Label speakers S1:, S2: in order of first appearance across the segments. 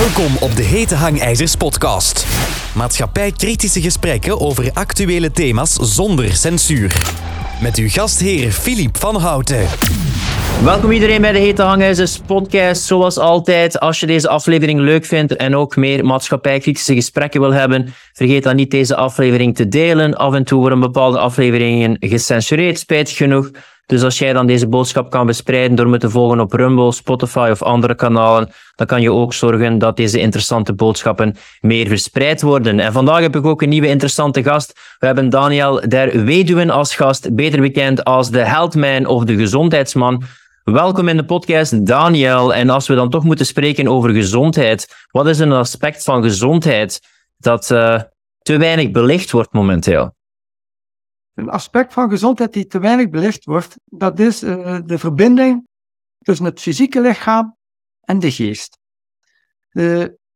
S1: Welkom op de Hete Hangijzers podcast. Maatschappij-kritische gesprekken over actuele thema's zonder censuur. Met uw gastheer Filip van Houten.
S2: Welkom iedereen bij de Hete Hangijzers podcast. Zoals altijd, als je deze aflevering leuk vindt en ook meer maatschappijkritische gesprekken wil hebben, vergeet dan niet deze aflevering te delen. Af en toe worden bepaalde afleveringen gecensureerd, spijtig genoeg. Dus als jij dan deze boodschap kan verspreiden door me te volgen op Rumble, Spotify of andere kanalen, dan kan je ook zorgen dat deze interessante boodschappen meer verspreid worden. En vandaag heb ik ook een nieuwe interessante gast. We hebben Daniel der Weduwen als gast, beter bekend als de healthman of de gezondheidsman. Welkom in de podcast, Daniel. En als we dan toch moeten spreken over gezondheid, wat is een aspect van gezondheid dat uh, te weinig belicht wordt momenteel?
S3: Een aspect van gezondheid die te weinig belicht wordt, dat is uh, de verbinding tussen het fysieke lichaam en de geest.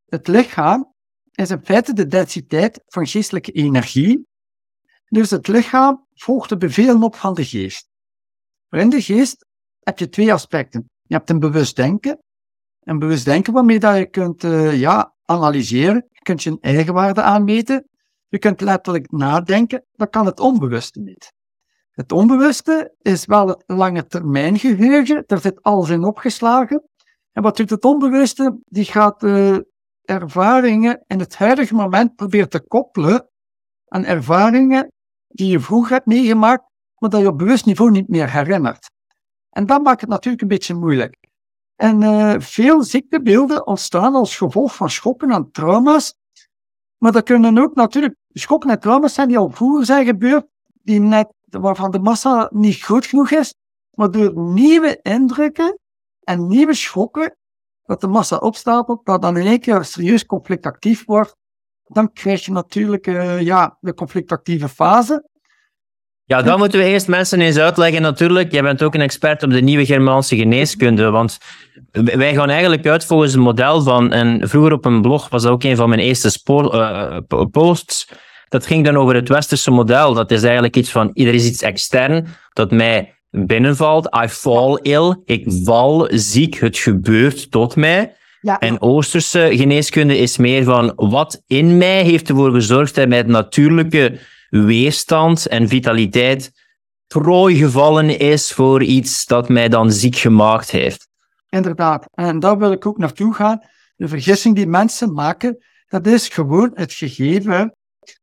S3: Het lichaam is in feite de densiteit van geestelijke energie. Dus het lichaam volgt de bevelen op van de geest. Maar in de geest heb je twee aspecten. Je hebt een bewust denken. Een bewust denken waarmee dat je kunt uh, ja, analyseren. Je kunt je eigenwaarde aanmeten. Je kunt letterlijk nadenken. Dat kan het onbewuste niet. Het onbewuste is wel het lange termijn geheugen. Daar zit alles in opgeslagen. En wat doet het onbewuste? Die gaat uh, ervaringen in het huidige moment proberen te koppelen aan ervaringen die je vroeger hebt meegemaakt, maar dat je op bewust niveau niet meer herinnert. En dat maakt het natuurlijk een beetje moeilijk. En uh, veel ziektebeelden ontstaan als gevolg van schokken en trauma's. Maar dat kunnen ook natuurlijk schokken en zijn die al vroeger zijn gebeurd, die net, waarvan de massa niet groot genoeg is. Maar door nieuwe indrukken en nieuwe schokken, dat de massa opstapelt, dat dan in één keer serieus conflictactief wordt, dan krijg je natuurlijk uh, ja, de conflictactieve fase.
S2: Ja, dan moeten we eerst mensen eens uitleggen natuurlijk. Jij bent ook een expert op de nieuwe Germaanse geneeskunde, want wij gaan eigenlijk uit volgens het model van, en vroeger op een blog was dat ook een van mijn eerste spoor, uh, posts, dat ging dan over het westerse model. Dat is eigenlijk iets van, er is iets extern dat mij binnenvalt. I fall ill, ik val ziek, het gebeurt tot mij. Ja. En Oosterse geneeskunde is meer van, wat in mij heeft ervoor gezorgd dat mij het natuurlijke weerstand en vitaliteit prooi gevallen is voor iets dat mij dan ziek gemaakt heeft.
S3: Inderdaad, en daar wil ik ook naartoe gaan. De vergissing die mensen maken, dat is gewoon het gegeven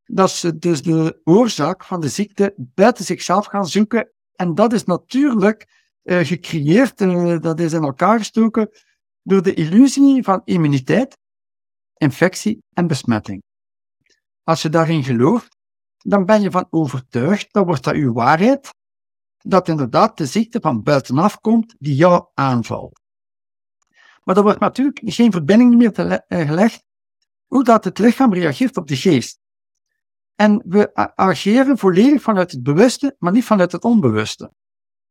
S3: dat ze dus de oorzaak van de ziekte buiten zichzelf gaan zoeken. En dat is natuurlijk uh, gecreëerd, uh, dat is in elkaar gestoken door de illusie van immuniteit, infectie en besmetting. Als je daarin gelooft, dan ben je van overtuigd, dan wordt dat uw waarheid, dat inderdaad de ziekte van buitenaf komt die jou aanvalt. Maar er wordt natuurlijk geen verbinding meer eh, gelegd hoe dat het lichaam reageert op de geest. En we ageren volledig vanuit het bewuste, maar niet vanuit het onbewuste.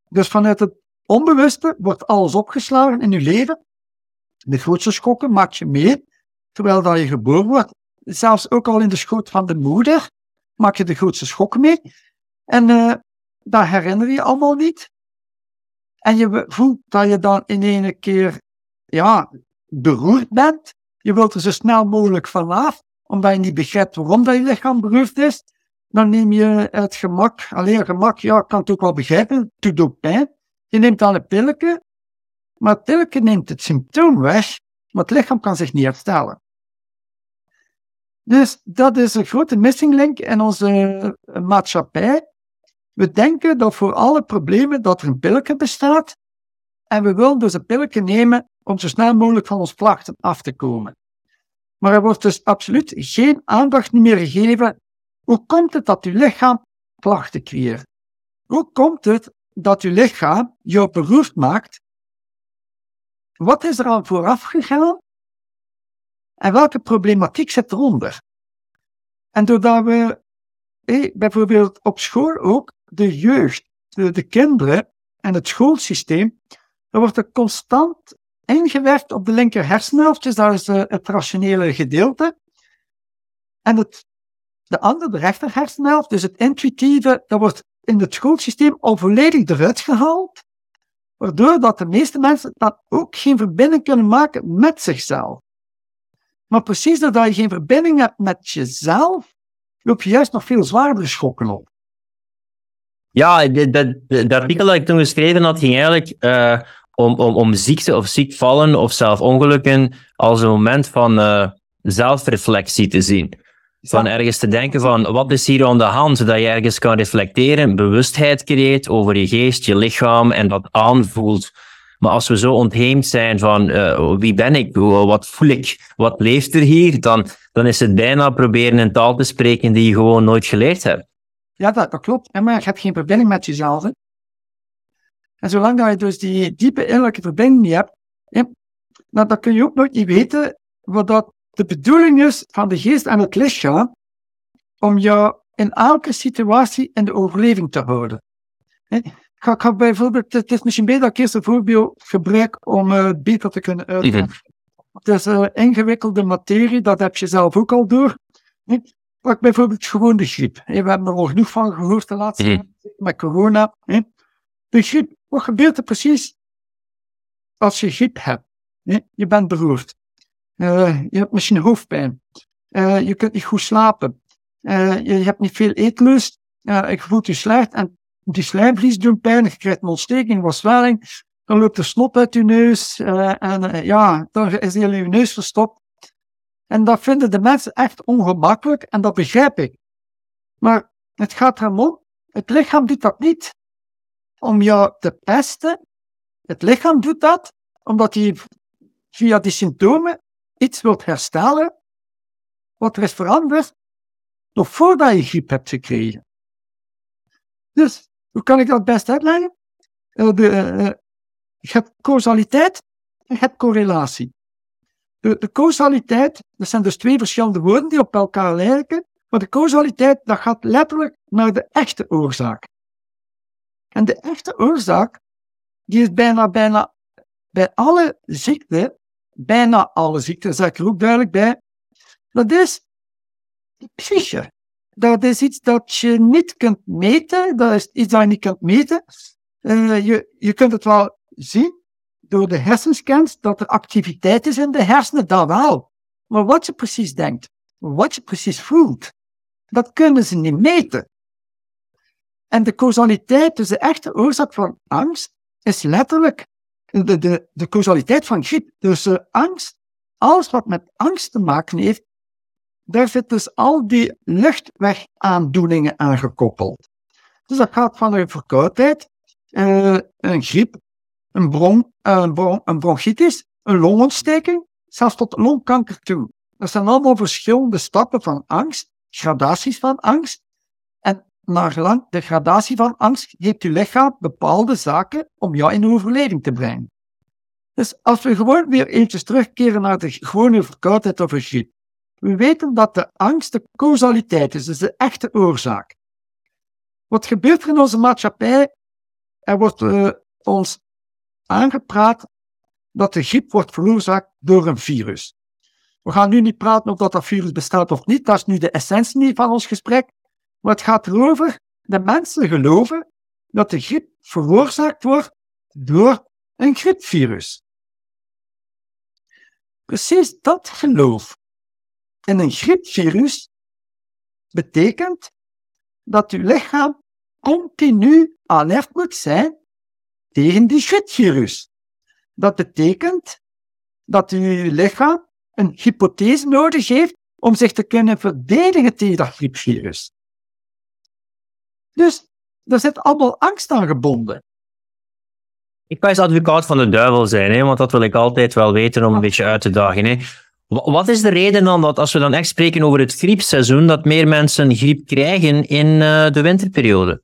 S3: Dus vanuit het onbewuste wordt alles opgeslagen in je leven. De grootste schokken maak je mee, terwijl dat je geboren wordt. Zelfs ook al in de schoot van de moeder maak je de grootste schokken mee. En uh, dat herinner je allemaal niet. En je voelt dat je dan in één keer ja, beroerd bent. Je wilt er zo snel mogelijk vanaf, omdat je niet begrijpt waarom dat je lichaam beroerd is. Dan neem je het gemak, alleen gemak, ja, ik kan het ook wel begrijpen, het doet pijn. Je neemt dan een pilletje, maar het pilletje neemt het symptoom weg, maar het lichaam kan zich niet herstellen. Dus dat is een grote missing link in onze eh, maatschappij. We denken dat voor alle problemen dat er een pilletje bestaat. En we willen dus een pilletje nemen om zo snel mogelijk van ons klachten af te komen. Maar er wordt dus absoluut geen aandacht meer gegeven. Hoe komt het dat uw lichaam klachten creëert? Hoe komt het dat uw lichaam jou beroerd maakt? Wat is er al vooraf gegaan? En welke problematiek zit eronder? En doordat we bijvoorbeeld op school ook de jeugd, de, de kinderen en het schoolsysteem, er wordt er constant ingewerkt op de linker hersenhelft, dat is het rationele gedeelte. En het, de andere, de rechter hersenhelft, dus het intuïtieve, dat wordt in het schoolsysteem al volledig eruit gehaald, waardoor dat de meeste mensen dan ook geen verbinding kunnen maken met zichzelf. Maar precies doordat je geen verbinding hebt met jezelf, loop je juist nog veel zwaardere schokken op.
S2: Ja, dat, dat, dat artikel dat ik toen geschreven had, ging eigenlijk uh, om, om, om ziekte of ziek vallen of zelf ongelukken als een moment van uh, zelfreflectie te zien. Van ergens te denken van, wat is hier aan de hand? Zodat je ergens kan reflecteren, bewustheid creëert over je geest, je lichaam en dat aanvoelt. Maar als we zo ontheemd zijn van uh, wie ben ik, wat voel ik, wat leeft er hier, dan, dan is het bijna proberen een taal te spreken die je gewoon nooit geleerd hebt.
S3: Ja, dat, dat klopt. Maar je hebt geen verbinding met jezelf. Hè? En zolang dat je dus die diepe innerlijke verbinding niet hebt, hè, dan, kun je ook nooit niet weten wat dat de bedoeling is van de geest en het lichaam om jou in elke situatie in de overleving te houden. Ik ga, bijvoorbeeld, het is misschien beter dat ik eerst een voorbeeld gebruik om uh, het beter te kunnen uitleggen. Het is een ingewikkelde materie, dat heb je zelf ook al door. Pak bijvoorbeeld gewoon de griep. We hebben er al genoeg van gehoord de laatste mm met corona. De griep, wat gebeurt er precies als je griep hebt? Je bent beroerd. Uh, je hebt misschien hoofdpijn. Je kunt niet goed slapen. Je hebt niet veel eetlust. je voelt je slecht en die slijmvlies doen pijn. Je krijgt een ontsteking, wat zwelling. Dan loopt er snot uit je neus. en ja, dan is heel je neus verstopt. En dat vinden de mensen echt ongemakkelijk en dat begrijp ik. Maar het gaat erom om, het lichaam doet dat niet om jou te pesten. Het lichaam doet dat omdat hij via die symptomen iets wilt herstellen wat er is veranderd nog voordat je griep hebt gekregen. Dus, hoe kan ik dat best uitleggen? Uh, de, uh, je hebt causaliteit en je hebt correlatie. De, de causaliteit, dat zijn dus twee verschillende woorden die op elkaar lijken, maar de causaliteit, dat gaat letterlijk naar de echte oorzaak. En de echte oorzaak, die is bijna, bijna bij alle ziekten bijna alle ziekten, zeg ik er ook duidelijk bij, dat is de psyche. Dat is iets dat je niet kunt meten, dat is iets dat je niet kunt meten. Uh, je, je kunt het wel zien door de hersenscans, dat er activiteit is in de hersenen, dat wel. Maar wat je precies denkt, wat je precies voelt, dat kunnen ze niet meten. En de causaliteit, dus de echte oorzaak van angst, is letterlijk de, de, de causaliteit van griep. Dus uh, angst, alles wat met angst te maken heeft, daar zit dus al die luchtwegaandoeningen aan gekoppeld. Dus dat gaat van een verkoudheid, uh, een griep, een, bron, uh, een, bron, bronchitis, een longontsteking, zelfs tot longkanker toe. Dat zijn allemaal verschillende stappen van angst, gradaties van angst naar gelang de gradatie van angst heeft je lichaam bepaalde zaken om jou in overleving te brengen. Dus als we gewoon weer eventjes terugkeren naar de gewone verkoudheid of een griep. We weten dat de angst de causaliteit is, dus de echte oorzaak. Wat gebeurt er in onze maatschappij? Er wordt uh, ons aangepraat dat de griep wordt veroorzaakt door een virus. We gaan nu niet praten of dat, dat virus bestaat of niet, dat is nu de essentie van ons gesprek. Maar het gaat erover dat mensen geloven dat de griep veroorzaakt wordt door een griepvirus. Precies dat geloof in een griepvirus betekent dat uw lichaam continu alert moet zijn tegen die griepvirus. Dat betekent dat uw lichaam een hypothese nodig heeft om zich te kunnen verdedigen tegen dat griepvirus. Dus er zit allemaal angst aan gebonden.
S2: Ik kan eens advocaat van de duivel zijn, hè, want dat wil ik altijd wel weten om een beetje uit te dagen. Hè. Wat is de reden dan dat, als we dan echt spreken over het griepseizoen, dat meer mensen griep krijgen in uh, de winterperiode?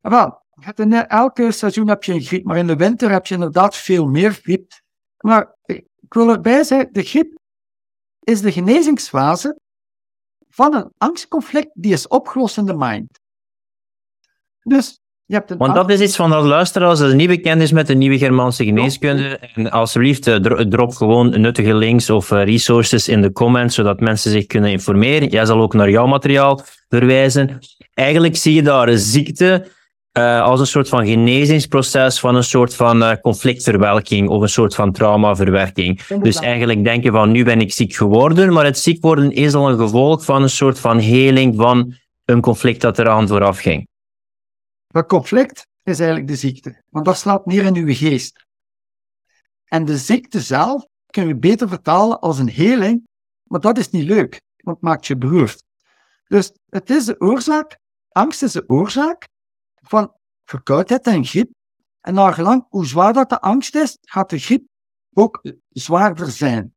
S3: Wel, in elke seizoen heb je een griep, maar in de winter heb je inderdaad veel meer griep. Maar ik wil erbij zeggen, de griep is de genezingsfase van een angstconflict die is opgelost in de mind. Dus je hebt een
S2: Want dat is iets van dat luisteren als er nieuwe kennis met de nieuwe Germaanse geneeskunde. En alsjeblieft, eh, drop gewoon nuttige links of eh, resources in de comments, zodat mensen zich kunnen informeren. Jij zal ook naar jouw materiaal verwijzen. Eigenlijk zie je daar een ziekte uh, als een soort van genezingsproces van een soort van uh, conflictverwerking of een soort van traumaverwerking. Dus eigenlijk denken van nu ben ik ziek geworden, maar het ziek worden is al een gevolg van een soort van heling van een conflict dat eraan vooraf ging.
S3: Dat conflict is eigenlijk de ziekte, want dat slaat neer in uw geest. En de ziekte zelf kun je beter vertalen als een heling, maar dat is niet leuk, want het maakt je beroerd. Dus het is de oorzaak, angst is de oorzaak van verkoudheid en griep. En naar gelang hoe zwaar dat de angst is, gaat de griep ook zwaarder zijn.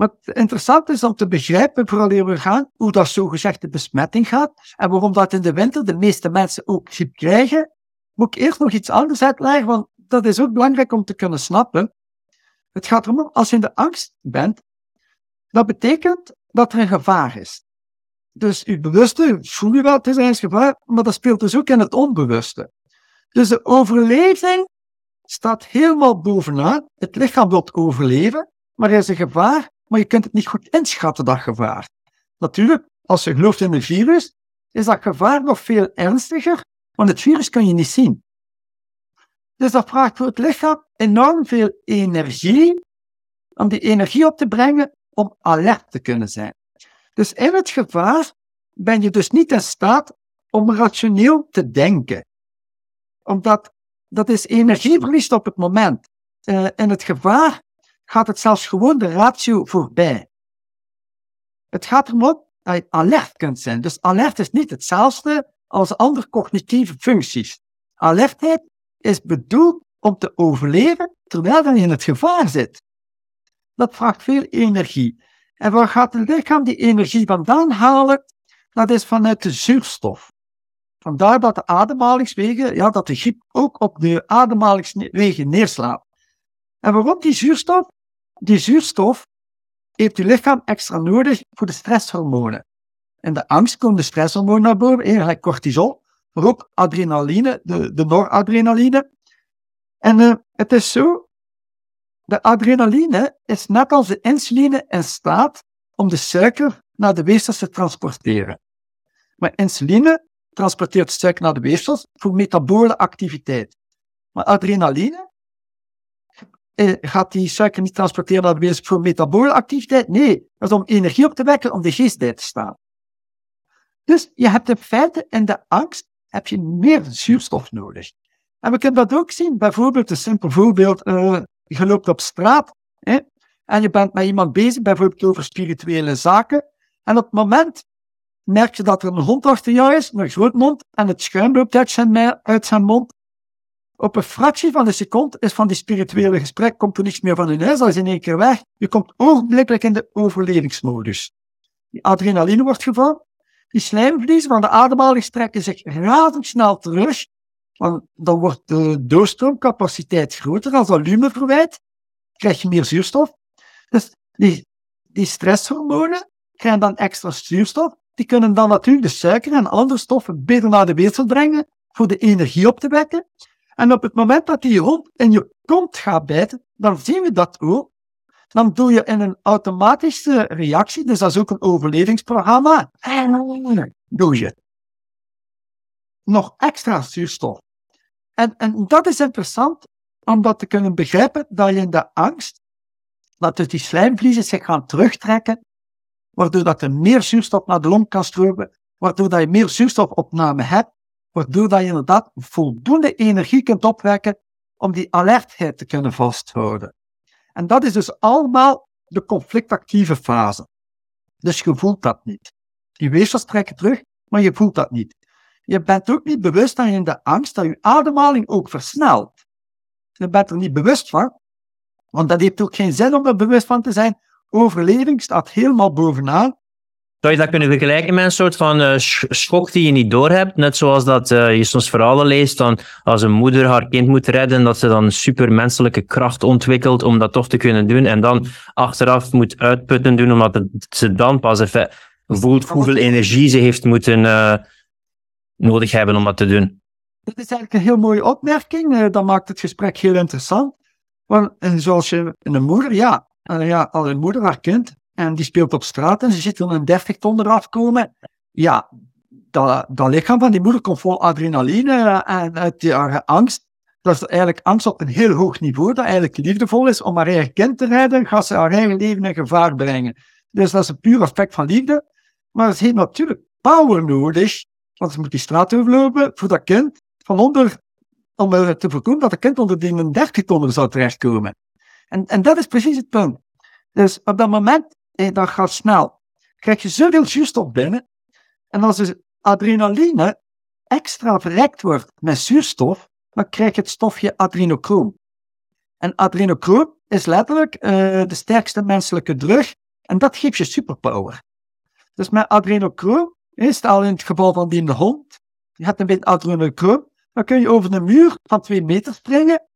S3: Wat interessant is om te begrijpen, vooral we gaan, hoe dat zogezegd de besmetting gaat en waarom dat in de winter de meeste mensen ook griep krijgen, moet ik eerst nog iets anders uitleggen, want dat is ook belangrijk om te kunnen snappen. Het gaat erom, als je in de angst bent, dat betekent dat er een gevaar is. Dus uw bewuste voel je wel, het is een gevaar, maar dat speelt dus ook in het onbewuste. Dus de overleving staat helemaal bovenaan. Het lichaam wil overleven, maar er is een gevaar, maar je kunt het niet goed inschatten, dat gevaar. Natuurlijk, als je gelooft in een virus, is dat gevaar nog veel ernstiger, want het virus kan je niet zien. Dus dat vraagt voor het lichaam enorm veel energie om die energie op te brengen om alert te kunnen zijn. Dus in het gevaar ben je dus niet in staat om rationeel te denken. Omdat dat is energieverlies op het moment. Uh, in het gevaar gaat het zelfs gewoon de ratio voorbij. Het gaat erom dat je alert kunt zijn. Dus alert is niet hetzelfde als andere cognitieve functies. Alertheid is bedoeld om te overleven terwijl je in het gevaar zit. Dat vraagt veel energie. En waar gaat het lichaam die energie vandaan halen? Dat is vanuit de zuurstof. Vandaar dat de ademhalingswegen, ja, dat de griep ook op de ademhalingswegen neerslaat. En waarom die zuurstof? Die zuurstof heeft je lichaam extra nodig voor de stresshormonen. En de angst komt de stresshormonen naar boven, eigenlijk cortisol, maar ook adrenaline, de, de noradrenaline. En uh, het is zo de adrenaline is net als de insuline in staat om de suiker naar de weefsels te transporteren. Maar insuline transporteert suiker naar de weefsels voor metabole activiteit. Maar adrenaline eh, gaat die suiker niet transporteren naar de weefsels voor metabole activiteit. Nee, dat is om energie op te wekken om de geest bij te staan. Dus je hebt in feite in de angst heb je meer zuurstof nodig. En we kunnen dat ook zien, bijvoorbeeld een simpel voorbeeld, uh, je loopt op straat hè, en je bent met iemand bezig, bijvoorbeeld over spirituele zaken. En op het moment merk je dat er een hond achter jou is, een groot mond, en het schuim loopt zijn, uit zijn mond. Op een fractie van een seconde is van die spirituele gesprek, komt er niets meer van in huis, dat is in één keer weg. Je komt ogenblikkelijk in de overlevingsmodus. Die adrenaline wordt gevallen, die slijmvliezen van de ademhaling strekken zich razendsnel terug, want dan wordt de doorstroomcapaciteit groter. Als volume verwijt, krijg je meer zuurstof. Dus die, die stresshormonen krijgen dan extra zuurstof. Die kunnen dan natuurlijk de suiker en andere stoffen beter naar de weefsel brengen voor de energie op te wekken. En op het moment dat die hond in je kont gaat bijten, dan zien we dat ook. Dan doe je in een automatische reactie, dus dat is ook een overlevingsprogramma, doe je nog extra zuurstof. En, en dat is interessant om dat te kunnen begrijpen, dat je in de angst, dat dus die slijmvliezen zich gaan terugtrekken, waardoor dat er meer zuurstof naar de long kan stromen, waardoor dat je meer zuurstofopname hebt, waardoor dat je inderdaad voldoende energie kunt opwekken om die alertheid te kunnen vasthouden. En dat is dus allemaal de conflictactieve fase. Dus je voelt dat niet. Die weefsels trekken terug, maar je voelt dat niet. Je bent ook niet bewust dat je in de angst dat je ademhaling ook versnelt. Je bent er niet bewust van, want dat heeft ook geen zin om er bewust van te zijn. Overleving staat helemaal bovenaan.
S2: Zou je dat kunnen vergelijken met een soort van uh, schok die je niet doorhebt? Net zoals dat uh, je soms verhalen leest dan als een moeder haar kind moet redden, dat ze dan supermenselijke kracht ontwikkelt om dat toch te kunnen doen en dan achteraf moet uitputten doen, omdat ze dan pas even voelt hoeveel energie ze heeft moeten uh, nodig hebben om dat te doen.
S3: Dat is eigenlijk een heel mooie opmerking. Dat maakt het gesprek heel interessant. Want en zoals je een moeder, ja, ja, al een moeder haar kind en die speelt op straat en ze ziet er een 30 ton eraf komen. Ja, dat, dat lichaam van die moeder komt vol adrenaline en uit haar angst. Dat is eigenlijk angst op een heel hoog niveau, dat eigenlijk liefdevol is om haar eigen kind te redden, gaat ze haar eigen leven in gevaar brengen. Dus dat is een puur effect van liefde. Maar ze heeft natuurlijk power nodig, want ze moet die straat overlopen voor dat kind van onder, om te voorkomen dat het kind onder die 30 ton zou terechtkomen. En, en dat is precies het punt. Dus op dat moment, eh, dat gaat snel, krijg je zoveel zuurstof binnen. En als de adrenaline extra verrekt wordt met zuurstof, dan krijg je het stofje adrenochroom. En adrenochroom is letterlijk uh, de sterkste menselijke drug en dat geeft je superpower. Dus met adrenochroom is al in het geval van die hond. Je hebt een beetje adrenochroom, dan kun je over een muur van twee meter springen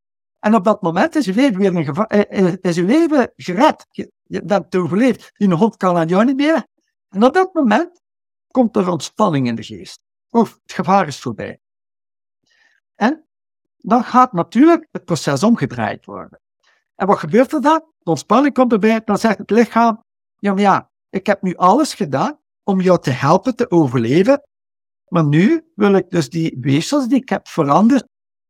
S3: en op dat moment is je leven weer een gevaar, eh, eh, is je leven gered. Je bent overleefd. Die hond kan aan jou niet meer. En op dat moment komt er ontspanning in de geest. Of het gevaar is voorbij. En dan gaat natuurlijk het proces omgedraaid worden. En wat gebeurt er dan? De ontspanning komt erbij, dan zegt het lichaam, ja ja, ik heb nu alles gedaan om jou te helpen te overleven, maar nu wil ik dus die weefsels die ik heb veranderd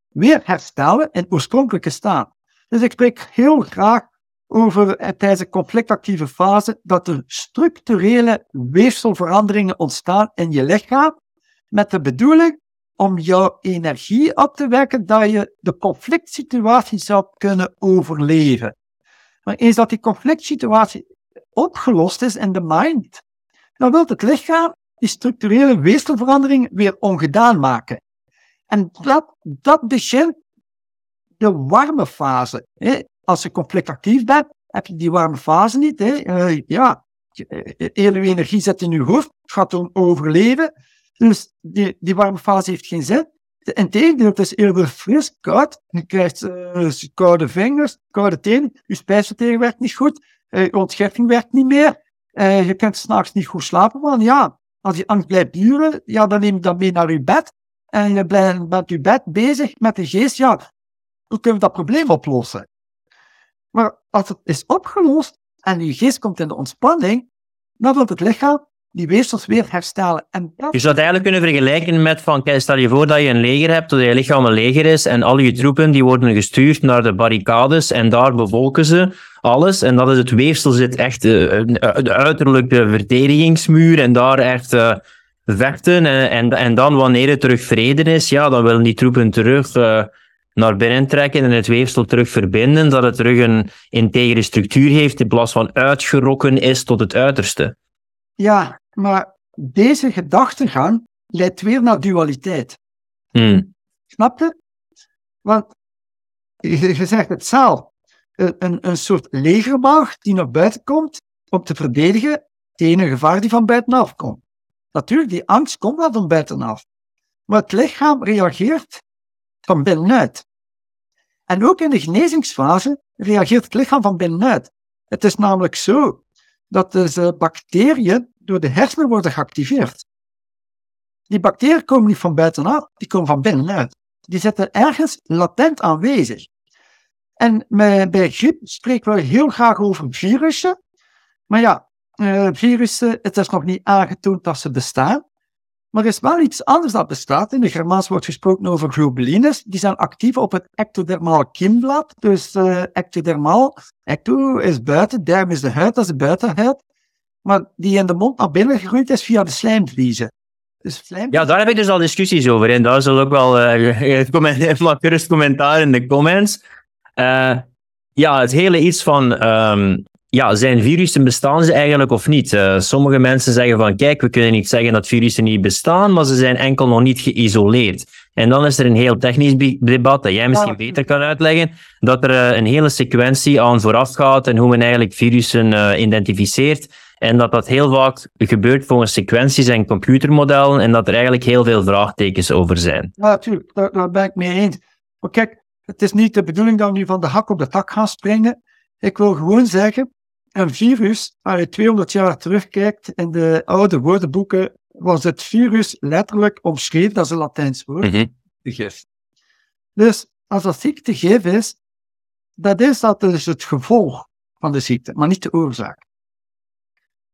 S3: weer herstellen in oorspronkelijke staat. Dus ik spreek heel graag over eh, tijdens de conflictactieve fase dat er structurele weefselveranderingen ontstaan in je lichaam met de bedoeling om jouw energie op te wekken dat je de conflict situatie zou kunnen overleven. Maar eens dat die conflict situatie opgelost is in de mind, dan wil het lichaam die structurele weefselverandering weer ongedaan maken. En dat, dat begint de warme fase. Als je conflictactief bent, heb je die warme fase niet. Hè. Uh, ja, hele energie zit in je hoofd, het gaat om overleven. Dus die, die warme fase heeft geen zin. Integendeel, het is eerder fris, koud. Je krijgt koude vingers, koude tenen. Je spijsvertering werkt niet goed. Je ontgifting werkt niet meer. Je kunt s'nachts niet goed slapen. Want ja, als die angst blijft duren, ja, dan neem je dat mee naar je bed. En je bent met je bed bezig met de geest. Ja, hoe kunnen we dat probleem oplossen? Maar als het is opgelost en je geest komt in de ontspanning, dan wil het lichaam die weefsels weer herstellen. En
S2: dat... Je zou het eigenlijk kunnen vergelijken met van, stel je voor dat je een leger hebt, dat je lichaam een leger is en al je troepen die worden gestuurd naar de barricades en daar bevolken ze alles. En dat is het weefsel zit echt uh, de uiterlijke verdedigingsmuur en daar echt uh, vechten. En, en, dan wanneer het terug vrede is, ja, dan willen die troepen terug naar binnen trekken en het weefsel terug verbinden, dat het terug een integere structuur heeft in plaats van uitgerokken is tot het uiterste.
S3: Ja, maar deze gedachtegang leidt weer naar dualiteit.
S2: Hmm.
S3: Snap je? Want je, zegt het zelf. Een, een soort legermacht die naar buiten komt om te verdedigen tegen een gevaar die van buitenaf komt. Natuurlijk, die angst komt wel van buitenaf. Maar het lichaam reageert van binnenuit. En ook in de genezingsfase reageert het lichaam van binnenuit. Het is namelijk zo dat de bacteriën door de hersenen worden geactiveerd. Die bacteriën komen niet van buitenaf, die komen van binnenuit. Die zitten ergens latent aanwezig. En bij griep spreken we heel graag over virussen. Maar ja, uh, virussen, het is nog niet aangetoond dat ze bestaan. Maar er is wel iets anders dat bestaat. In de Germaans wordt gesproken over globulines. Die zijn actief op het ectodermaal kiemblad. Dus uh, ectodermaal, ecto is buiten, derm is de huid, dat is de buitenhuid. Maar die in de mond naar binnen gegroeid is via de slijmvliezen. Dus
S2: Ja, daar heb ik dus al discussies over. En daar zal ook wel uh, gerust commentaar in de comments. Uh, ja, het hele iets van um, ja, zijn virussen bestaan ze eigenlijk of niet? Uh, sommige mensen zeggen van kijk, we kunnen niet zeggen dat virussen niet bestaan, maar ze zijn enkel nog niet geïsoleerd. En dan is er een heel technisch debat dat jij misschien beter kan uitleggen, dat er uh, een hele sequentie aan vooraf gaat en hoe men eigenlijk virussen uh, identificeert. En dat dat heel vaak gebeurt volgens sequenties en computermodellen en dat er eigenlijk heel veel vraagtekens over zijn.
S3: Ja, natuurlijk, daar, daar ben ik mee eens. Maar kijk, het is niet de bedoeling dat we nu van de hak op de tak gaan springen. Ik wil gewoon zeggen, een virus, als je 200 jaar terugkijkt in de oude woordenboeken, was het virus letterlijk omschreven, dat is een Latijns woord,
S2: mm
S3: de gif. Dus als dat ziekte gif is, dat is dat dus het gevolg van de ziekte, maar niet de oorzaak.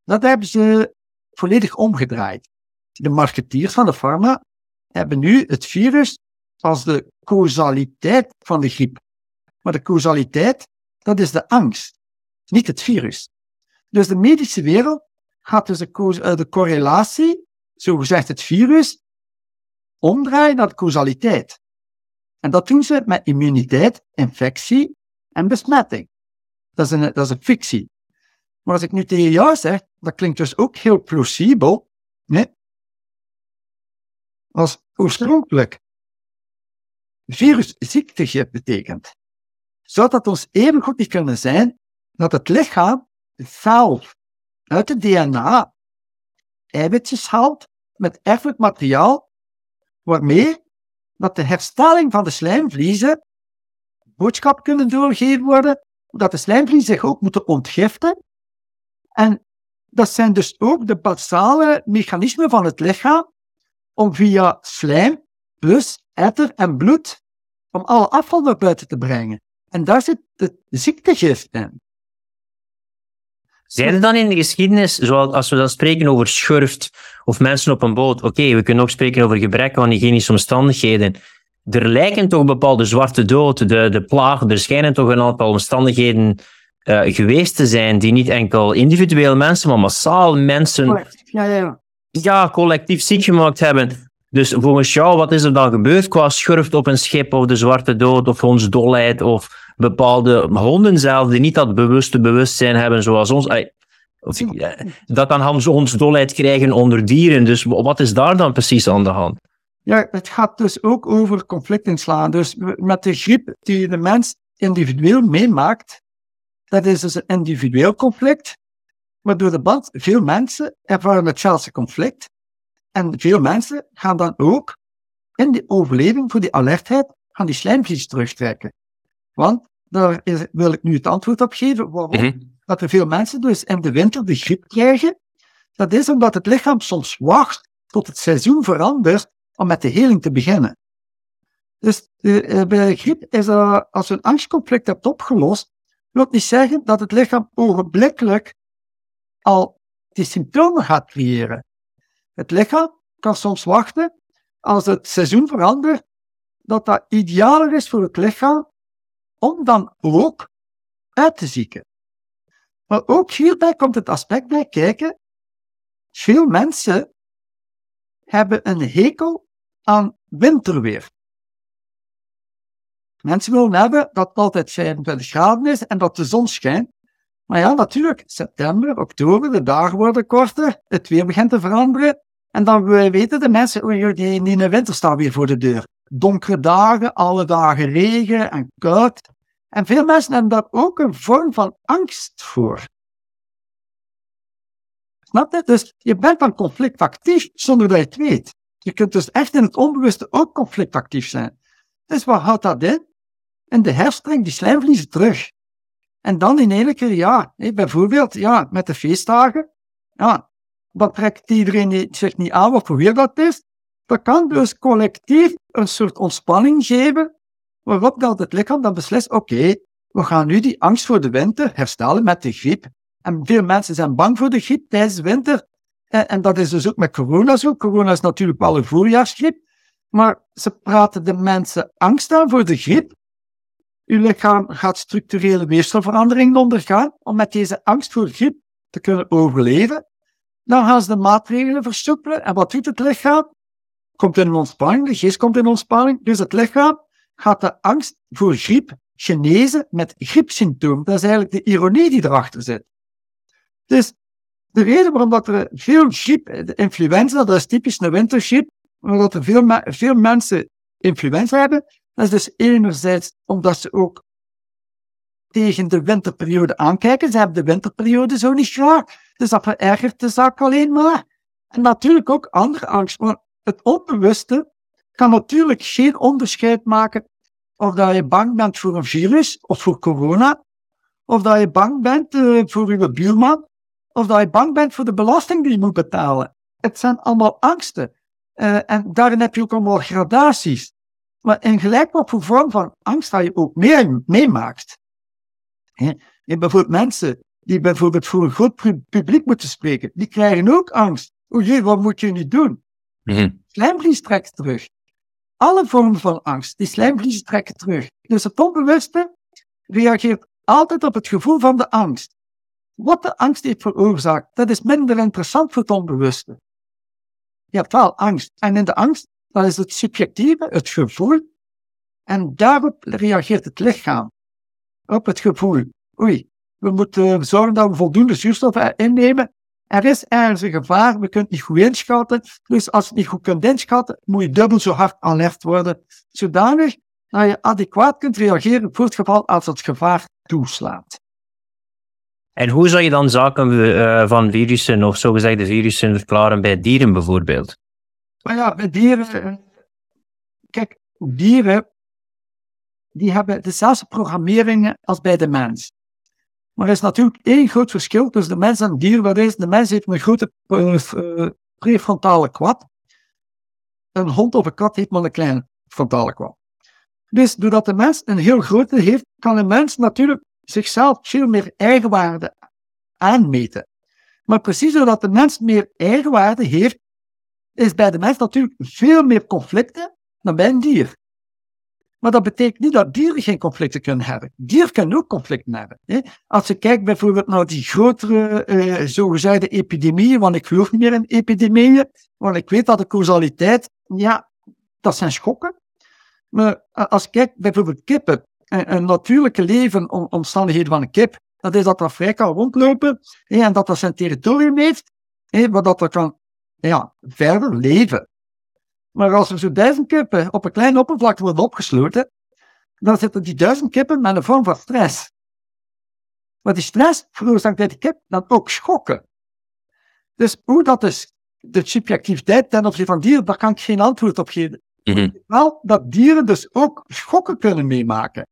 S3: Dat hebben ze volledig omgedraaid. de marketeers van de pharma hebben nu het virus als de causaliteit van de griep. Maar de causaliteit, dat is de angst, niet het virus. Dus de medische wereld gaat dus de, eh, de correlatie, zogezegd het virus, omdraaien naar de causaliteit. En dat doen ze met immuniteit, infectie en besmetting. Dat is een, dat is een fictie. Maar als ik nu tegen jou zeg, dat klinkt dus ook heel plausibel, nee? als oorspronkelijk virusziekte betekent, zou dat ons even goed niet kunnen zijn dat het lichaam zelf uit het DNA eiwitjes haalt met erfelijk materiaal, waarmee dat de herstelling van de slijmvliezen boodschap kunnen doorgegeven worden, dat de slijmvliezen zich ook moeten ontgiften. En dat zijn dus ook de basale mechanismen van het lichaam om via slijm, plus etter en bloed, om alle afval naar buiten te brengen. En daar zit de ziektegif in.
S2: Zijn er dan in de geschiedenis, zoals als we dan spreken over schurft of mensen op een boot, oké, we kunnen ook spreken over gebrek aan hygiënische omstandigheden. Er lijken toch bepaalde zwarte dood, de, de plaag, er schijnen toch een aantal omstandigheden uh, geweest te zijn die niet enkel individueel mensen, maar massaal mensen
S3: collectief, ja, ja.
S2: ja, collectief ziek gemaakt hebben. Dus volgens jou, wat is er dan gebeurd qua schurft op een schip of de zwarte dood of hondsdolheid of bepaalde honden zelf die niet dat bewuste bewustzijn hebben zoals ons. Of, dat dan hondsdolheid krijgen onder dieren. Dus wat is daar dan precies aan de hand?
S3: Ja, het gaat dus ook over conflict inslaan. Dus met de griep die de mens individueel meemaakt, dat is dus een individueel conflict, maar door de band veel mensen ervaren hetzelfde conflict. En veel mensen gaan dan ook in die overleving voor die alertheid gaan die slijmvlies terugtrekken. Want daar is, wil ik nu het antwoord op geven. Waarom? Mhm. Dat er veel mensen dus in de winter de griep krijgen. Dat is omdat het lichaam soms wacht tot het seizoen verandert om met de heling te beginnen. Dus uh, bij de griep is dat, als je een angstconflict hebt opgelost, wil niet zeggen dat het lichaam ogenblikkelijk al die symptomen gaat creëren. Het lichaam kan soms wachten als het seizoen verandert, dat dat idealer is voor het lichaam om dan ook uit te zieken. Maar ook hierbij komt het aspect bij kijken. Veel mensen hebben een hekel aan winterweer. Mensen willen hebben dat het altijd 25 graden is en dat de zon schijnt. Maar ja, natuurlijk, september, oktober, de dagen worden korter, het weer begint te veranderen. En dan weten de mensen, oh, die, die winter staat weer voor de deur. Donkere dagen, alle dagen regen en koud. En veel mensen hebben daar ook een vorm van angst voor. Snap je? Dus je bent dan conflictactief zonder dat je het weet. Je kunt dus echt in het onbewuste ook conflictactief zijn. Dus wat houdt dat in? En de herfst die slijmvliezen terug. En dan in één keer, ja, bijvoorbeeld ja, met de feestdagen, ja, dat trekt iedereen zich niet aan wat voor weer dat is. Dat kan dus collectief een soort ontspanning geven, waarop dat het lichaam dan beslist, oké, we gaan nu die angst voor de winter herstellen met de griep. En veel mensen zijn bang voor de griep tijdens de winter. En, en dat is dus ook met corona zo. Corona is natuurlijk wel een voorjaarsgriep, maar ze praten de mensen angst aan voor de griep. Uw lichaam gaat structurele weefselveranderingen ondergaan om met deze angst voor griep te kunnen overleven. Dan gaan ze de maatregelen versoepelen. En wat doet het lichaam? Komt in ontspanning, de geest komt in ontspanning. Dus het lichaam gaat de angst voor griep genezen met griepsymptomen. Dat is eigenlijk de ironie die erachter zit. Dus de reden waarom dat er veel griep, de influenza, dat is typisch een wintergriep, omdat er veel, veel mensen influenza hebben, dat is dus enerzijds omdat ze ook tegen de winterperiode aankijken. Ze hebben de winterperiode zo niet graag. Dus dat verergert de zaak alleen maar. En natuurlijk ook andere angst. Maar het onbewuste kan natuurlijk geen onderscheid maken of dat je bang bent voor een virus of voor corona, of dat je bang bent uh, voor je buurman, of dat je bang bent voor de belasting die je moet betalen. Het zijn allemaal angsten. Uh, en daarin heb je ook allemaal gradaties. Maar in gelijk wat vorm van angst dat je ook mee, meemaakt. Je bijvoorbeeld mensen die bijvoorbeeld voor een groot publiek moeten spreken, die krijgen ook angst O jee, wat moet je nu doen?
S2: Mhm.
S3: Slijmvlies trekt terug. Alle vormen van angst, die slijmvliezen trekken terug. Dus het onbewuste reageert altijd op het gevoel van de angst. Wat de angst heeft veroorzaakt, dat is minder interessant voor het onbewuste. Je hebt wel angst. En in de angst, dat is het subjectieve, het gevoel. En daarop reageert het lichaam. Op het gevoel. Oei, we moeten zorgen dat we voldoende zuurstof innemen. Er is ergens een gevaar, we kunnen het niet goed inschatten. Dus als je het niet goed kunt inschatten, moet je dubbel zo hard alert worden. Zodanig dat je adequaat kunt reageren voor het geval als het gevaar toeslaat.
S2: En hoe zou je dan zaken eh, van virussen of zogezegde virussen verklaren bij dieren bijvoorbeeld?
S3: Maar ja, bij dieren. eh, Kijk, dieren. die hebben dezelfde programmeringen als bij de mens. Maar er is natuurlijk één groot verschil tussen de mens en het dier. Is, de mens heeft een grote eh, eh, prefrontale kwad. Een hond of een kat heeft maar een kleine frontale kwad. Dus doordat de mens een heel grote heeft, kan een mens natuurlijk zichzelf veel meer eigenwaarde aanmeten. Maar precies doordat de mens meer eigenwaarde heeft, is bij de mens natuurlijk veel meer conflicten dan bij een dier. Maar dat betekent niet dat dieren geen conflicten kunnen hebben. Dieren kunnen ook conflicten hebben. Als je kijkt bijvoorbeeld naar die grotere, eh, zogezegde epidemieën, want ik geloof niet meer in epidemieën, want ik weet dat de causaliteit, ja, dat zijn schokken. Maar als je kijkt bijvoorbeeld kippen, een, een natuurlijke leven, om, omstandigheden van een kip, dat is dat dat vrij kan rondlopen en dat dat zijn territorium heeft, hè, waar dat er kan ja, verder leven. Maar als er zo duizend kippen op een klein oppervlakte worden opgesloten, dan zitten die duizend kippen met een vorm van stress. Maar die stress veroorzaakt bij die kip dan ook schokken. Dus hoe dat is, de subjectiviteit ten opzichte van dieren, daar kan ik geen antwoord op geven.
S2: Mhm.
S3: Wel dat dieren dus ook schokken kunnen meemaken.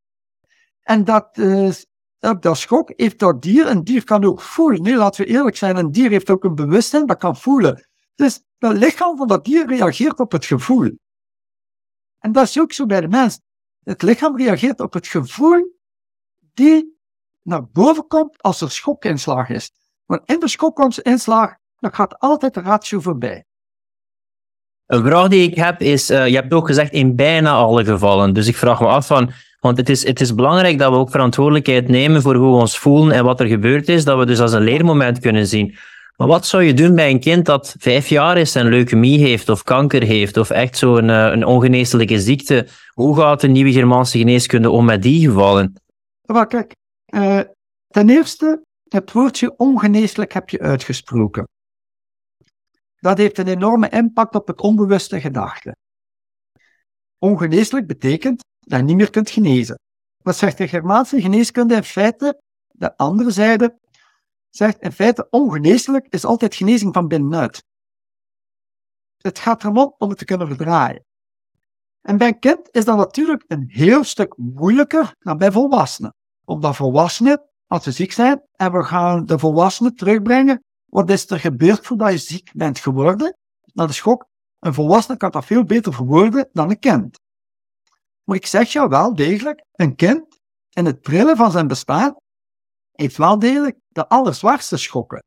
S3: En dat, eh, dat schok heeft dat dier, een dier kan ook voelen. Nee, laten we eerlijk zijn, een dier heeft ook een bewustzijn, dat kan voelen. Dus het lichaam van dat dier reageert op het gevoel. En dat is ook zo bij de mens. Het lichaam reageert op het gevoel die naar boven komt als er schokinslag is. Want in de schokinslag, dan gaat altijd de ratio voorbij.
S2: Een vraag die ik heb is, eh, je hebt ook gezegd in bijna alle gevallen. Dus ik vraag me af van, want het is, het is belangrijk dat we ook verantwoordelijkheid nemen voor hoe we ons voelen en wat er gebeurd is, dat we dus als een leermoment kunnen zien. Maar wat zou je doen bij een kind dat vijf jaar is en leukemie heeft of kanker heeft of echt zo'n eh, een ongeneeslijke ziekte? Hoe gaat de nieuwe Germaanse geneeskunde om met die gevallen?
S3: Maar kijk, eh, ten eerste, het woordje ongeneeslijk heb je uitgesproken. Dat heeft een enorme impact op het onbewuste gedachte. Ongeneeslijk betekent dat je niet meer kunt genezen. Wat zegt de Germaanse geneeskunde in feite? De andere zijde zegt in feite ongeneeslijk is altijd genezing van binnenuit. Het gaat erom om het te kunnen verdraaien. En bij een kind is dat natuurlijk een heel stuk moeilijker dan bij volwassenen. Omdat volwassenen, als ze ziek zijn, en we gaan de volwassenen terugbrengen, wat is er gebeurd voordat je ziek bent geworden? Nou, de schok. Een volwassene kan dat veel beter verwoorden dan een kind. Maar ik zeg jou wel degelijk, een kind, in het brillen van zijn bestaan, heeft wel degelijk de allerzwaarste schokken.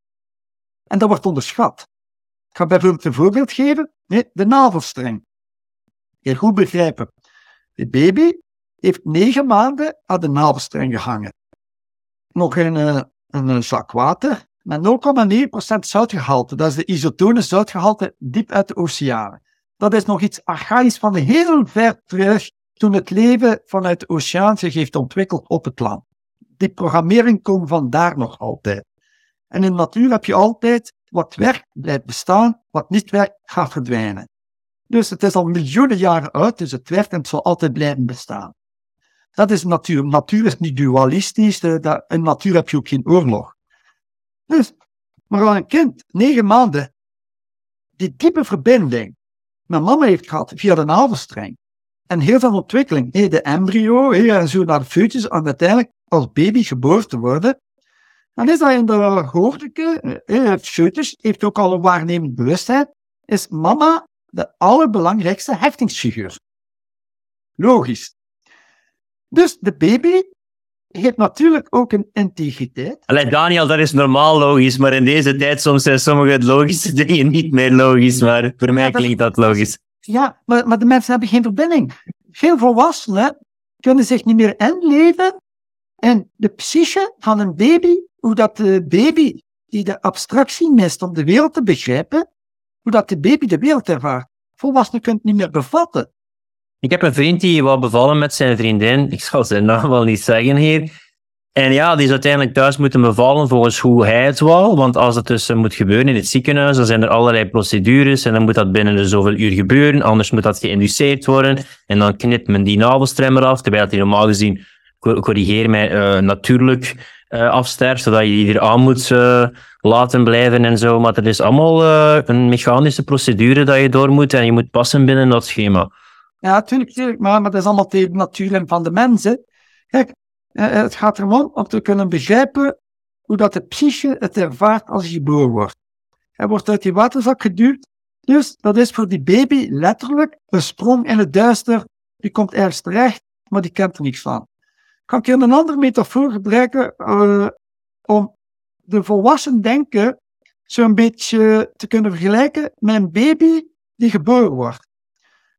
S3: En dat wordt onderschat. Ik ga bijvoorbeeld een voorbeeld geven. De navelstreng. Je goed begrijpen. De baby heeft negen maanden aan de navelstreng gehangen. Nog in uh, een zak water met 0,9% zoutgehalte. Dat is de isotone zoutgehalte diep uit de oceanen. Dat is nog iets archaïs van heel ver terug toen het leven vanuit de oceaan zich heeft ontwikkeld op het land. Die programmering komt vandaar nog altijd. En in natuur heb je altijd wat werkt, blijft bestaan, wat niet werkt, gaat verdwijnen. Dus het is al miljoenen jaren uit, dus het werkt en het zal altijd blijven bestaan. Dat is natuur. Natuur is niet dualistisch, in natuur heb je ook geen oorlog. Dus, maar als een kind, negen maanden, die diepe verbinding met mama heeft gehad via de navelstreng, en heel veel ontwikkeling, de embryo, en zo naar de foetus, en uiteindelijk als baby geboren te worden, dan is dat in de hoofdelijke, het foetus heeft ook al een waarnemend bewustzijn, is mama de allerbelangrijkste heftingsfiguur. Logisch. Dus de baby heeft natuurlijk ook een integriteit.
S2: Allee, Daniel, dat is normaal logisch, maar in deze tijd soms zijn sommige logische dingen niet meer logisch, maar voor mij
S3: Ja, dat-
S2: klinkt dat logisch.
S3: Ja, maar, maar de mensen hebben geen verbinding. Veel volwassenen kunnen zich niet meer inleven in de psyche van een baby, hoe dat de baby die de abstractie mist om de wereld te begrijpen, hoe dat de baby de wereld ervaart. Volwassenen kunnen het niet meer bevatten.
S2: Ik heb een vriend die wou bevallen met zijn vriendin. Ik zal zijn naam wel niet zeggen hier. En ja, die is uiteindelijk thuis moeten bevallen volgens hoe hij het wou. Want als het dus eh, moet gebeuren in het ziekenhuis, dan zijn er allerlei procedures. En dan moet dat binnen de zoveel uur gebeuren. Anders moet dat geïnduceerd worden. En dan knipt men die navelstrem eraf. Terwijl die normaal gezien, corrigeer mij, eh, natuurlijk afsterft. Zodat je die er aan moet eh, laten blijven en zo. Maar het is allemaal een mechanische procedure dat je door moet. En je moet passen binnen dat schema.
S3: Ja, natuurlijk maar, dat is allemaal tegen de natuur en van de mensen. Kijk, het gaat erom om te kunnen begrijpen hoe dat de psyche het ervaart als hij geboren wordt. Hij wordt uit die waterzak geduwd, dus dat is voor die baby letterlijk een sprong in het duister. Die komt ergens terecht, maar die kent er niks van. Kan ik een andere metafoor gebruiken eh, om de volwassen denken zo'n beetje te kunnen vergelijken met een baby die geboren wordt.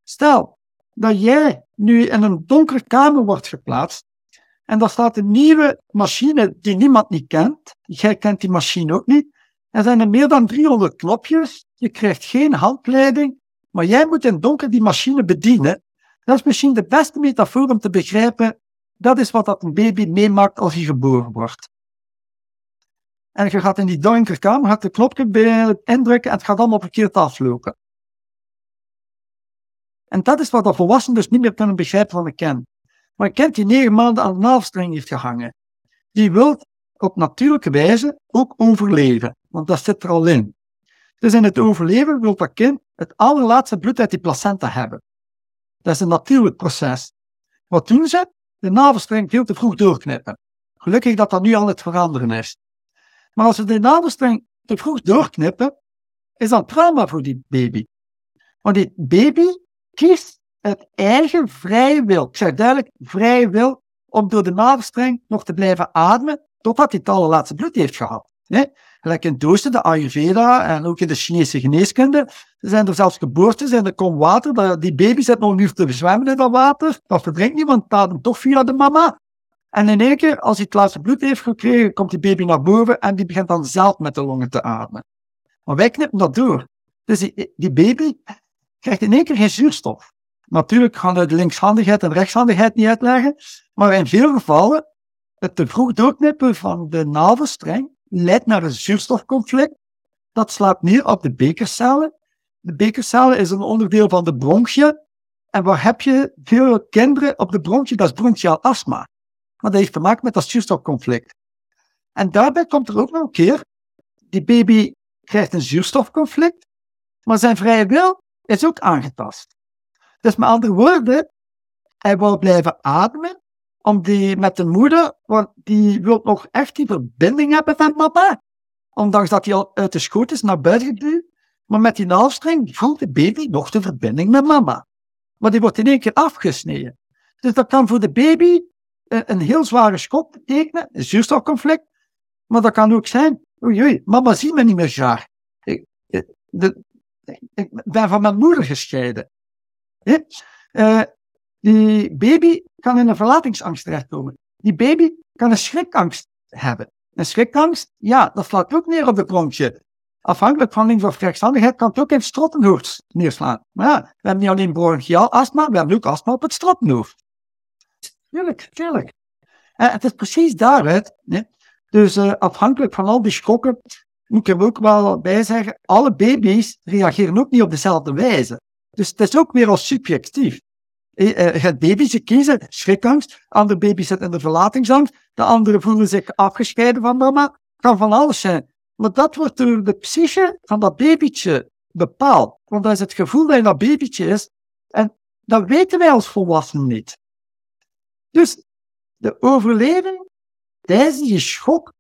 S3: Stel dat jij nu in een donkere kamer wordt geplaatst en daar staat een nieuwe machine die niemand niet kent. Jij kent die machine ook niet. Er zijn er meer dan 300 knopjes. Je krijgt geen handleiding, maar jij moet in het donker die machine bedienen. Dat is misschien de beste metafoor om te begrijpen. Dat is wat dat een baby meemaakt als hij geboren wordt. En je gaat in die donkere kamer, gaat de knopje indrukken en het gaat allemaal verkeerd aflopen. En dat is wat de volwassenen dus niet meer kunnen begrijpen van een kind. Maar een kind die negen maanden aan de navelstreng heeft gehangen, die wil op natuurlijke wijze ook overleven. Want dat zit er al in. Dus in het overleven wil dat kind het allerlaatste bloed uit die placenta hebben. Dat is een natuurlijk proces. Wat doen ze? De navelstreng veel te vroeg doorknippen. Gelukkig dat dat nu aan het veranderen is. Maar als ze de navelstreng te vroeg doorknippen, is dat trauma voor die baby. Want die baby kiest het eigen vrije wil, ik zeg duidelijk vrije wil, om door de navelstreng nog te blijven ademen, totdat hij het allerlaatste bloed heeft gehad. Gelijk in het oosten, de Ayurveda en ook in de Chinese geneeskunde, zijn er zelfs geboortes en er komt water, die baby zit nog uur te zwemmen in dat water, dat verdrinkt niet, want het ademt toch via de mama. En in één keer, als hij het laatste bloed heeft gekregen, komt die baby naar boven en die begint dan zelf met de longen te ademen. Maar wij knippen dat door. Dus die, die baby krijgt in één keer geen zuurstof. Natuurlijk gaan we de linkshandigheid en rechtshandigheid niet uitleggen, maar in veel gevallen, het te vroeg doorknippen van de navelstreng leidt naar een zuurstofconflict. Dat slaat neer op de bekercellen. De bekercellen is een onderdeel van de bronchie. En waar heb je veel kinderen op de bronchie? Dat is bronchiaal astma. Maar dat heeft te maken met dat zuurstofconflict. En daarbij komt er ook nog een keer, die baby krijgt een zuurstofconflict, maar zijn vrije wil is ook aangetast. Dus met andere woorden, hij wil blijven ademen, om die met de moeder, want die wil nog echt die verbinding hebben met mama. Ondanks dat hij al uit de schoot is naar buiten geduwd. Maar met die navelstreng voelt de baby nog de verbinding met mama. Maar die wordt in één keer afgesneden. Dus dat kan voor de baby een, een heel zware schok betekenen, een zuurstofconflict. Maar dat kan ook zijn, oei oei, mama ziet me niet meer graag. Ik, ik- ben van mijn moeder gescheiden. Eh, die baby kan in een verlatingsangst terechtkomen. Die baby kan een schrikangst hebben. Een schrikangst, ja, dat slaat ook neer op de bronchie. Afhankelijk van links- of rechtshandigheid kan het ook in strottenhoofd neerslaan. Maar ja, we hebben niet alleen bronchiaal astma, we hebben ook astma op het strottenhoofd. Tuurlijk, tuurlijk. En het is precies daaruit. Hè? Dus eh, afhankelijk van al die schokken, moet ik er ook wel bij zeggen, alle baby's reageren ook niet op dezelfde wijze. Dus het is ook weer al subjectief. Eh, eh, Het baby's die kiezen schrikangst, andere baby's zitten in de verlatingsangst, de anderen voelen zich afgescheiden van mama. Kan van alles zijn. Maar dat wordt door de psyche van dat babytje bepaald. Want dat is het gevoel dat in dat babytje is. En dat weten wij als volwassenen niet. Dus de overleving tijdens die schok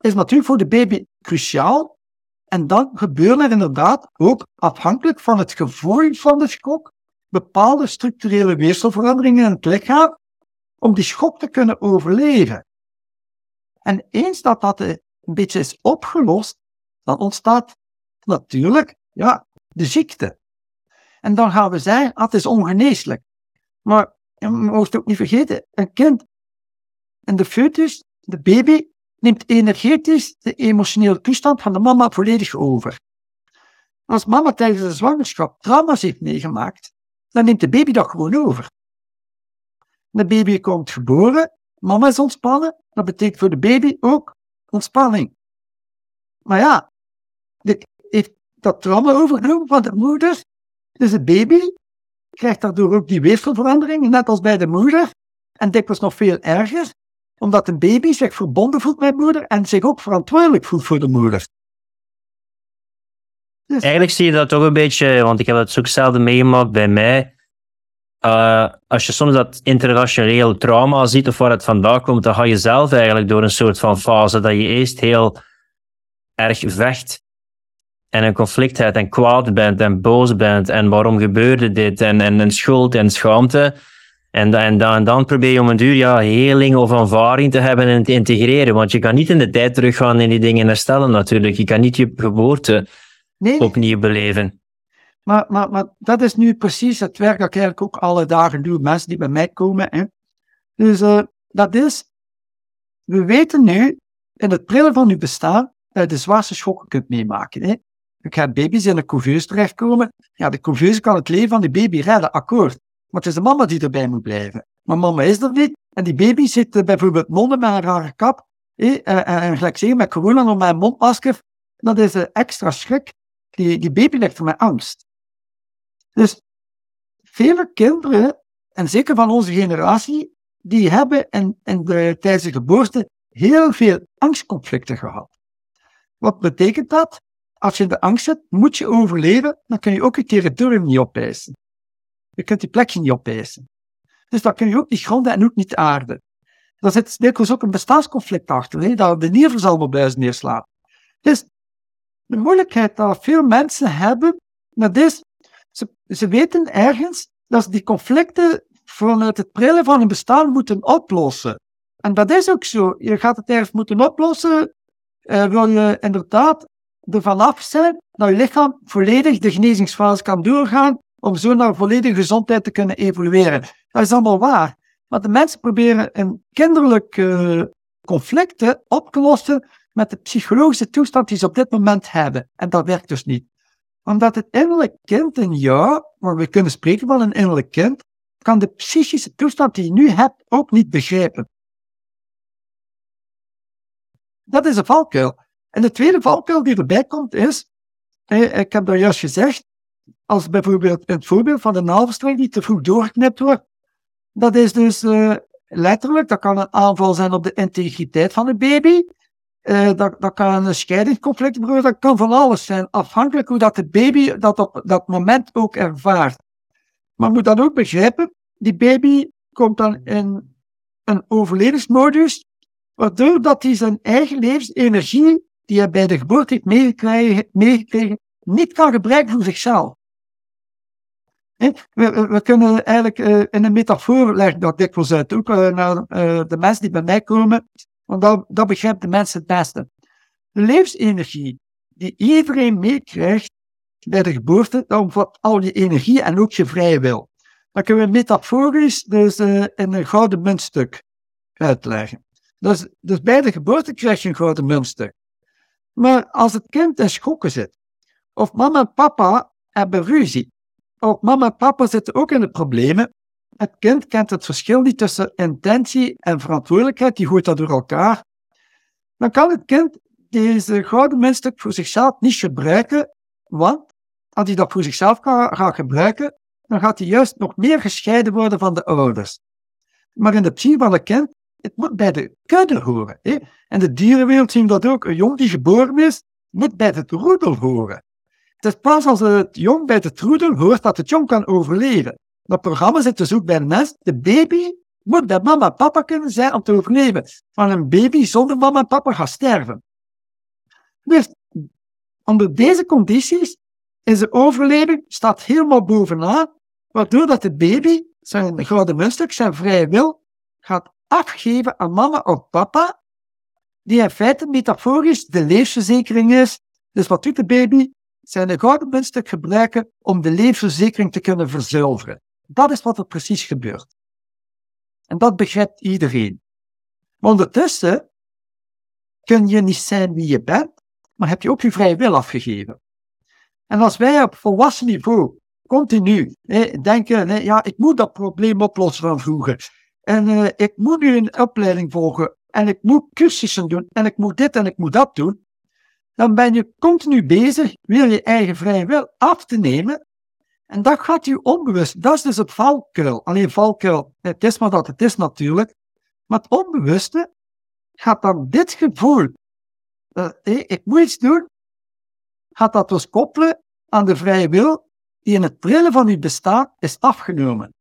S3: is natuurlijk voor de baby cruciaal. En dan gebeuren er inderdaad ook afhankelijk van het gevoel van de schok bepaalde structurele weefselveranderingen in het lichaam, om die schok te kunnen overleven. En eens dat dat een beetje is opgelost, dan ontstaat natuurlijk ja, de ziekte. En dan gaan we zeggen, ah, het is ongeneeslijk. Maar je moet ook niet vergeten, een kind en de foetus, de baby, neemt energetisch de emotionele toestand van de mama volledig over. Als mama tijdens de zwangerschap trauma's heeft meegemaakt, dan neemt de baby dat gewoon over. De baby komt geboren, mama is ontspannen, dat betekent voor de baby ook ontspanning. Maar ja, dit heeft dat trauma overgenomen van de moeder, dus de baby krijgt daardoor ook die weefselverandering, net als bij de moeder, en dikwijls nog veel erger, omdat een baby zich verbonden voelt met moeder en zich ook verantwoordelijk voelt voor de moeder.
S2: Eigenlijk zie je dat toch een beetje, want ik heb het ook zelden meegemaakt bij mij. Uh, als je soms dat interrationeel trauma ziet of waar het vandaan komt, dan ga je zelf eigenlijk door een soort van fase dat je eerst heel erg vecht en een conflict hebt en kwaad bent en boos bent en waarom gebeurde dit en, en, schuld en schaamte. En, en, dan, en dan probeer je om een duur ja, heling of ervaring te hebben en te integreren. Want je kan niet in de tijd teruggaan en die dingen herstellen natuurlijk. Je kan niet je geboorte nee, opnieuw beleven.
S3: Maar, maar, maar dat is nu precies het werk dat ik eigenlijk ook alle dagen doe. Mensen die bij mij komen. Hè. Dus uh, dat is, we weten nu in het prille van uw bestaan dat je de zwaarste schokken kunt meemaken. Hè. Je gaat baby's in een couveuse terechtkomen. Ja, de couveuse kan het leven van die baby redden, akkoord. Maar het is de mama die erbij moet blijven. Maar mama is er niet. En die baby zit bijvoorbeeld monden met een rare kap. Eh, en gelijk zeggen, met corona nog een mondmasker. Dat is een extra schrik. Die, die baby er met angst. Dus vele kinderen, en zeker van onze generatie, die hebben in, in de, tijdens de geboorte heel veel angstconflicten gehad. Wat betekent dat? Als je in de angst zit, moet je overleven, dan kun je ook een territorium niet opeisen. Je kunt die plekje niet opeisen. Dus dan kun je ook niet gronden en ook niet aarden. Daar zit dikwijls ook een bestaansconflict achter, dat de nervus allemaal buis neerslaat. Dus de moeilijkheid dat veel mensen hebben, dat is, ze, weten ergens dat ze die conflicten vanuit het prillen van hun bestaan moeten oplossen. En dat is ook zo. Je gaat het ergens moeten oplossen, uh, wil je inderdaad ervan af zijn dat je lichaam volledig de genezingsfase kan doorgaan om zo naar volledige gezondheid te kunnen evolueren. Dat is allemaal waar. Maar de mensen proberen een kinderlijke conflicten op te lossen met de psychologische toestand die ze op dit moment hebben. En dat werkt dus niet. Omdat het innerlijk kind in jou, waar we kunnen spreken van een innerlijk kind, kan de psychische toestand die je nu hebt ook niet begrijpen. Dat is een valkuil. En de tweede valkuil die erbij komt is, ik heb daar juist gezegd, als bijvoorbeeld het voorbeeld van de navelstreng die te vroeg doorgeknipt wordt, dat is dus uh, letterlijk, dat kan een aanval zijn op de integriteit van de baby, uh, dat, dat kan een scheidingsconflict worden, dat kan van alles zijn, afhankelijk hoe dat de baby dat op dat moment ook ervaart. Maar moet dan ook begrijpen, die baby komt dan in een overlevingsmodus, waardoor dat hij zijn eigen levensenergie, die hij bij de geboorte heeft meegekregen, niet kan gebruiken voor zichzelf. We, we, kunnen eigenlijk uh, in een metafoor leggen dat dikwijls uit, ook uh, naar de mensen die bij mij komen, want dat, dat begrijpt de mensen het beste. De levensenergie die iedereen meekrijgt bij de geboorte, dat omvat al je energie en ook je vrije wil. Dat kunnen we metaforisch dus in een gouden muntstuk uitleggen. Dus, dus bij de geboorte krijg je een gouden muntstuk. Maar als het kind in schokken zit, of mama en papa hebben ruzie, ook mama en papa zitten ook in de problemen. Het kind kent het verschil niet tussen intentie en verantwoordelijkheid, die gooit dat door elkaar. Dan kan het kind deze gouden muntstuk voor zichzelf niet gebruiken, want als hij dat voor zichzelf gaat gebruiken, dan gaat hij juist nog meer gescheiden worden van de ouders. Maar in de psyche van het kind, het moet bij de kudde horen. Hè? En de dierenwereld zien dat ook. Een jong die geboren is, moet bij het roedel horen. Het is pas als het jong bij de troedel hoort dat het jong kan overleven. Dat programma zit dus ook bij een nest. De baby moet bij mama en papa kunnen zijn om te overleven. Van een baby zonder mama en papa gaat sterven. Dus onder deze condities is de overleving staat helemaal bovenaan, waardoor dat de baby zijn gouden muntstuk, zijn vrije wil, gaat afgeven aan mama of papa, die in feite metaforisch de levensverzekering is. Dus wat doet de baby? Zijn de gouden muntstuk gebruiken om de levensverzekering te kunnen verzilveren. Dat is wat er precies gebeurt. En dat begrijpt iedereen. Maar ondertussen kun je niet zijn wie je bent, maar heb je ook je vrije wil afgegeven. En als wij op volwassen niveau continu denken, hè, ja, ik moet dat probleem oplossen van vroeger. En uh, ik moet nu een opleiding volgen. En ik moet cursussen doen. En ik moet dit en ik moet dat doen. Dan ben je continu bezig, weer je eigen vrije wil af te nemen. En dat gaat je onbewust. Dat is dus het valkuil. Alleen valkuil, het is maar dat het is natuurlijk. Maar het onbewuste gaat dan dit gevoel, uh, ik moet iets doen, gaat dat dus koppelen aan de vrije wil die in het trillen van je bestaan is afgenomen.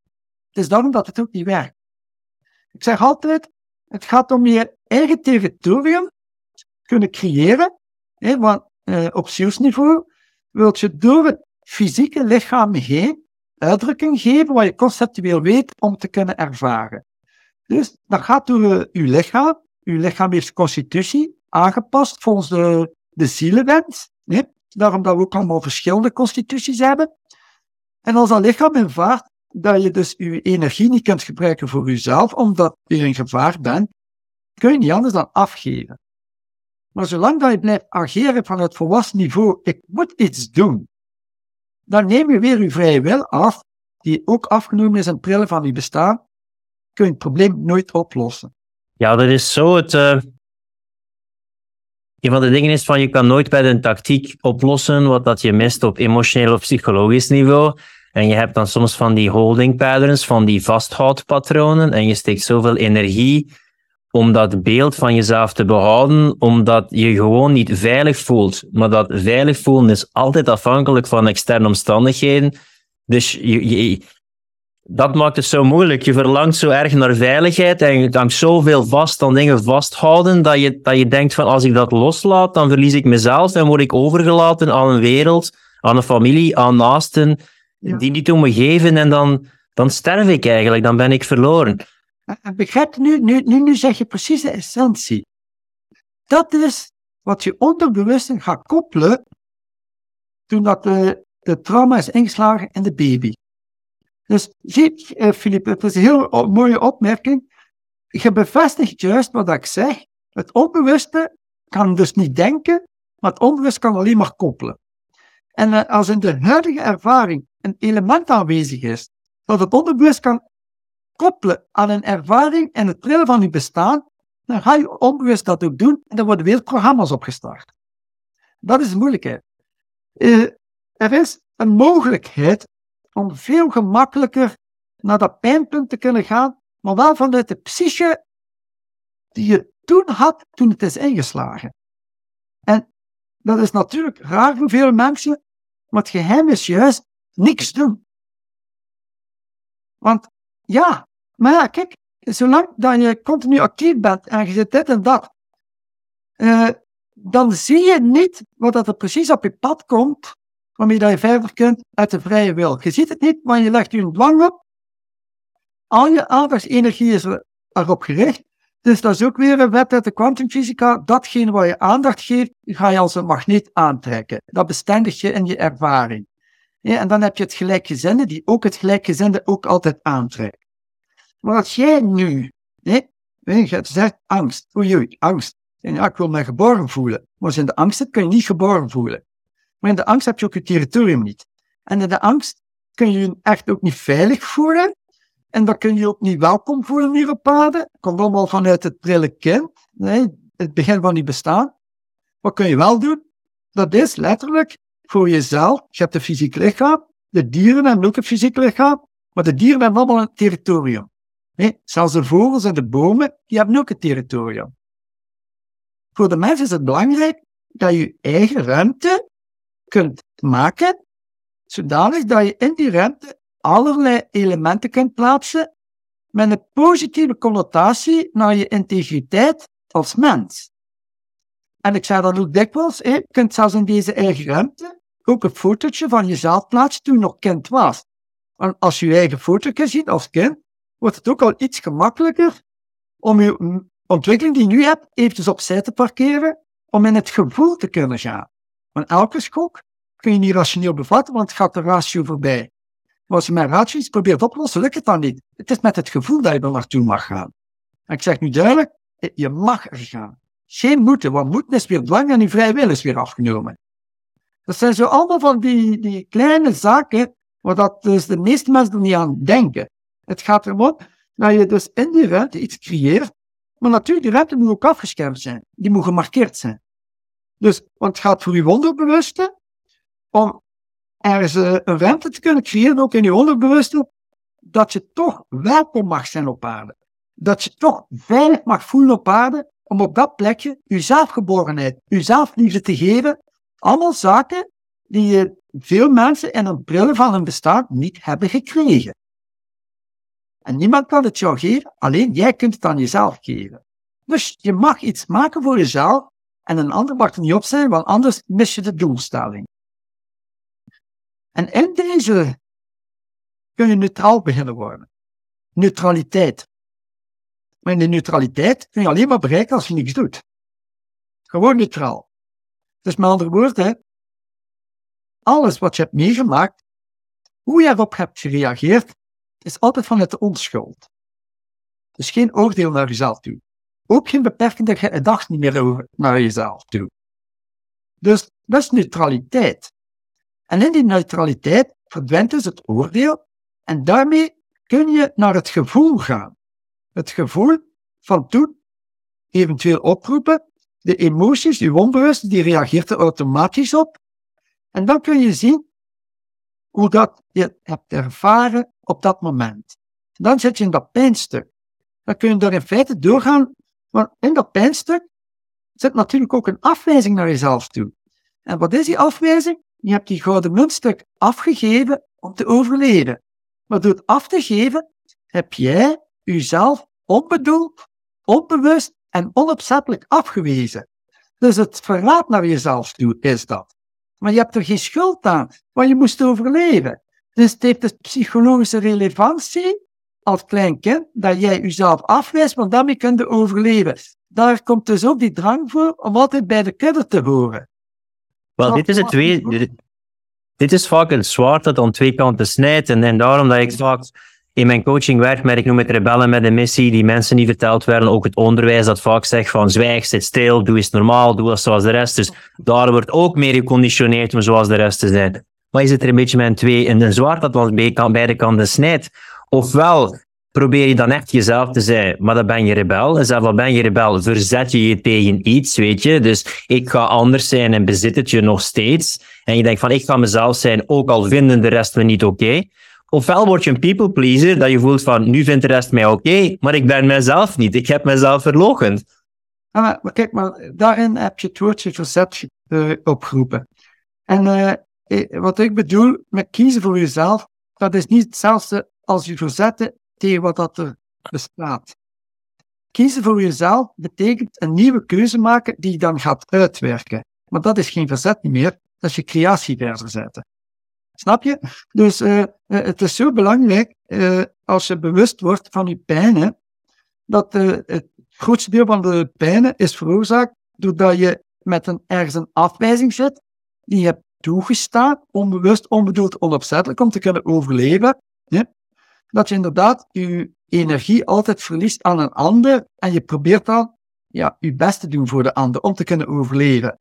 S3: Het is daarom dat het ook niet werkt. Ik zeg altijd, het gaat om je eigen territorium kunnen creëren, hè, want eh, op zielsniveau wilt je door het fysieke lichaam heen uitdrukking geven wat je conceptueel weet om te kunnen ervaren. Dus dat gaat door uw lichaam. Uw lichaam heeft constitutie aangepast volgens de, de zielenwens. Hè? Daarom dat we ook allemaal verschillende constituties hebben. En als dat lichaam ervaart dat je dus je energie niet kunt gebruiken voor jezelf, omdat je in gevaar bent, kun je niet anders dan afgeven. Maar zolang dat je blijft ageren van het volwassen niveau, ik moet iets doen, dan neem je weer je vrije wil af, die ook afgenomen is in het trillen van je bestaan, kun je het probleem nooit oplossen.
S2: Ja, dat is zo het... Uh... Een van de dingen is van je kan nooit bij een tactiek oplossen wat dat je mist op emotioneel of psychologisch niveau. En je hebt dan soms van die holding patterns, van die vasthoudpatronen. En je steekt zoveel energie om dat beeld van jezelf te behouden, omdat je gewoon niet veilig voelt. Maar dat veilig voelen is altijd afhankelijk van externe omstandigheden. Dus je, dat maakt het zo moeilijk. Je verlangt zo erg naar veiligheid en je dankt zoveel vast aan dingen vasthouden, dat je, dat je denkt van als ik dat loslaat, dan verlies ik mezelf en word ik overgelaten aan een wereld, aan een familie, aan naasten die niet om me geven en dan, dan sterf ik eigenlijk, dan ben ik verloren.
S3: Begrijp nu, nu, nu, nu zeg je precies de essentie. Dat is wat je onderbewust gaat koppelen toen dat de, de trauma is ingeslagen in de baby. Dus zie, eh, Filip, het is een heel mooie opmerking. Je bevestigt juist wat ik zeg. Het onbewuste kan dus niet denken, maar het onbewust kan alleen maar koppelen. En eh, als in de huidige ervaring een element aanwezig is, dat het onderbewust kan koppelen aan een ervaring en het trillen van je bestaan, dan ga je onbewust dat ook doen en dan worden weer programma's opgestart. Dat is de moeilijkheid. Uh, er is een mogelijkheid om veel gemakkelijker naar dat pijnpunt te kunnen gaan, maar wel vanuit de psyche die je toen had, toen het is ingeslagen. En dat is natuurlijk raar voor veel mensen, maar het geheim is juist niks doen. Want ja, maar ja, kijk, zolang dat je continu actief bent en je zit dit en dat, uh, dan zie je niet wat er precies op je pad komt, waarmee dat je verder kunt uit de vrije wil. Je ziet het niet, maar je legt je een dwang op. Al je aandachtsenergie is erop gericht. Dus dat is ook weer een wet uit de kwantumfysica. Datgene waar je aandacht geeft, ga je als een magneet aantrekken. Dat bestendigt je in je ervaring. Ja, en dan heb je het gelijkgezinde, die ook het gelijkgezinde ook altijd aantrekt. Maar als jij nu, hè, je zegt angst, oei angst. En ja, ik wil me geboren voelen. Maar je in de angst kun je niet geboren voelen. Maar in de angst heb je ook je territorium niet. En in de angst kun je je echt ook niet veilig voelen. En dan kun je ook niet welkom voelen hier op aarde. Komt allemaal vanuit het prille kind. Nee, het begin van je bestaan. Wat kun je wel doen? Dat is letterlijk voor jezelf. Je hebt een fysiek lichaam. De dieren hebben ook een fysiek lichaam. Maar de dieren hebben allemaal een territorium. Zelfs de vogels en de bomen, die hebben ook een territorium. Voor de mens is het belangrijk dat je eigen ruimte kunt maken, zodanig dat je in die ruimte allerlei elementen kunt plaatsen met een positieve connotatie naar je integriteit als mens. En ik zei dat ook dikwijls, je kunt zelfs in deze eigen ruimte ook een fotootje van jezelf plaatsen toen je nog kind was. Als je je eigen fotootje ziet als kind, wordt het ook al iets gemakkelijker om je ontwikkeling die je nu hebt, eventjes opzij te parkeren, om in het gevoel te kunnen gaan. Want elke schok kun je niet rationeel bevatten, want het gaat de ratio voorbij. Maar als je met ratio iets probeert op te lossen, lukt het dan niet. Het is met het gevoel dat je er naartoe mag gaan. En ik zeg nu duidelijk, je mag er gaan. Geen moeten, want moeten is weer dwang en je vrije wil is weer afgenomen. Dat zijn zo allemaal van die, die kleine zaken, waar dat dus de meeste mensen er niet aan denken. Het gaat erom dat je dus in die ruimte iets creëert, maar natuurlijk, die ruimte moet ook afgeschermd zijn. Die moet gemarkeerd zijn. Dus, want het gaat voor je onderbewuste om ergens uh, een ruimte te kunnen creëren, ook in je onderbewuste, dat je toch welkom mag zijn op aarde. Dat je toch veilig mag voelen op aarde, om op dat plekje je zelfgeborenheid, je zelfliefde te geven. Allemaal zaken die veel mensen in een bril van hun bestaan niet hebben gekregen. En niemand kan het jou geven, alleen jij kunt het aan jezelf geven. Dus je mag iets maken voor jezelf en een ander mag er niet op zijn, want anders mis je de doelstelling. En in deze kun je neutraal beginnen worden. Neutraliteit. Maar in de neutraliteit kun je alleen maar bereiken als je niks doet. Gewoon neutraal. Dus met andere woorden, alles wat je hebt meegemaakt, hoe je erop hebt gereageerd, is altijd vanuit de onschuld. Dus geen oordeel naar jezelf toe. Ook geen beperkende gedacht niet meer over naar jezelf toe. Dus dat is neutraliteit. En in die neutraliteit verdwijnt dus het oordeel en daarmee kun je naar het gevoel gaan. Het gevoel van toen eventueel oproepen, de emoties, je onbewust, die reageert er automatisch op. En dan kun je zien hoe dat je hebt ervaren op dat moment. Dan zit je in dat pijnstuk. Dan kun je er in feite doorgaan, want in dat pijnstuk zit natuurlijk ook een afwijzing naar jezelf toe. En wat is die afwijzing? Je hebt die gouden muntstuk afgegeven om te overleven. Maar door het af te geven, heb jij jezelf onbedoeld, onbewust en onopzettelijk afgewezen. Dus het verraad naar jezelf toe is dat. Maar je hebt er geen schuld aan, want je moest overleven. Dus het heeft de psychologische relevantie als klein kind dat jij jezelf afwijst, want daarmee kun je overleven. Daar komt dus ook die drang voor om altijd bij de kudde te horen.
S2: Wel, dit is het twee. Dit, is vaak een zwaard dat aan twee kanten snijdt. En, en daarom dat ik vaak in mijn coaching werk met, ik noem het rebellen met een missie, die mensen niet verteld werden. Ook het onderwijs dat vaak zegt van zwijg, zit stil, doe eens normaal, doe als zoals de rest. Dus daar wordt ook meer geconditioneerd om zoals de rest te zijn. Maar je zit er een beetje met twee in een zwaard dat wel beide kanten snijdt. Ofwel probeer je dan echt jezelf te zijn, maar dan ben je rebel. En zelf al ben je rebel, verzet je je tegen iets, weet je. Dus ik ga anders zijn en bezit het je nog steeds. En je denkt van, ik ga mezelf zijn, ook al vinden de rest me niet oké. Ofwel word je een people pleaser, dat je voelt van, nu vindt de rest mij oké, maar ik ben mezelf niet. Ik heb mezelf verlogend.
S3: Ah, maar kijk, maar daarin heb je het woordje verzet uh, opgeroepen. En uh, wat ik bedoel met kiezen voor jezelf, dat is niet hetzelfde als je verzetten tegen wat dat er bestaat. Kiezen voor jezelf betekent een nieuwe keuze maken die je dan gaat uitwerken. Maar dat is geen verzet meer, dat is je creatie verder zetten. Snap je? Dus uh, het is zo belangrijk, als je bewust wordt van je pijnen, dat het grootste deel van de pijnen is veroorzaakt doordat je met een, ergens een afwijzing zit, die je toegestaan, onbewust, onbedoeld, onopzettelijk, om te kunnen overleven. Dat je inderdaad je energie altijd verliest aan een ander en je probeert dan ja, je best te doen voor de ander om te kunnen overleven.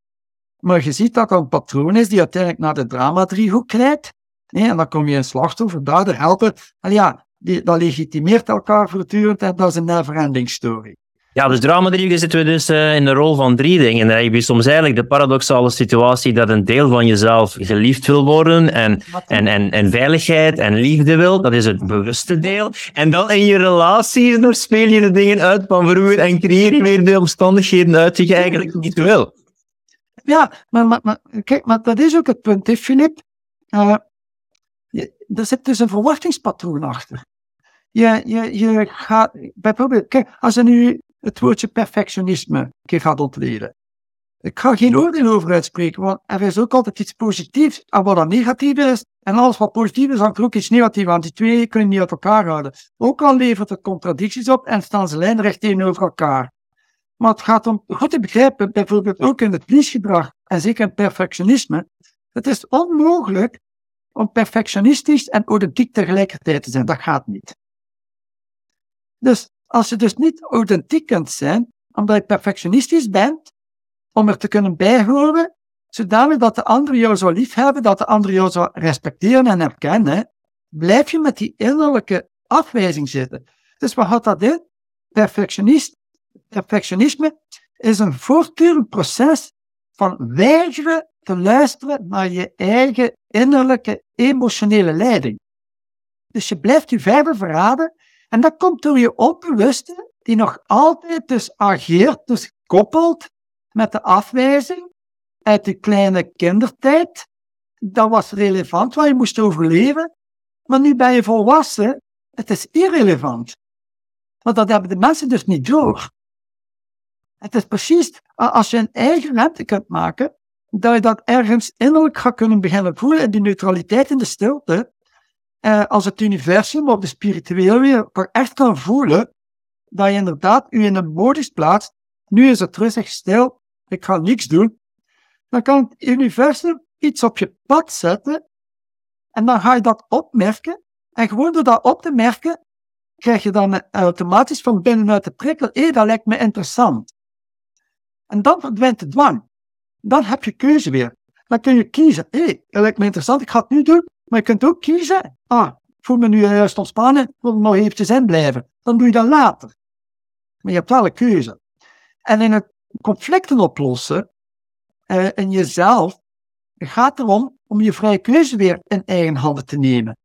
S3: Maar je ziet dat dat een patroon is die uiteindelijk naar de drama-driehoek leidt. Nee, en dan kom je een slachtoffer, dader, helper. En ja, die, dat legitimeert elkaar voortdurend en dat is een never-ending story.
S2: Ja, dus drama drie zitten we dus uh, in de rol van drie dingen. Dan heb je soms eigenlijk de paradoxale situatie dat een deel van jezelf geliefd wil worden en, en, en, en veiligheid en liefde wil. Dat is het bewuste deel. En dan in je relaties nog speel je de dingen uit van vroeger en creëer je weer de omstandigheden uit die je eigenlijk niet wil.
S3: Ja, maar, maar, maar kijk, maar dat is ook het punt, hè, Filip. Uh, er zit dus een verwachtingspatroon achter. Je, je, je gaat, bijvoorbeeld, kijk, als je nu het woordje perfectionisme gaat ontleden. Ik ga geen oordeel over uitspreken, want er is ook altijd iets positiefs aan wat dan negatief is. En alles wat positief is, hangt er ook iets negatiefs aan. Die twee kunnen niet uit elkaar houden. Ook al levert het contradicties op en staan ze lijnrecht tegenover elkaar. Maar het gaat om goed te begrijpen, bijvoorbeeld ook in het liesgedrag en zeker in perfectionisme. Het is onmogelijk om perfectionistisch en authentiek tegelijkertijd te zijn. Dat gaat niet. Dus als je dus niet authentiek kunt zijn, omdat je perfectionistisch bent, om er te kunnen bijhoren, zodanig dat de ander jou zou liefhebben, dat de ander jou zou respecteren en herkennen, blijf je met die innerlijke afwijzing zitten. Dus wat houdt dat? Perfectionist, perfectionisme is een voortdurend proces van weigeren te luisteren naar je eigen innerlijke emotionele leiding. Dus je blijft je verder verraden en dat komt door je onbewuste, die nog altijd dus ageert, dus koppelt met de afwijzing uit de kleine kindertijd. Dat was relevant, waar je moest overleven. Maar nu ben je volwassen, het is irrelevant. Want dat hebben de mensen dus niet door. Het is precies als je een eigen ruimte kunt maken, dat je dat ergens innerlijk gaat kunnen beginnen voelen in die neutraliteit in de stilte. Eh, als het universum of de spirituele wereld echt kan voelen dat je inderdaad u in een modus plaatst. Nu is het rustig stil, ik ga niks doen. Dan kan het universum iets op je pad zetten en dan ga je dat opmerken. En gewoon door dat op te merken, krijg je dan automatisch van binnenuit de prikkel, hé, dat lijkt me interessant. En dan verdwijnt de dwang. Dan heb je keuze weer. Dan kun je kiezen, hé, dat lijkt me interessant, ik ga het nu doen. Maar je kunt ook kiezen, ah, voel me nu juist ontspannen, wil nog eventjes in blijven. Dan doe je dat later. Maar je hebt wel een keuze. En in het conflicten oplossen, uh, in jezelf, gaat erom om je vrije keuze weer in eigen handen te nemen.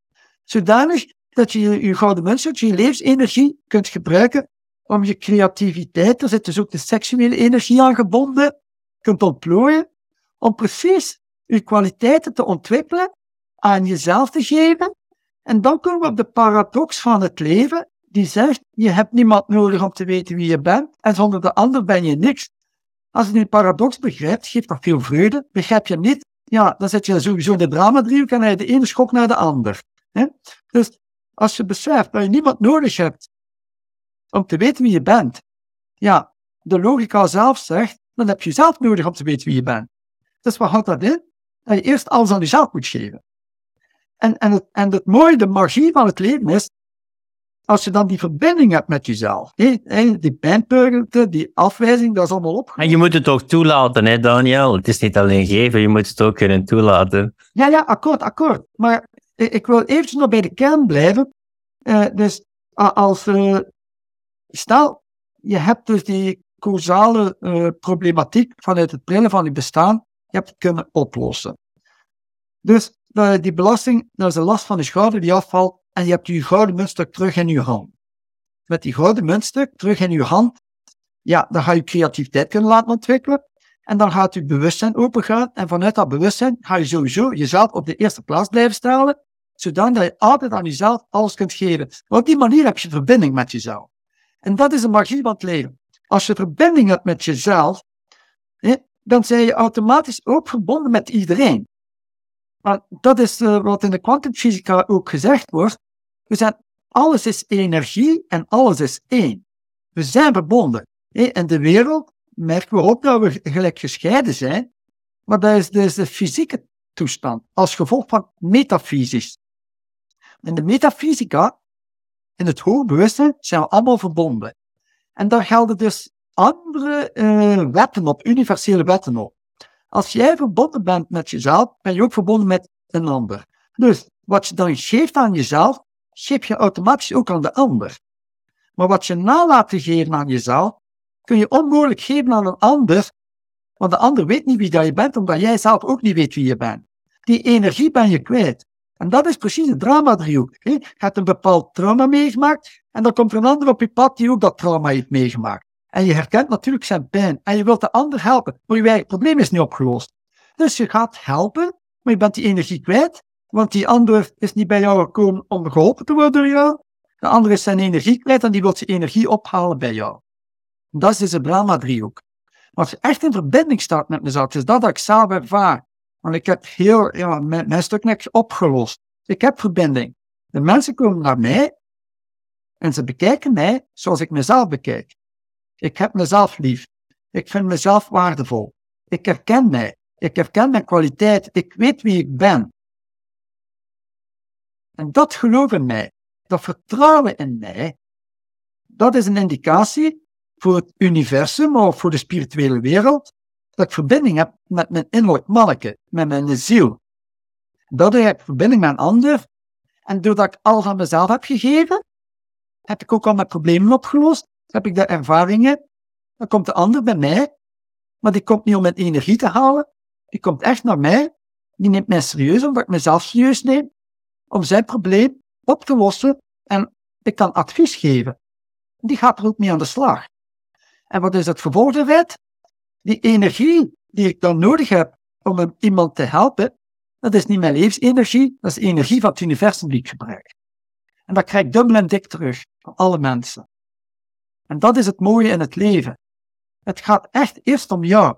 S3: Zodanig dat je je gouden munt, je levensenergie kunt gebruiken om je creativiteit, er zit dus ook de seksuele energie aan gebonden, kunt ontplooien, om precies je kwaliteiten te ontwikkelen, aan jezelf te geven. En dan komen we op de paradox van het leven, die zegt, je hebt niemand nodig om te weten wie je bent, en zonder de ander ben je niks. Als je die paradox begrijpt, geeft dat veel vreugde. Begrijp je niet, ja, dan zit je sowieso in de drama-driehoek en je de ene schok naar de ander. Dus als je beseft dat je niemand nodig hebt om te weten wie je bent, ja, de logica zelf zegt, dan heb je zelf nodig om te weten wie je bent. Dus wat houdt dat in? Dat je eerst alles aan jezelf moet geven. En, en, het, en het mooie, de magie van het leven is, als je dan die verbinding hebt met jezelf, die pijnpunten, die afwijzing, dat is allemaal op.
S2: En je moet het ook toelaten, hè, Daniel? Het is niet alleen geven, je moet het ook kunnen toelaten.
S3: Ja, ja, akkoord, akkoord. Maar ik wil eventjes nog bij de kern blijven. Uh, dus als, uh, stel, je hebt dus die causale uh, problematiek vanuit het brillen van je bestaan, je hebt het kunnen oplossen. Dus die belasting, dat is de last van de schouder die afvalt en je hebt je gouden muntstuk terug in je hand. Met die gouden muntstuk terug in je hand, ja, dan ga je creativiteit kunnen laten ontwikkelen. En dan gaat je bewustzijn opengaan. En vanuit dat bewustzijn ga je sowieso jezelf op de eerste plaats blijven stellen. Zodat je altijd aan jezelf alles kunt geven. op die manier heb je verbinding met jezelf. En dat is de magie van het leven. Als je verbinding hebt met jezelf, dan zijn je automatisch ook verbonden met iedereen. Maar dat is uh, wat in de kwantumfysica ook gezegd wordt. We zijn, alles is energie en alles is één. We zijn verbonden. In de wereld merken we ook dat we gelijk gescheiden zijn, maar dat is dus de fysieke toestand, als gevolg van metafysisch. In de metafysica, in het hoogbewustzijn, zijn we allemaal verbonden. En daar gelden dus andere uh, wetten op, universele wetten op. Als jij verbonden bent met jezelf, ben je ook verbonden met een ander. Dus wat je dan geeft aan jezelf, geef je automatisch ook aan de ander. Maar wat je nalaat te geven aan jezelf, kun je onmogelijk geven aan een ander, want de ander weet niet wie dat je bent, omdat jij zelf ook niet weet wie je bent. Die energie ben je kwijt. En dat is precies het drama-driehoek. Je hebt een bepaald trauma meegemaakt, en dan komt er een ander op je pad die ook dat trauma heeft meegemaakt. En je herkent natuurlijk zijn pijn, en je wilt de ander helpen, maar je eigen probleem is niet opgelost. Dus je gaat helpen, maar je bent die energie kwijt, want die ander is niet bij jou gekomen om geholpen te worden door jou. De ander is zijn energie kwijt en die wil zijn energie ophalen bij jou. Dat is een Brahma-driehoek. als je echt in verbinding staat met mezelf, is dat dat ik zelf ervaar. Want ik heb heel, ja, mijn, mijn stuk niks opgelost. Ik heb verbinding. De mensen komen naar mij en ze bekijken mij zoals ik mezelf bekijk. Ik heb mezelf lief. Ik vind mezelf waardevol. Ik herken mij. Ik herken mijn kwaliteit. Ik weet wie ik ben. En dat geloof in mij, dat vertrouwen in mij, dat is een indicatie voor het universum of voor de spirituele wereld, dat ik verbinding heb met mijn innerlijk manneke, met mijn ziel. Dat heb ik verbinding met een ander. En doordat ik al van mezelf heb gegeven, heb ik ook al mijn problemen opgelost. Heb ik de ervaringen. Dan komt de ander bij mij, maar die komt niet om mijn energie te halen. Die komt echt naar mij. Die neemt mij serieus, omdat ik mezelf serieus neem, om zijn probleem op te lossen. En ik kan advies geven. Die gaat er ook mee aan de slag. En wat is het gevolg Die energie die ik dan nodig heb om iemand te helpen, dat is niet mijn levensenergie, dat is de energie van het universum die ik gebruik. En dat krijg ik dubbel en dik terug van alle mensen. En dat is het mooie in het leven. Het gaat echt eerst om jou.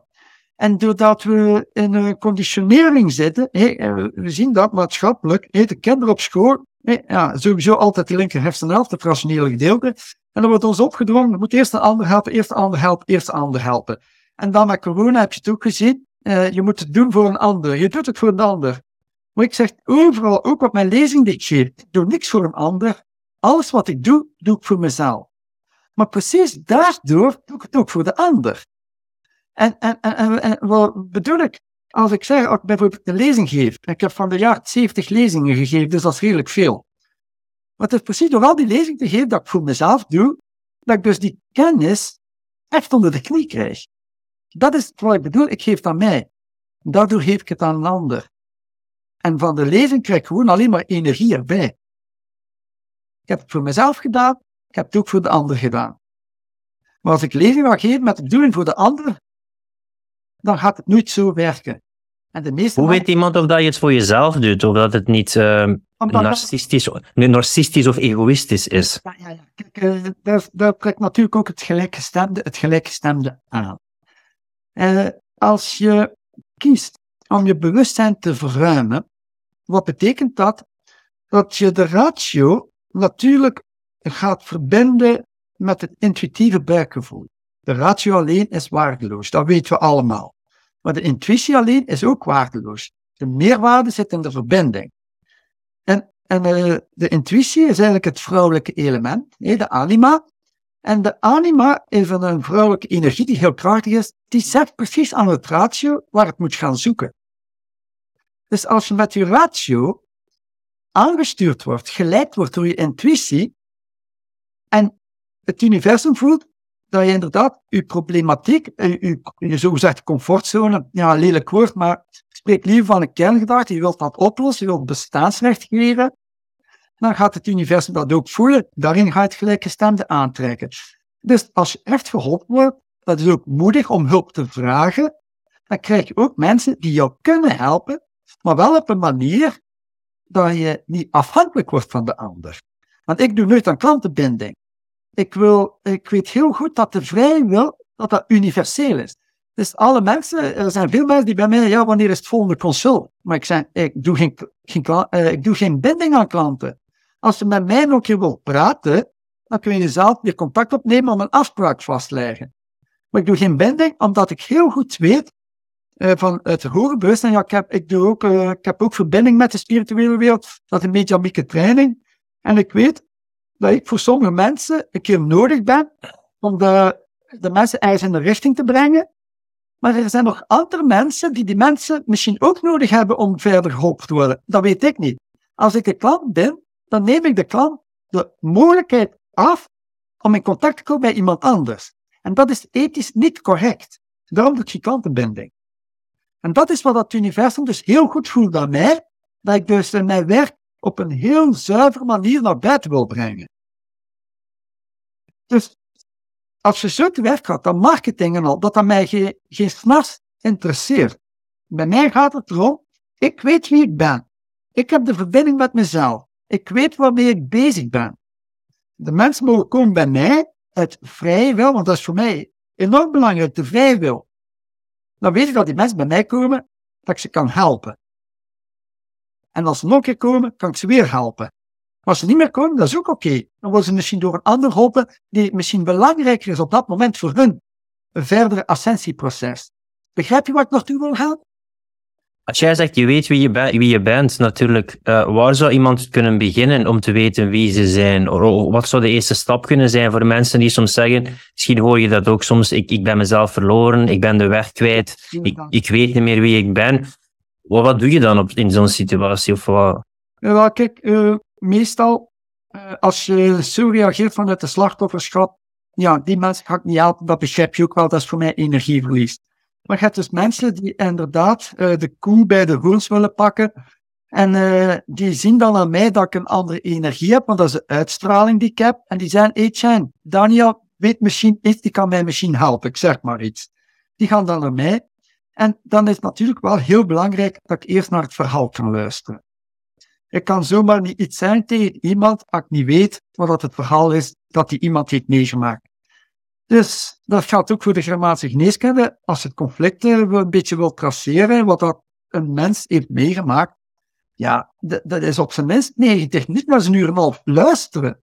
S3: En doordat we in een conditionering zitten, we zien dat maatschappelijk, de kinderen op school, ja, sowieso altijd de linker hersenhelft, het rationele gedeelte. En dan wordt ons opgedrongen, je moet eerst een ander helpen, eerst een ander helpen, eerst een ander helpen. En dan met corona heb je het ook gezien, uh, je moet het doen voor een ander. Je doet het voor een ander. Maar ik zeg overal, ook op mijn lezing die ik geef, ik doe niks voor een ander. Alles wat ik doe, doe ik voor mezelf. Maar precies daardoor doe ik het ook voor de ander. En, en, en, en, wat bedoel ik? Als ik zeg, als ik bijvoorbeeld een lezing geef, ik heb van de jaar 70 lezingen gegeven, dus dat is redelijk veel. Maar het is precies door al die lezingen te geven dat ik voor mezelf doe, dat ik dus die kennis echt onder de knie krijg. Dat is wat ik bedoel, ik geef het aan mij. Daardoor geef ik het aan een ander. En van de lezing krijg ik gewoon alleen maar energie erbij. Ik heb het voor mezelf gedaan, heb het ook voor de ander gedaan. Maar als ik ga geven met de bedoeling voor de ander, dan gaat het nooit zo werken.
S2: En de meeste Hoe weet iemand of dat je het voor jezelf doet, of dat het niet uh, narcistisch, narcistisch of egoïstisch is?
S3: Ja, ja, ja. Kijk, daar, daar trekt natuurlijk ook het gelijkgestemde, het gelijkgestemde aan. Uh, als je kiest om je bewustzijn te verruimen, wat betekent dat? Dat je de ratio natuurlijk gaat verbinden met het intuïtieve buikgevoel. De ratio alleen is waardeloos, dat weten we allemaal. Maar de intuïtie alleen is ook waardeloos. De meerwaarde zit in de verbinding. En, en uh, de intuïtie is eigenlijk het vrouwelijke element, de anima. En de anima is een vrouwelijke energie die heel krachtig is, die zegt precies aan het ratio waar het moet gaan zoeken. Dus als je met je ratio aangestuurd wordt, geleid wordt door je intuïtie, en het universum voelt dat je inderdaad je problematiek, je, je, zogezegd comfortzone, ja, lelijk woord, maar spreek liever van een kerngedachte, je wilt dat oplossen, je wilt bestaansrecht geven, dan gaat het universum dat ook voelen, daarin gaat het gelijkgestemde aantrekken. Dus als je echt geholpen wordt, dat is ook moedig om hulp te vragen, dan krijg je ook mensen die jou kunnen helpen, maar wel op een manier dat je niet afhankelijk wordt van de ander. Want ik doe nooit aan klantenbinding. Ik, wil, ik weet heel goed dat de vrije wil, dat dat universeel is. Dus alle mensen, er zijn veel mensen die bij mij, ja, wanneer is het volgende consult? Maar ik zeg, ik doe geen, geen, uh, ik doe geen binding aan klanten. Als je met mij nog praten, dan kun je zelf weer contact opnemen om een afspraak vast te leggen. Maar ik doe geen binding, omdat ik heel goed weet uh, van het hoge bewustzijn. Ja, ik heb, ik, doe ook, uh, ik heb ook verbinding met de spirituele wereld. Dat is een mediamieke training. En ik weet dat ik voor sommige mensen een keer nodig ben om de, de mensen ergens in de richting te brengen. Maar er zijn nog andere mensen die die mensen misschien ook nodig hebben om verder geholpen te worden. Dat weet ik niet. Als ik een klant ben, dan neem ik de klant de mogelijkheid af om in contact te komen met iemand anders. En dat is ethisch niet correct. Daarom doe ik geen klantenbinding. En dat is wat het universum dus heel goed voelt aan mij, dat ik dus in mijn werk op een heel zuivere manier naar buiten wil brengen. Dus als je zo te werk gaat, dan marketing en al, dat dat mij geen, geen s'nachts interesseert. Bij mij gaat het erom, ik weet wie ik ben. Ik heb de verbinding met mezelf. Ik weet waarmee ik bezig ben. De mensen mogen komen bij mij uit vrije wil, want dat is voor mij enorm belangrijk, de vrije wil. dan weet ik dat die mensen bij mij komen, dat ik ze kan helpen. En als ze nog een keer komen, kan ik ze weer helpen. Maar als ze niet meer komen, dat is ook oké. Dan worden ze misschien door een ander geholpen, die misschien belangrijker is op dat moment voor hun. Een verdere ascensieproces. Begrijp je wat ik naartoe wil gaan?
S2: Als jij zegt, je weet wie je, wie je bent, natuurlijk, uh, waar zou iemand kunnen beginnen om te weten wie ze zijn? Wat zou de eerste stap kunnen zijn voor mensen die soms zeggen, misschien hoor je dat ook soms, ik, ik ben mezelf verloren, ik ben de weg kwijt, ik, ik weet niet meer wie ik ben. Wat, doe je dan in zo'n situatie? Of wat?
S3: Ja, kijk, uh, meestal, uh, als je zo reageert vanuit de slachtofferschap, ja, die mensen ga ik niet helpen, dat begrijp je ook wel, dat is voor mij energieverlies. Maar je hebt dus mensen die inderdaad uh, de koe bij de hoens willen pakken. En die zien dan aan mij dat ik een andere energie heb, want dat is de uitstraling die ik heb. En die zijn, hey Chan, Daniel weet misschien iets, die kan mij misschien helpen, ik zeg maar iets. Die gaan dan naar mij. En dan is het natuurlijk wel heel belangrijk dat ik eerst naar het verhaal kan luisteren. Ik kan zomaar niet iets zijn tegen iemand als ik niet weet wat het verhaal is dat die iemand heeft meegemaakt. Dus dat geldt ook voor de grammatische geneeskunde. Als je het conflict een beetje wil traceren, wat dat een mens heeft meegemaakt, ja, dat is op zijn minst 90 niet maar een uur en een half luisteren.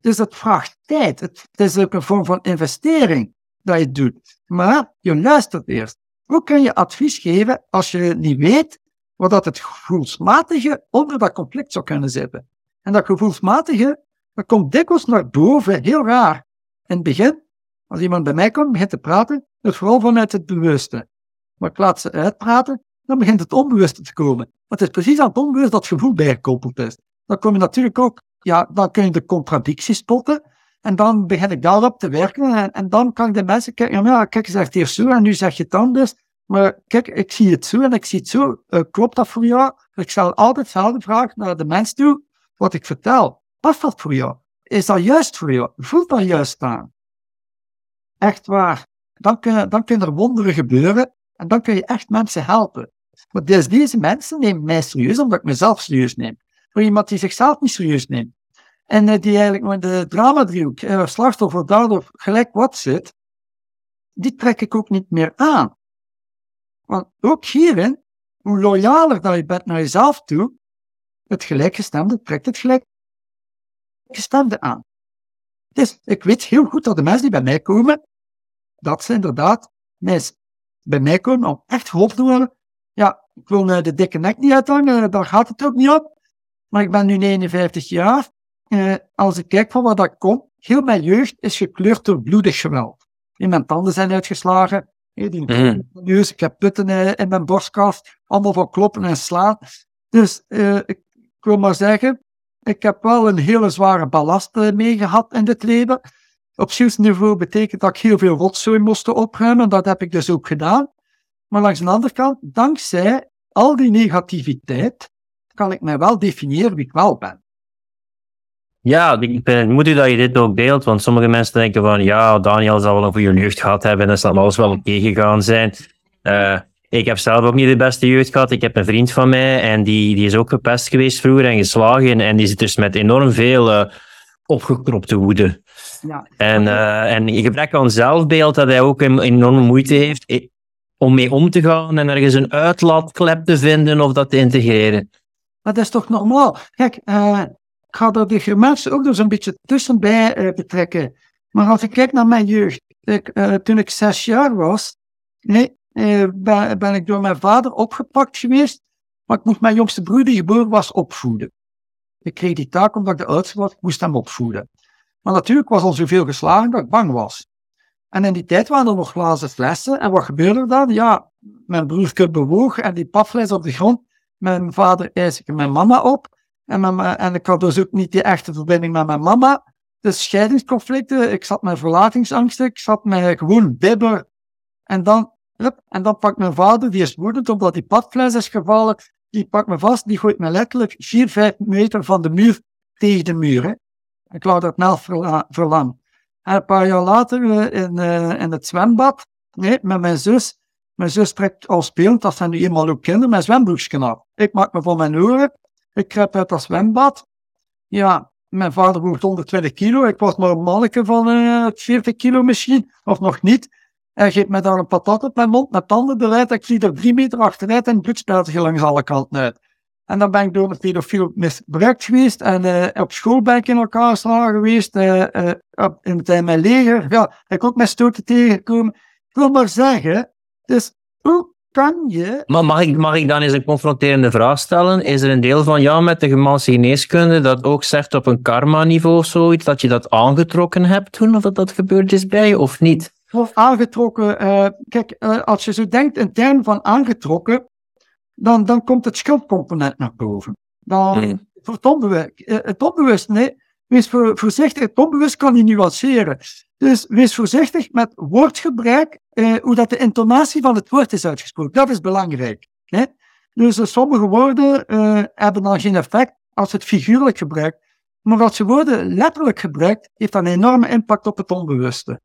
S3: Dus dat vraagt tijd. Het, is ook een vorm van investering dat je doet. Maar je luistert eerst. Hoe kun je advies geven als je niet weet wat dat het gevoelsmatige onder dat conflict zou kunnen zitten? En dat gevoelsmatige, dat komt dikwijls naar boven, heel raar. In het begin, als iemand bij mij komt, begint te praten, is vooral vanuit het bewuste. Maar ik laat ze uitpraten, dan begint het onbewuste te komen. Maar het is precies aan het onbewust dat gevoel bijgekoppeld is. Dan kom je natuurlijk ook, ja, dan kun je de contradictie spotten. En dan begin ik daarop te werken. En, en dan kan ik de mensen kijken, ja, kijk, je zegt eerst zo en nu zeg je het anders. Maar kijk, ik zie het zo en ik zie het zo. Uh, klopt dat voor jou? Ik stel altijd dezelfde vraag naar de mens toe. Wat ik vertel, past dat voor jou? Is dat juist voor jou? Voelt dat juist aan? Echt waar. Dan kunnen, dan kunnen er wonderen gebeuren en dan kun je echt mensen helpen. Maar dus deze mensen nemen mij serieus omdat ik mezelf serieus neem. Voor iemand die zichzelf niet serieus neemt. En uh, die eigenlijk met de dramadriehoek, uh, slachtoffer, daardoor gelijk wat zit, die trek ik ook niet meer aan. Want ook hierin, hoe loyaler dat je bent naar jezelf toe, het gelijkgestemde trekt het gelijk gestemde aan. Dus ik weet heel goed dat de mensen die bij mij komen, dat ze inderdaad mensen bij mij komen om echt geholpen te worden. Ja, ik wil de dikke nek niet uithangen, daar gaat het ook niet op. Maar ik ben nu 59 jaar. Eh, als ik kijk van waar dat komt, heel mijn jeugd is gekleurd door bloedig geweld. In mijn tanden zijn uitgeslagen, die mm. neus, ik heb putten in mijn borstkast, allemaal van kloppen en slaan. Dus uh, ik wil maar zeggen, ik heb wel een hele zware ballast uh, mee gehad in dit leven. Op zielsniveau betekent dat ik heel veel rotzooi moest opruimen. Dat heb ik dus ook gedaan. Maar langs de andere kant, dankzij al die negativiteit, kan ik mij wel definiëren wie ik wel ben.
S2: Ja, ik ben moet u dat je dit ook deelt, want sommige mensen denken van, ja, Daniel zal wel een goede jeugd gehad hebben en dan zal alles wel oké gegaan zijn. Uh, ik heb zelf ook niet de beste jeugd gehad. Ik heb een vriend van mij en die, die is ook gepest geweest vroeger en geslagen. En die zit dus met enorm veel uh, opgekropte woede. Ja. En, uh, en gebrek aan zelfbeeld dat hij ook een enorme moeite heeft eh, om mee om te gaan en ergens een uitlaatklep te vinden of dat te integreren.
S3: Maar dat is toch normaal? Kijk, uh, ga er de mensen ook dus een beetje tussenbij uh, betrekken. Maar als ik kijk naar mijn jeugd, ik, toen ik zes jaar was, nee, eh, ben, ben, ik door mijn vader opgepakt geweest, maar ik moest mijn jongste broer, die geboren was, opvoeden. Ik kreeg die taak omdat ik de oudste was, ik moest hem opvoeden. Maar natuurlijk was al zoveel geslagen dat ik bang was. En in die tijd waren er nog glazen flessen. En wat gebeurde er dan? Ja, mijn broertje bewoog en die papfles op de grond. Mijn vader eiste mijn mama op. En, mijn, en ik had dus ook niet die echte verbinding met mijn mama. Dus scheidingsconflicten, ik zat met verlatingsangsten, ik zat met gewoon bibber. En dan en dan pakt mijn vader, die is woedend omdat die padfles is gevallen, die pakt me vast, die gooit me letterlijk 4, 5 meter van de muur tegen de muur. Hè. Ik wou dat nou verlang. En een paar jaar later uh, in, uh, in het zwembad, nee, met mijn zus. Mijn zus trekt al spelend, dat zijn nu eenmaal ook kinderen, mijn zwembroekje af. Ik maak me van mijn oren, ik kruip uit dat zwembad. Ja, mijn vader woegt 120 kilo, ik was maar een manneke van uh, 40 kilo misschien, of nog niet. Hij geeft me daar een patat op mijn mond met tanden eruit. Ik zie er drie meter achteruit en bloed langs alle kanten uit. En dan ben ik door een pedofiel misbruikt geweest. En uh, op school ben ik in elkaar geslagen geweest. Uh, in, in mijn leger. Ja, heb ik ook met stoten tegengekomen. Ik wil maar zeggen, dus hoe kan je...
S2: Maar mag ik, mag ik dan eens een confronterende vraag stellen? Is er een deel van jou met de Germaanse geneeskunde dat ook zegt op een karma-niveau of zoiets, dat je dat aangetrokken hebt toen of dat dat gebeurd is bij je, of niet?
S3: Of aangetrokken, kijk, als je zo denkt in termen van aangetrokken, dan, dan komt het schuldcomponent naar boven. Dan, mm. voor het onbewust, eh, het onbewust, nee, wees voorzichtig, het onbewust kan je nuanceren. Dus wees voorzichtig met woordgebruik, eh, hoe dat de intonatie van het woord is uitgesproken. Dat is belangrijk. Hè? Dus uh, sommige woorden uh, hebben dan geen effect als het figuurlijk gebruikt. Maar als je woorden letterlijk gebruikt, heeft dat een enorme impact op het onbewuste.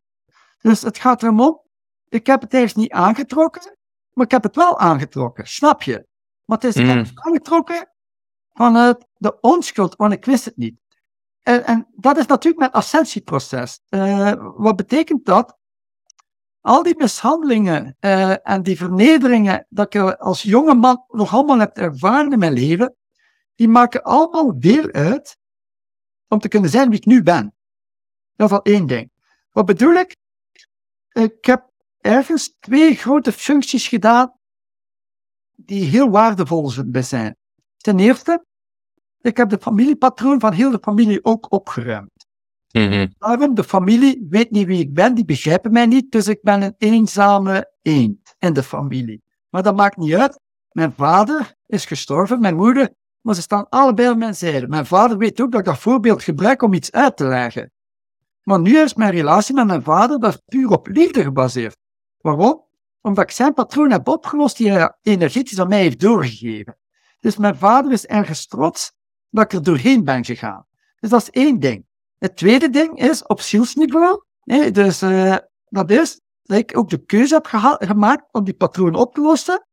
S3: Dus het gaat erom om, ik heb het eerst niet aangetrokken, maar ik heb het wel aangetrokken, snap je? Maar het is mm. aangetrokken vanuit de onschuld, want ik wist het niet. En, en dat is natuurlijk mijn ascensieproces. Uh, wat betekent dat? Al die mishandelingen uh, en die vernederingen dat ik als jonge man nog allemaal heb ervaren in mijn leven, die maken allemaal deel uit om te kunnen zijn wie ik nu ben. Dat is al één ding. Wat bedoel ik? Ik heb ergens twee grote functies gedaan die heel waardevol zijn. Ten eerste, ik heb de familiepatroon van heel de familie ook opgeruimd. Mm Daarom, de familie weet niet wie ik ben, die begrijpen mij niet, dus ik ben een eenzame eend in de familie. Maar dat maakt niet uit. Mijn vader is gestorven, mijn moeder, maar ze staan allebei op mijn zijde. Mijn vader weet ook dat ik dat voorbeeld gebruik om iets uit te leggen. Maar nu is mijn relatie met mijn vader dat puur op liefde gebaseerd. Waarom? Omdat ik zijn patroon heb opgelost die hij energetisch aan mij heeft doorgegeven. Dus mijn vader is ergens trots dat ik er doorheen ben gegaan. Dus dat is één ding. Het tweede ding is op zielsniveau. Nee, dus uh, dat is dat ik ook de keuze heb gemaakt om die patroon op te lossen.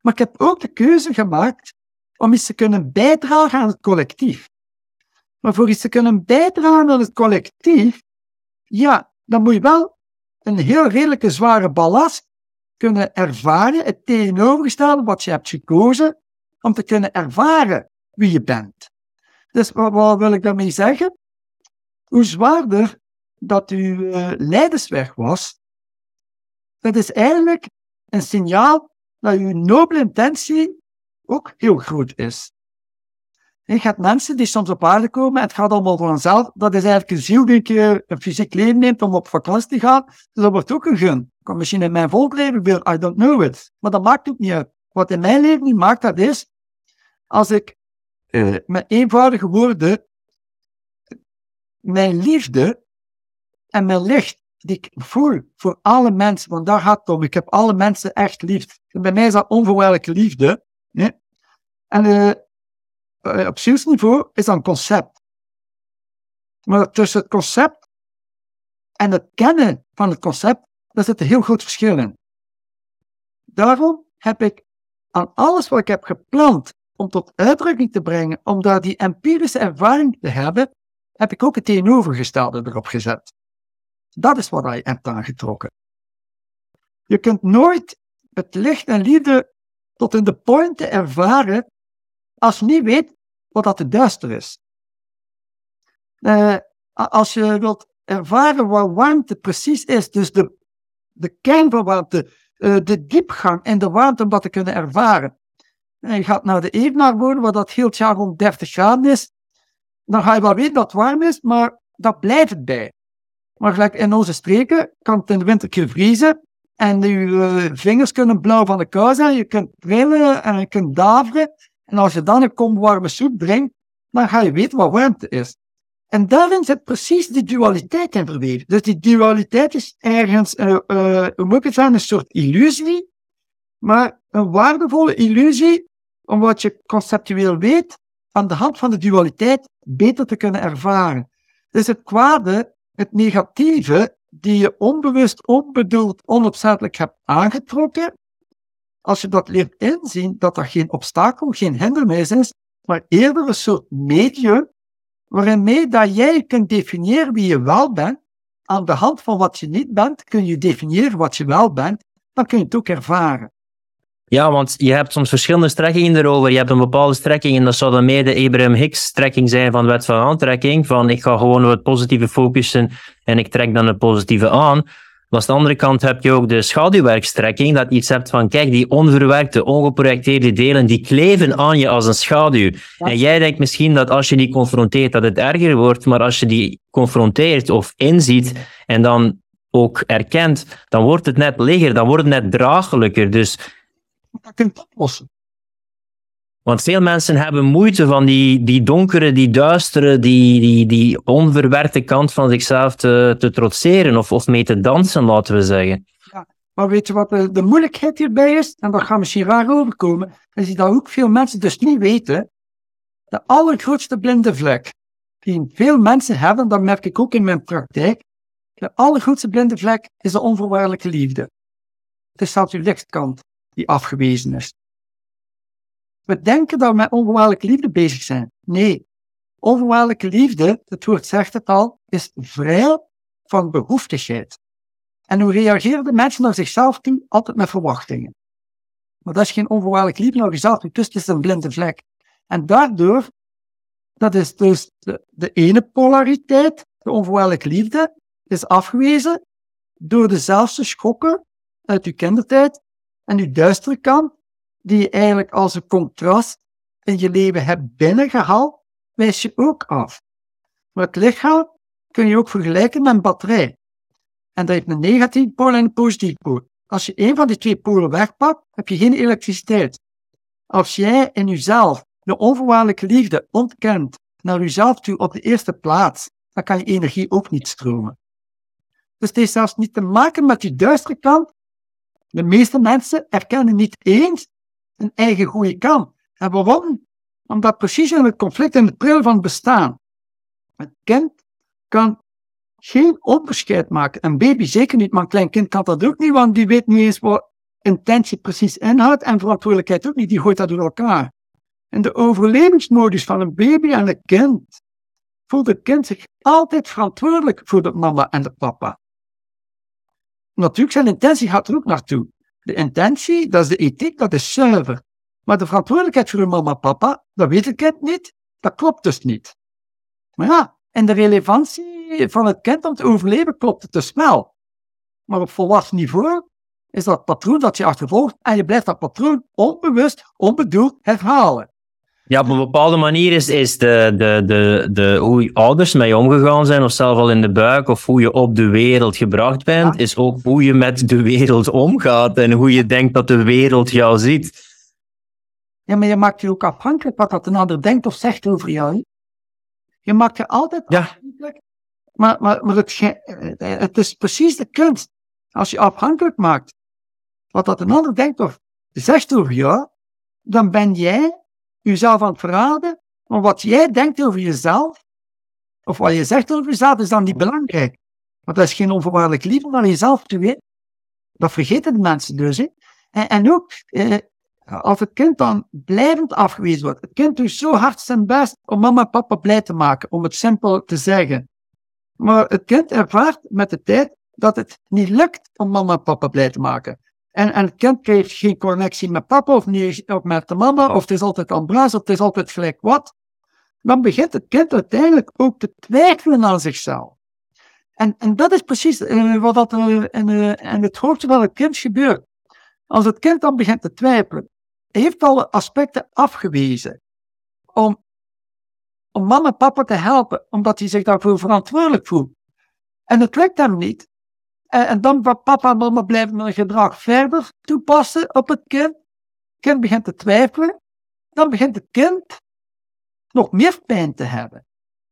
S3: Maar ik heb ook de keuze gemaakt om iets te kunnen bijdragen aan het collectief. Maar voor iets te kunnen bijdragen aan het collectief, ja, dan moet je wel een heel redelijke zware ballast kunnen ervaren, het tegenovergestelde wat je hebt gekozen, om te kunnen ervaren wie je bent. Dus wat, wat wil ik daarmee zeggen? Hoe zwaarder dat uw uh, leidersweg was, dat is eigenlijk een signaal dat uw nobele intentie ook heel groot is. Je gaat mensen die soms op aarde komen en het gaat allemaal vanzelf. Dat is eigenlijk een ziel die een fysiek leven neemt om op vakantie te gaan. Dus dat wordt ook een gun. Kan misschien in mijn volk I don't know it. Maar dat maakt ook niet uit. Wat in mijn leven niet maakt, dat is als ik uh, met eenvoudige woorden mijn liefde en mijn licht die ik voel voor alle mensen, want daar gaat het om. Ik heb alle mensen echt lief. Bij mij is dat onvoorwaardelijke liefde. En uh, op zielsniveau is dat een concept. Maar tussen het concept en het kennen van het concept, daar zit een heel groot verschil in. Daarom heb ik aan alles wat ik heb gepland om tot uitdrukking te brengen, om daar die empirische ervaring te hebben, heb ik ook het tegenovergestelde erop gezet. Dat is wat hij hebt aangetrokken. Je kunt nooit het licht en liefde tot in de point ervaren als je niet weet wat dat de duister is. Uh, als je wilt ervaren wat warmte precies is, dus de, de kern van warmte, uh, de diepgang en de warmte om dat te kunnen ervaren. En je gaat naar de Evenaar wonen, waar dat heel jaar rond 30 graden is, dan ga je wel weten dat het warm is, maar dat blijft het bij. Maar gelijk in onze streken kan het in de winter vriezen en je uh, vingers kunnen blauw van de kou zijn, je kunt trillen en je kunt daveren. En als je dan een kom warme soep drinkt, dan ga je weten wat warmte is. En daarin zit precies die dualiteit in verweven. Dus die dualiteit is ergens, uh, uh, moet het zeggen, een soort illusie, maar een waardevolle illusie, omdat je conceptueel weet, aan de hand van de dualiteit beter te kunnen ervaren. Dus het kwade, het negatieve, die je onbewust, onbedoeld, onopzettelijk hebt aangetrokken, als je dat leert inzien, dat dat geen obstakel, geen hindernis is, maar eerder een soort medium, waarin dat jij kunt definiëren wie je wel bent, aan de hand van wat je niet bent, kun je definiëren wat je wel bent. Dan kun je het ook ervaren.
S2: Ja, want je hebt soms verschillende strekkingen erover. Je hebt een bepaalde strekking en dat zou dan meer de Abraham Hicks strekking zijn van wet van aantrekking. Van ik ga gewoon op het positieve focussen en ik trek dan het positieve aan. Maar aan de andere kant heb je ook de schaduwwerkstrekking, dat je iets hebt van, kijk, die onverwerkte, ongeprojecteerde delen, die kleven aan je als een schaduw. En jij denkt misschien dat als je die confronteert, dat het erger wordt, maar als je die confronteert of inziet en dan ook erkent, dan wordt het net lichter, dan wordt het net draaglijker. Dus
S3: Dat kun je oplossen.
S2: Want veel mensen hebben moeite van die, die donkere, die duistere, die, die, die onverwerkte kant van zichzelf te, te trotseren of, of mee te dansen, laten we zeggen.
S3: Maar weet je wat de, de moeilijkheid hierbij is? En dat gaat misschien raar overkomen. Is dat ook veel mensen dus niet weten. De allergrootste blinde vlek die veel mensen hebben, dat merk ik ook in mijn praktijk. De allergrootste blinde vlek is de onvoorwaardelijke liefde. Het is zelfs uw lichtkant die afgewezen is. We denken dat we met onvoorwaardelijke liefde bezig zijn. Nee, onvoorwaardelijke liefde, het woord zegt het al, is vrij van behoeftigheid. En hoe reageren de mensen naar zichzelf toe? Altijd met verwachtingen. Maar dat is geen onvoorwaardelijke liefde naar jezelf toe, dus het is een blinde vlek. En daardoor, dat is dus de, ene polariteit, de onvoorwaardelijke liefde, is afgewezen door dezelfde schokken uit uw kindertijd en uw duistere kant, die je eigenlijk als een contrast in je leven hebt binnengehaald, wijs je ook af. Maar het lichaam kun je ook vergelijken met een batterij. En dat heeft een negatieve pool en een positieve pool. Als je een van die twee polen wegpakt, heb je geen elektriciteit. Als jij in jezelf de onvoorwaardelijke liefde ontkent naar jezelf toe op de eerste plaats, dan kan je energie ook niet stromen. Dus het heeft zelfs niet te maken met je duistere kant. De meeste mensen erkennen niet eens een eigen goede kant. En waarom? Omdat precies in het conflict en het pril van bestaan. Het kind kan geen onderscheid maken. Een baby zeker niet, maar een klein kind kan dat ook niet, want die weet niet eens wat intentie precies inhoudt en verantwoordelijkheid ook niet, die gooit dat door elkaar. In de overlevingsmodus van een baby en een kind voelt het kind zich altijd verantwoordelijk voor de mama en de papa. Natuurlijk, zijn intentie gaat er ook naartoe. De intentie, dat is de ethiek, dat is zuiver. Maar de verantwoordelijkheid voor de mama papa, dat weet het kind niet. Dat klopt dus niet. Maar ja, en de relevantie van het kind om te overleven klopt het dus wel. Maar op volwassen niveau is dat patroon dat je achtervolgt en je blijft dat patroon onbewust, onbedoeld herhalen.
S2: Ja, op een bepaalde manier is, is de, de, de, de, hoe je ouders met je omgegaan zijn, of zelf al in de buik, of hoe je op de wereld gebracht bent,
S3: Ja.
S2: is ook hoe je met de wereld omgaat en hoe je denkt dat de wereld jou ziet.
S3: Ja, maar je maakt je ook afhankelijk wat dat een ander denkt of zegt over jou. Je maakt je altijd
S2: Ja.
S3: afhankelijk. Maar, maar, maar het, eh, het is precies de kunst. Als je afhankelijk maakt wat dat een ander denkt of zegt over jou, dan ben jij jezelf aan het verraden. Maar wat jij denkt over jezelf, of wat je zegt over jezelf, is dan niet belangrijk. Want dat is geen onvoorwaardelijk liefde naar jezelf toe. Hè. Dat vergeten de mensen dus. Hè. En, en ook, eh, als het kind dan blijvend afgewezen wordt. Het kind doet zo hard zijn best om mama en papa blij te maken, om het simpel te zeggen. Maar het kind ervaart met de tijd dat het niet lukt om mama en papa blij te maken. En, en het kind krijgt geen connectie met papa of, niet, of met de mama, of het is altijd ambraas, of het is altijd gelijk wat. Dan begint het kind uiteindelijk ook te twijfelen aan zichzelf. En, en dat is precies eh, wat er in, eh, in het hoofd van het kind gebeurt. Als het kind dan begint te twijfelen, heeft alle aspecten afgewezen om, om mama en papa te helpen, omdat hij zich daarvoor verantwoordelijk voelt. En het lukt hem niet. En, en dan papa en mama blijven hun gedrag verder toepassen op het kind. Het kind begint te twijfelen. Dan begint het kind nog meer pijn te hebben.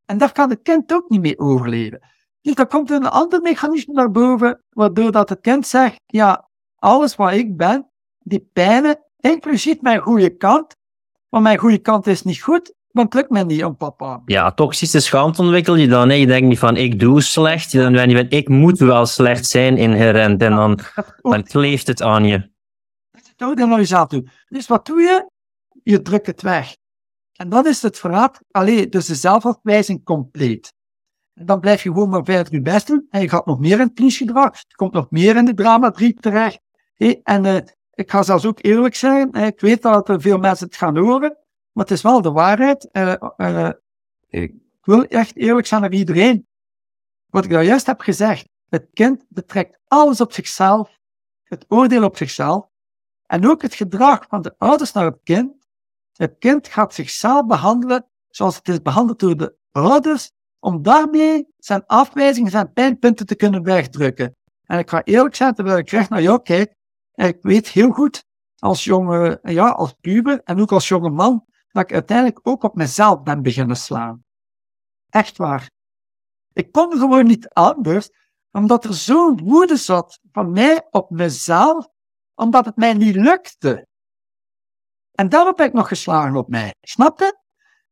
S3: En daar kan het kind ook niet mee overleven. Dus dan komt een ander mechanisme naar boven, waardoor dat het kind zegt, ja, alles wat ik ben, die pijnen, inclusief mijn goede kant, maar mijn goede kant is niet goed, want het lukt mij niet om papa.
S2: Ja, toxische schaamte ontwikkel je dan. Hè. Je denkt niet van ik doe slecht, dan ben je van ik moet wel slecht zijn inherent en dan, dan kleeft het aan je.
S3: Doe dat naar jezelf toe. Dus wat doe je? Je drukt het weg. En dat is het verraad. Allee, dus de zelfafwijzing compleet. dan blijf je gewoon maar verder je best doen. En je gaat nog meer in het politiegedrag. Je komt nog meer in de drama 3 terecht. en uh, ik ga zelfs ook eerlijk zijn. ik weet dat er veel mensen het gaan horen. Maar het is wel de waarheid. Uh, ik wil echt eerlijk zijn naar iedereen. Wat ik daar juist heb gezegd. Het kind betrekt alles op zichzelf. Het oordeel op zichzelf. En ook het gedrag van de ouders naar het kind. Het kind gaat zichzelf behandelen zoals het is behandeld door de ouders, om daarmee zijn afwijzingen, zijn pijnpunten te kunnen wegdrukken. En ik ga eerlijk zijn, terwijl ik recht naar jou kijk, en ik weet heel goed, als jonge, ja, als puber en ook als jonge man, dat ik uiteindelijk ook op mezelf ben beginnen slaan. Echt waar. Ik kon gewoon niet anders, omdat er zo'n woede zat van mij op mezelf, omdat het mij niet lukte. En daarop heb ik nog geslagen op mij. Snap je?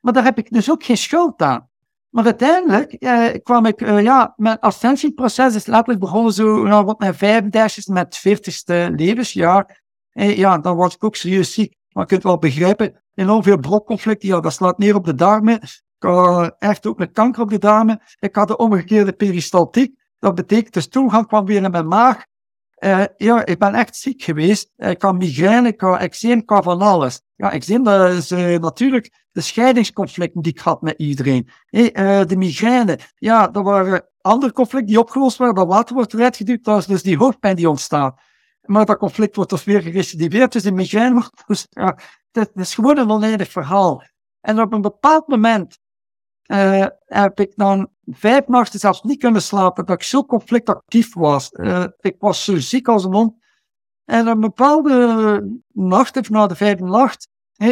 S3: Maar daar heb ik dus ook geen schuld aan. Maar uiteindelijk eh, kwam ik, uh, ja, mijn ascensieproces is letterlijk begonnen zo nou, wat mijn 35 met 40ste levensjaar. En ja, dan was ik ook serieus ziek. Maar je kunt wel begrijpen, enorm veel brokconflicten, ja, dat slaat neer op de darmen. Ik had echt ook met kanker op de darmen. Ik had de omgekeerde peristaltiek. Dat betekent, de stoelgang kwam weer in mijn maag. Uh, ja, ik ben echt ziek geweest. Ik had migraine, ik had eczeem, ik van alles. Ja, eczeem, dat is uh, natuurlijk de scheidingsconflicten die ik had met iedereen. Hey, de migraine, ja, dat waren andere conflicten die opgelost werden. Dat water wordt eruit geduwd, dat is dus die hoofdpijn die ontstaat. Maar dat conflict wordt dus weer gerecidiveerd, dus de migraine wordt... Dus, ja, het is gewoon een oneindig verhaal. En op een bepaald moment uh, heb ik dan vijf nachten zelfs niet kunnen slapen, dat ik zo conflictactief was. Uh, ik was zo ziek als een hond. En op een bepaalde nacht, of na de vijfde nacht,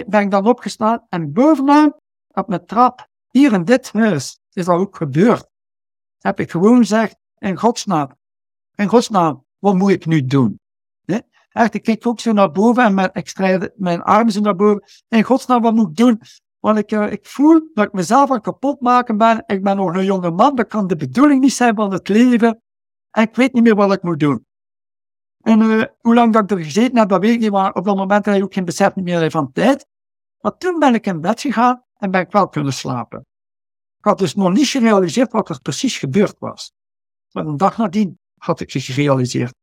S3: ben ik dan opgestaan en bovenaan op mijn trap, hier in dit huis, is dat ook gebeurd. Heb ik gewoon gezegd, in godsnaam, in godsnaam, wat moet ik nu doen? Echt, ik kijk ook zo naar boven en mijn, ik strijd mijn armen zo naar boven. In godsnaam, wat moet ik doen? Want ik, uh, ik voel dat ik mezelf aan kapot maken ben. Ik ben nog een jonge man, dat kan de bedoeling niet zijn van het leven. En ik weet niet meer wat ik moet doen. En uh, hoe lang dat ik er gezeten heb, dat weet ik niet, maar op dat moment had ik ook geen besef meer van tijd. Maar toen ben ik in bed gegaan en ben ik wel kunnen slapen. Ik had dus nog niet gerealiseerd wat er precies gebeurd was. Maar een dag nadien had ik gerealiseerd.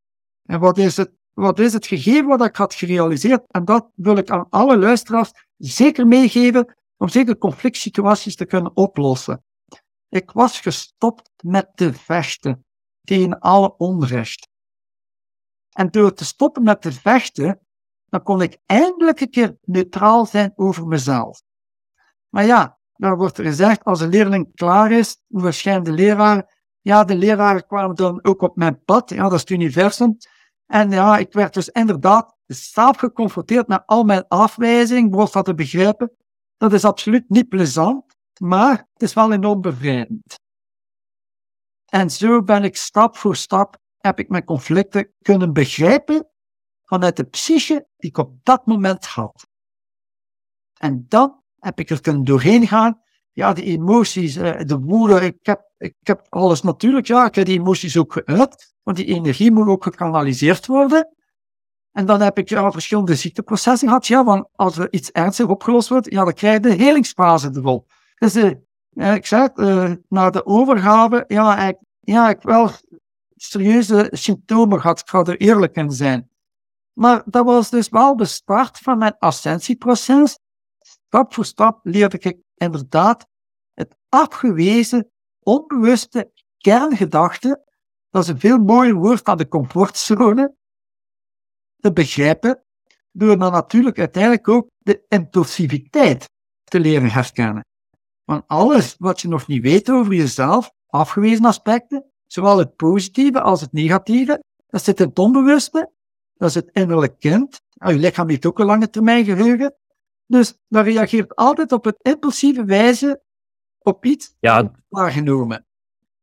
S3: En wat is het, wat is het gegeven wat ik had gerealiseerd? En dat wil ik aan alle luisteraars zeker meegeven om zeker conflict situaties te kunnen oplossen. Ik was gestopt met te vechten tegen alle onrecht. En door te stoppen met te vechten, dan kon ik eindelijk een keer neutraal zijn over mezelf. Maar ja, dan wordt er gezegd, als een leerling klaar is, waarschijnlijk de leraar, ja, de leraren kwamen dan ook op mijn pad, ja, dat is het universum. En ja, ik werd dus inderdaad zelf geconfronteerd met al mijn afwijzingen, bijvoorbeeld dat te begrijpen. Dat is absoluut niet plezant, maar het is wel enorm bevrijdend. En zo ben ik stap voor stap, heb ik mijn conflicten kunnen begrijpen vanuit de psyche die ik op dat moment had. En dan heb ik er kunnen doorheen gaan. Ja, die emoties, eh, de woede, ik heb, ik heb alles natuurlijk, ja, ik heb die emoties ook geuit, want die energie moet ook gekanaliseerd worden. En dan heb ik ja, verschillende ziekteprocessen gehad. Ja, want als er iets ernstig opgelost wordt, ja, dan krijg je de helingsfase erop. Dus uh, ik zei uh, na de overgave, ja, ik, ja, ik wel serieuze symptomen gehad. Ik ga er eerlijk in zijn. Maar dat was dus wel de start van mijn ascensieproces. Stap voor stap leerde ik inderdaad het afgewezen, onbewuste kerngedachte, dat is een veel mooier woord dan de comfortzone, te begrijpen, door dan natuurlijk uiteindelijk ook de impulsiviteit te leren herkennen. Want alles wat je nog niet weet over jezelf, afgewezen aspecten, zowel het positieve als het negatieve, dat zit in het onbewuste, dat is het innerlijk kind. Nou, je lichaam heeft ook een lange termijn geheugen. Dus dat reageert altijd op het impulsieve wijze op iets ja, waargenomen.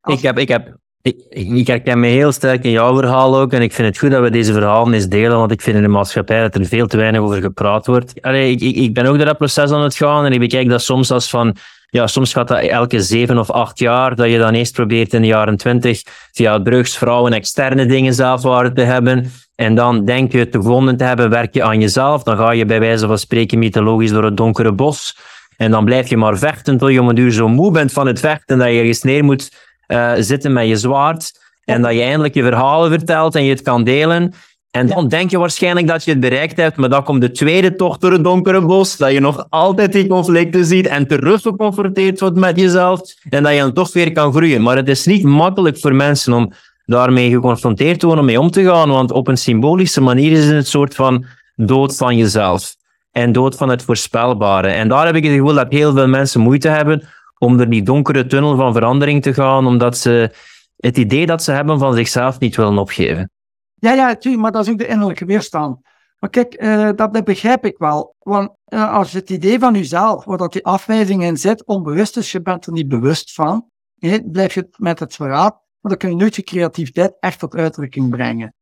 S2: Ik heb, ik heb ik, ik, herken me heel sterk in jouw verhaal ook. En ik vind het goed dat we deze verhalen eens delen. Want ik vind in de maatschappij dat er veel te weinig over gepraat wordt. Ik, ik, ben ook door dat proces aan het gaan. En ik bekijk dat soms als van. Ja, soms gaat dat elke zeven of acht jaar. Dat je dan eerst probeert in de jaren twintig. via drugsvrouwen externe dingen zelfwaarde te hebben. En dan denk je het gevonden te hebben, werk je aan jezelf. Dan ga je bij wijze van spreken mythologisch door het donkere bos. En dan blijf je maar vechten tot je om een uur zo moe bent van het vechten dat je ergens neer moet eh, zitten met je zwaard. En dat je eindelijk je verhalen vertelt en je het kan delen. En dan denk je waarschijnlijk dat je het bereikt hebt, maar dan komt de tweede tocht door het donkere bos, dat je nog altijd die conflicten ziet en terug geconfronteerd wordt met jezelf en dat je dan toch weer kan groeien. Maar het is niet makkelijk voor mensen om daarmee geconfronteerd te worden, om mee om te gaan, want op een symbolische manier is het een soort van dood van jezelf en dood van het voorspelbare. En daar heb ik het gevoel dat heel veel mensen moeite hebben om door die donkere tunnel van verandering te gaan, omdat ze het idee dat ze hebben van zichzelf niet willen opgeven.
S3: Ja, ja, natuurlijk, maar dat is ook de innerlijke weerstand. Maar kijk, uh, dat, begrijp ik wel. Want uh, als het idee van jezelf, waar dat die afwijzing in zit, onbewust is, je bent er niet bewust van, blijf je met het verraad, maar dan kun je nooit je creativiteit echt tot uitdrukking brengen.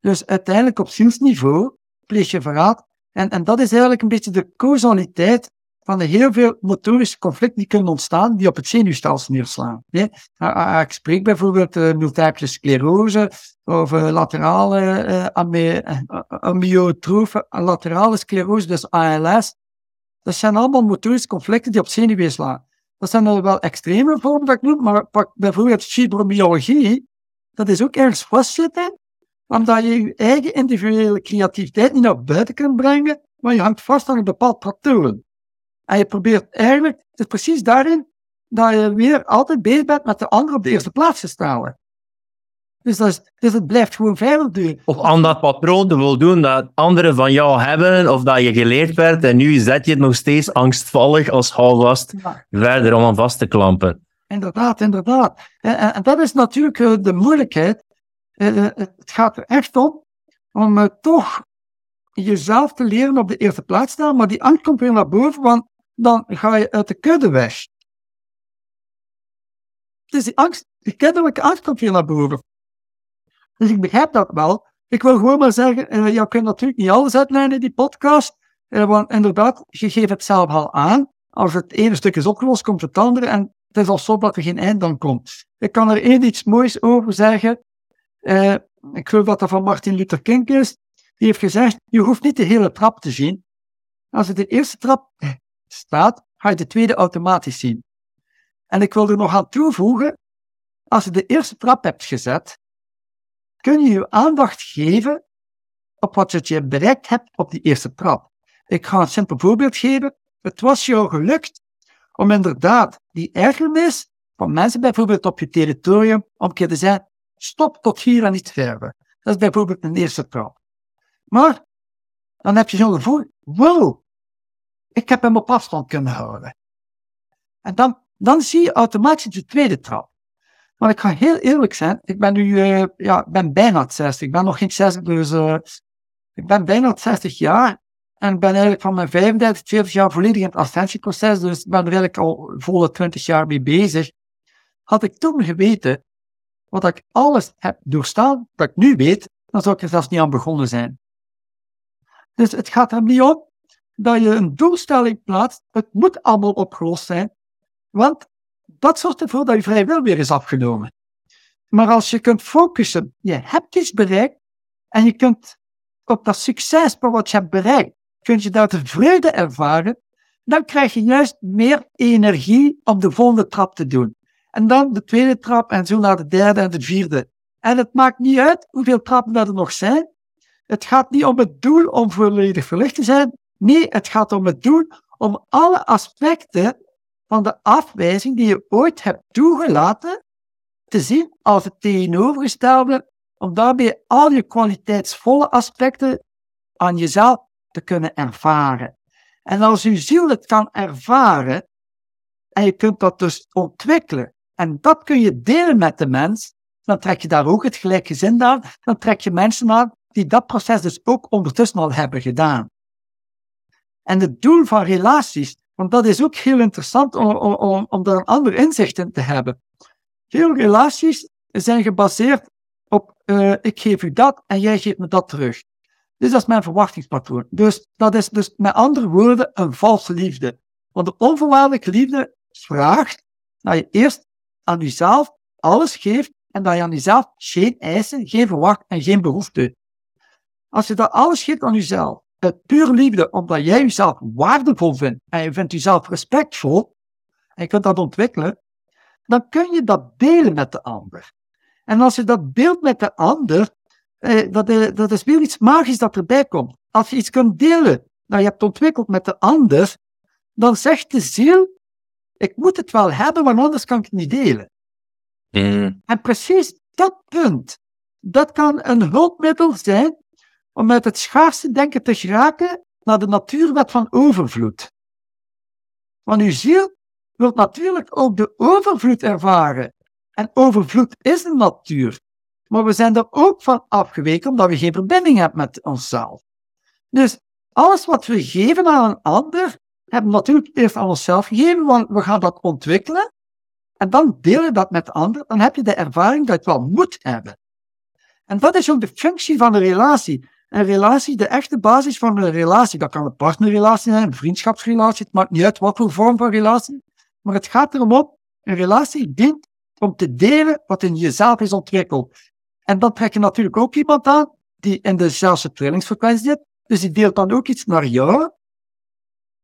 S3: Dus uiteindelijk op zielsniveau pleeg je verraad. En, en dat is eigenlijk een beetje de causaliteit van de heel veel motorische conflicten die kunnen ontstaan, die op het zenuwstelsel neerslaan. Nee? Ik spreek bijvoorbeeld uh, multiple sclerose, of uh, laterale uh, amyotrofe, laterale sclerose, dus ALS. Dat zijn allemaal motorische conflicten die op zenuwen slaan. Dat zijn dan wel extreme vormen dat ik noem, maar bijvoorbeeld fibromyalgie, dat is ook ergens vastzitten, omdat je je eigen individuele creativiteit niet naar buiten kunt brengen, maar je hangt vast aan een bepaald patroon. En je probeert eigenlijk, het is precies daarin, dat je weer altijd bezig bent met de ander op de eerste plaats te stellen. Dus, dat is, dus het blijft gewoon verder duren.
S2: Of aan dat patroon te voldoen dat anderen van jou hebben, of dat je geleerd werd, en nu zet je het nog steeds angstvallig als houvast ja. verder om aan vast te klampen.
S3: Inderdaad, inderdaad. En, en dat is natuurlijk eh, de moeilijkheid. Eh, eh, het gaat er echt om om toch jezelf te leren op de eerste plaats staan, maar die angst komt weer naar boven, want dan ga je uit de kudde weg. Dus die angst, die kinderlijke angst komt weer naar boven. Dus ik begrijp dat wel. Ik wil gewoon maar zeggen, uh, je kunt natuurlijk niet alles uitleggen in die podcast, uh, want inderdaad, je geeft het zelf al aan. Als het ene stuk is opgelost, komt het andere en het is al zo dat er geen eind dan komt. Ik kan er één iets moois over zeggen. Uh, ik geloof dat dat van Martin Luther King is. Die heeft gezegd, je hoeft niet de hele trap te zien. Als het de eerste trap staat, ga je de tweede automatisch zien. En ik wil er nog aan toevoegen, als je de eerste trap hebt gezet, kun je je aandacht geven op wat je bereikt hebt op die eerste trap. Ik ga een simpel voorbeeld geven. Het was jou gelukt om inderdaad die ergernis van mensen bijvoorbeeld op je territorium om keer te zeggen, stop tot hier en niet verder. Dat is bijvoorbeeld een eerste trap. Maar dan heb je zo'n gevoel, wow, ik heb hem op afstand kunnen houden. En dan, dan zie je automatisch de tweede trap. Maar ik ga heel eerlijk zijn, ik ben nu, uh, ja, ben bijna 60. Ik ben nog geen 60, dus uh, ik ben bijna 60 jaar. En ik ben eigenlijk van mijn 35, 40 jaar volledig in het ascensieproces, dus ik ben er eigenlijk al volle 20 jaar mee bezig. Had ik toen geweten wat ik alles heb doorstaan, wat ik nu weet, dan zou ik er zelfs niet aan begonnen zijn. Dus het gaat er niet om dat je een doelstelling plaatst. Het moet allemaal opgelost zijn. Want dat zorgt ervoor dat je vrij wil weer is afgenomen. Maar als je kunt focussen, je hebt iets bereikt en je kunt op dat succes van wat je hebt bereikt, kun je daar tevreden ervaren, dan krijg je juist meer energie om de volgende trap te doen. En dan de tweede trap en zo naar de derde en de vierde. En het maakt niet uit hoeveel trappen er nog zijn. Het gaat niet om het doel om volledig verlicht te zijn. Nee, het gaat om het doel om alle aspecten van de afwijzing die je ooit hebt toegelaten te zien als het tegenovergestelde, om daarbij al je kwaliteitsvolle aspecten aan jezelf te kunnen ervaren. En als je ziel het kan ervaren, en je kunt dat dus ontwikkelen, en dat kun je delen met de mens, dan trek je daar ook het gelijkgezin aan, dan trek je mensen aan die dat proces dus ook ondertussen al hebben gedaan. En het doel van relaties, want dat is ook heel interessant om, om, om daar een ander inzicht in te hebben. Veel relaties zijn gebaseerd op uh, ik geef u dat en jij geeft me dat terug. Dus dat is mijn verwachtingspatroon. Dus dat is dus met andere woorden een valse liefde. Want de onvoorwaardelijke liefde vraagt dat je eerst aan jezelf alles geeft en dat je aan jezelf geen eisen, geen verwacht en geen behoefte. Als je dat alles geeft aan jezelf, het puur liefde, omdat jij jezelf waardevol vindt en je vindt jezelf respectvol, en je kunt dat ontwikkelen, dan kun je dat delen met de ander. En als je dat deelt met de ander, eh, dat, eh, dat is weer iets magisch dat erbij komt. Als je iets kunt delen dat je hebt ontwikkeld met de ander, dan zegt de ziel, ik moet het wel hebben, want anders kan ik het niet delen.
S2: Mm.
S3: En precies dat punt, dat kan een hulpmiddel zijn om met het schaarste denken te geraken naar de natuurwet van overvloed. Want uw ziel wil natuurlijk ook de overvloed ervaren. En overvloed is een natuur. Maar we zijn er ook van afgeweken omdat we geen verbinding hebben met onszelf. Dus alles wat we geven aan een ander, hebben we natuurlijk eerst aan onszelf gegeven, want we gaan dat ontwikkelen. En dan deel je dat met de ander, dan heb je de ervaring dat je wel moet hebben. En dat is ook de functie van een relatie. Een relatie, de echte basis van een relatie, dat kan een partnerrelatie zijn, een vriendschapsrelatie, het maakt niet uit wat voor vorm van relatie. Maar het gaat erom op, een relatie dient om te delen wat in jezelf is ontwikkeld. En dan trek je natuurlijk ook iemand aan die in dezelfde trillingsfrequentie zit, dus die deelt dan ook iets naar jou,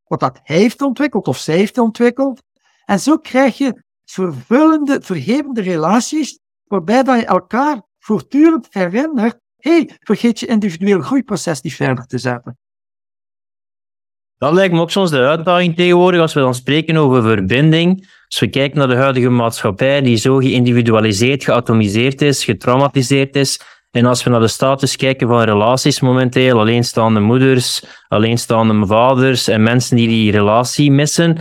S3: wat dat hij heeft ontwikkeld of zij heeft ontwikkeld. En zo krijg je vervullende, verhevende relaties, waarbij dat je elkaar voortdurend herinnert, hey, vergeet je individueel groeiproces niet verder te zetten.
S2: Dat lijkt me ook soms de uitdaging tegenwoordig als we dan spreken over verbinding. Als we kijken naar de huidige maatschappij die zo geïndividualiseerd, geatomiseerd is, getraumatiseerd is. En als we naar de status kijken van relaties momenteel, alleenstaande moeders, alleenstaande vaders en mensen die die relatie missen.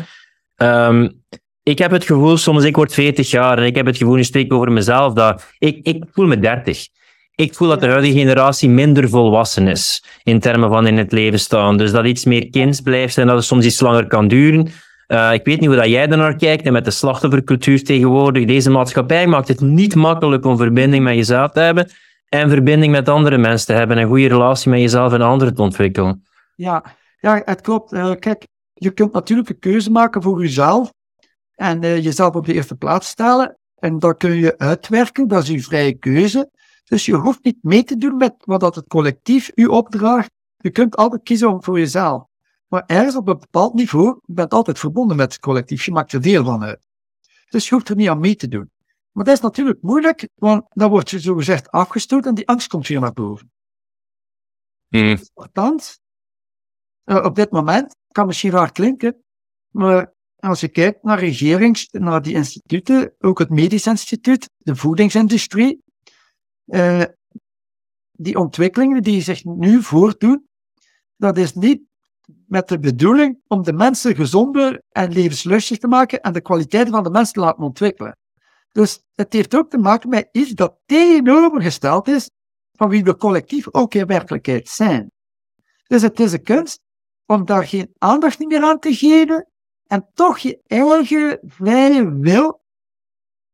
S2: Um, ik heb het gevoel, soms ik word 40 jaar en ik heb het gevoel, nu spreek over mezelf, dat ik, ik voel me 30. Ik voel dat de huidige generatie minder volwassen is in termen van in het leven staan. Dus dat iets meer kind blijft en dat het soms iets langer kan duren. Uh, ik weet niet hoe dat jij naar kijkt en met de slachtoffercultuur tegenwoordig. Deze maatschappij maakt het niet makkelijk om verbinding met jezelf te hebben en verbinding met andere mensen te hebben en een goede relatie met jezelf en anderen te ontwikkelen.
S3: Ja, ja het klopt. Uh, kijk, je kunt natuurlijk een keuze maken voor jezelf en uh, jezelf op de eerste plaats stellen. En dat kun je uitwerken, dat is je vrije keuze. Dus je hoeft niet mee te doen met wat dat het collectief u opdraagt. Je kunt altijd kiezen voor jezelf. Maar ergens op een bepaald niveau, je bent altijd verbonden met het collectief, je maakt er deel van uit. Dus je hoeft er niet aan mee te doen. Maar dat is natuurlijk moeilijk, want dan word je zogezegd afgestoten en die angst komt weer naar boven.
S2: Mm.
S3: Althans, uh, op dit moment, kan misschien raar klinken, maar als je kijkt naar regerings, naar die instituten, ook het Medisch Instituut, de voedingsindustrie, uh, die ontwikkelingen die zich nu voordoen, dat is niet met de bedoeling om de mensen gezonder en levenslustig te maken en de kwaliteit van de mensen te laten ontwikkelen. Dus het heeft ook te maken met iets dat tegenovergesteld is van wie we collectief ook in werkelijkheid zijn. Dus het is een kunst om daar geen aandacht meer aan te geven en toch je eigen vrije wil.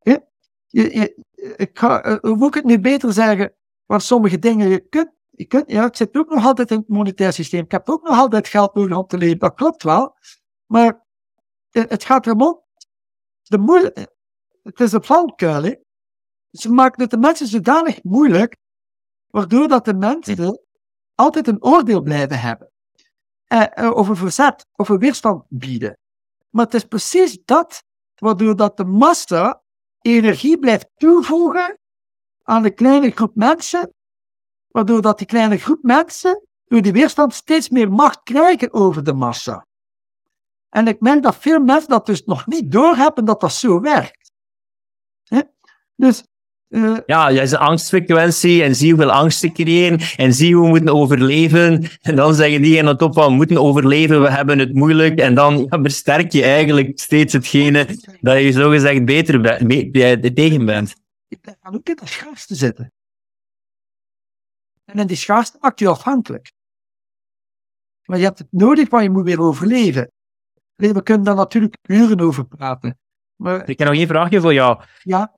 S3: Je, je, ik ga, eh, hoe moet ik het nu beter zeggen? Want sommige dingen, je kunt, je kunt, ja, ik zit ook nog altijd in het monetair systeem. Ik heb ook nog altijd geld nodig om te leven. Dat klopt wel. Maar het gaat erom om, de het is een valkuil. Hè? Ze maken het de mensen zodanig moeilijk, waardoor dat de mensen altijd een oordeel blijven hebben. Eh, eh, of een verzet, of een weerstand bieden. Maar het is precies dat, waardoor dat de massa energie blijft toevoegen aan de kleine groep mensen, waardoor dat die kleine groep mensen door die weerstand steeds meer macht krijgen over de massa. En ik merk dat veel mensen dat dus nog niet doorhebben dat dat zo werkt. Dus
S2: ja, jij is een angstfrequentie en zie hoeveel angst te creëren en zie hoe we moeten overleven. En dan zeggen die aan de top van, we moeten overleven, we hebben het moeilijk. En dan ja, versterk je eigenlijk steeds hetgene dat je zogezegd beter bent, be tegen bent.
S3: Je blijft dan ook in dat schaarste zitten. En in die schaarste maakt je afhankelijk. Maar je hebt het nodig, maar je moet weer overleven. We kunnen daar natuurlijk uren over praten. Maar...
S2: Ik heb nog één vraagje voor jou.
S3: Ja?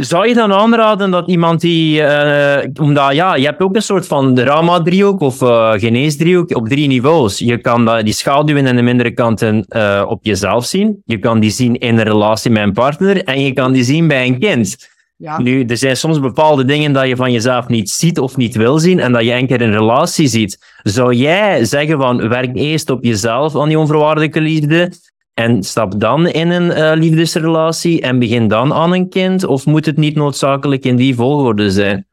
S2: Zou je dan aanraden dat iemand die, uh, omdat ja, je hebt ook een soort van drama-driehoek of uh, geneesdriehoek op drie niveaus. Je kan die schaduwen en de mindere kanten op jezelf zien. Je kan die zien in een relatie met een partner en je kan die zien bij een kind.
S3: Ja.
S2: Nu, er zijn soms bepaalde dingen dat je van jezelf niet ziet of niet wil zien en dat je enkel in relatie ziet. Zou jij zeggen van werk eerst op jezelf aan die onvoorwaardelijke liefde en stap dan in een uh, liefdesrelatie en begin dan aan een kind? Of moet het niet noodzakelijk in die volgorde zijn?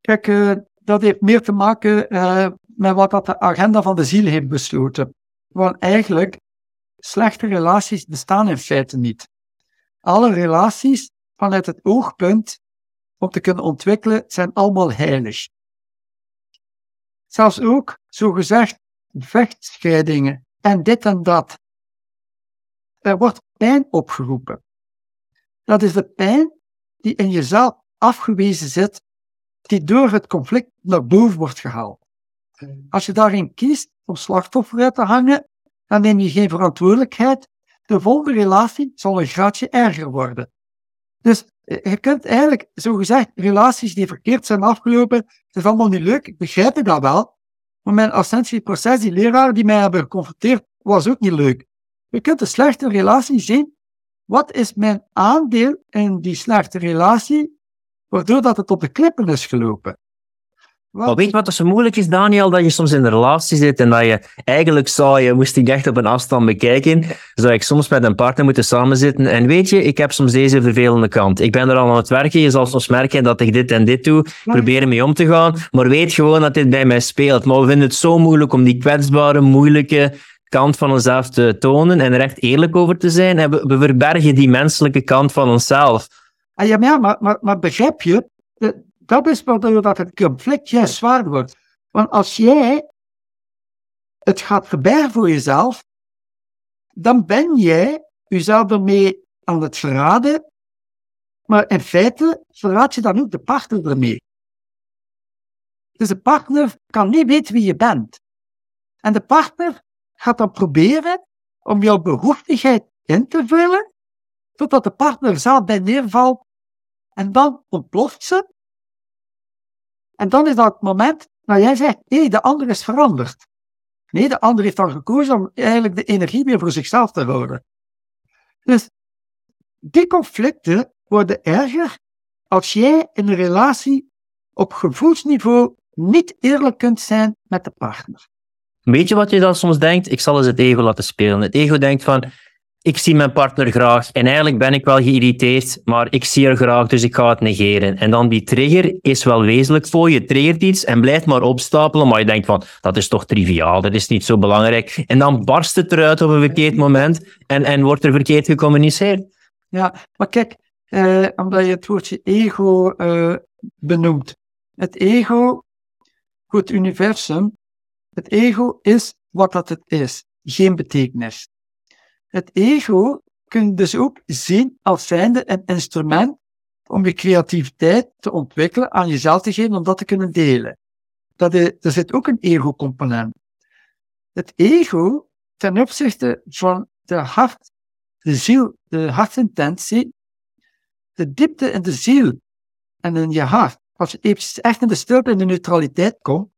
S3: Kijk, uh, dat heeft meer te maken uh, met wat dat de agenda van de ziel heeft besloten. Want eigenlijk, slechte relaties bestaan in feite niet. Alle relaties vanuit het oogpunt om te kunnen ontwikkelen zijn allemaal heilig. Zelfs ook, zogezegd, vechtscheidingen en dit en dat. Er wordt pijn opgeroepen. Dat is de pijn die in jezelf afgewezen zit, die door het conflict naar boven wordt gehaald. Als je daarin kiest om slachtoffer uit te hangen, dan neem je geen verantwoordelijkheid. De volgende relatie zal een graadje erger worden. Dus eh, je kunt eigenlijk, zogezegd, relaties die verkeerd zijn afgelopen, het is allemaal niet leuk, ik begrijp dat wel. Maar mijn ascensieproces, die leraar die mij hebben geconfronteerd, was ook niet leuk. Je kunt een slechte relatie zien. Wat is mijn aandeel in die slechte relatie, waardoor dat het op de klippen is gelopen?
S2: Maar weet je wat er zo moeilijk is, Daniel? Dat je soms in een relatie zit en dat je eigenlijk zou je, moest ik echt op een afstand bekijken, zou ik soms met een partner moeten samenzitten. En weet je, ik heb soms deze vervelende kant. Ik ben er al aan het werken. Je zal soms merken dat ik dit en dit doe. Probeer mee om te gaan. Maar weet gewoon dat dit bij mij speelt. Maar we vinden het zo moeilijk om die kwetsbare, moeilijke kant van onszelf te tonen en er echt eerlijk over te zijn. En we, we verbergen die menselijke kant van onszelf.
S3: Ah, ja, maar, maar, maar begrijp je? dat is waardoor dat het conflict juist zwaar wordt. Want als jij het gaat verbergen voor jezelf, dan ben jij jezelf ermee aan het verraden, maar in feite verraad je dan ook de partner ermee. Dus de partner kan niet weten wie je bent. En de partner gaat dan proberen om jouw behoeftigheid in te vullen, totdat de partner zelf bij neervalt. En dan ontploft ze en dan is dat het moment dat jij zegt, nee, de ander is veranderd. Nee, de ander heeft dan gekozen om eigenlijk de energie weer voor zichzelf te houden. Dus die conflicten worden erger als jij in een relatie op gevoelsniveau niet eerlijk kunt zijn met de partner.
S2: Weet je wat je dan soms denkt? Ik zal eens het ego laten spelen. Het ego denkt van, ik zie mijn partner graag en eigenlijk ben ik wel geïrriteerd, maar ik zie haar graag, dus ik ga het negeren. En dan die trigger is wel wezenlijk voor je, triggert iets en blijft maar opstapelen, maar je denkt van, dat is toch triviaal, dat is niet zo belangrijk. En dan barst het eruit op een verkeerd moment en, en wordt er verkeerd gecommuniceerd.
S3: Ja, maar kijk, eh, omdat je het woordje ego eh, benoemt. Het ego, het universum, het ego is wat dat het is, geen betekenis. Het ego kun je dus ook zien als zijnde een instrument om je creativiteit te ontwikkelen, aan jezelf te geven, om dat te kunnen delen. Dat is, er zit ook een ego-component. Het ego, ten opzichte van de hart, de ziel, de hartintentie, de diepte in de ziel en in je hart, als je echt in de stilte en de neutraliteit komt,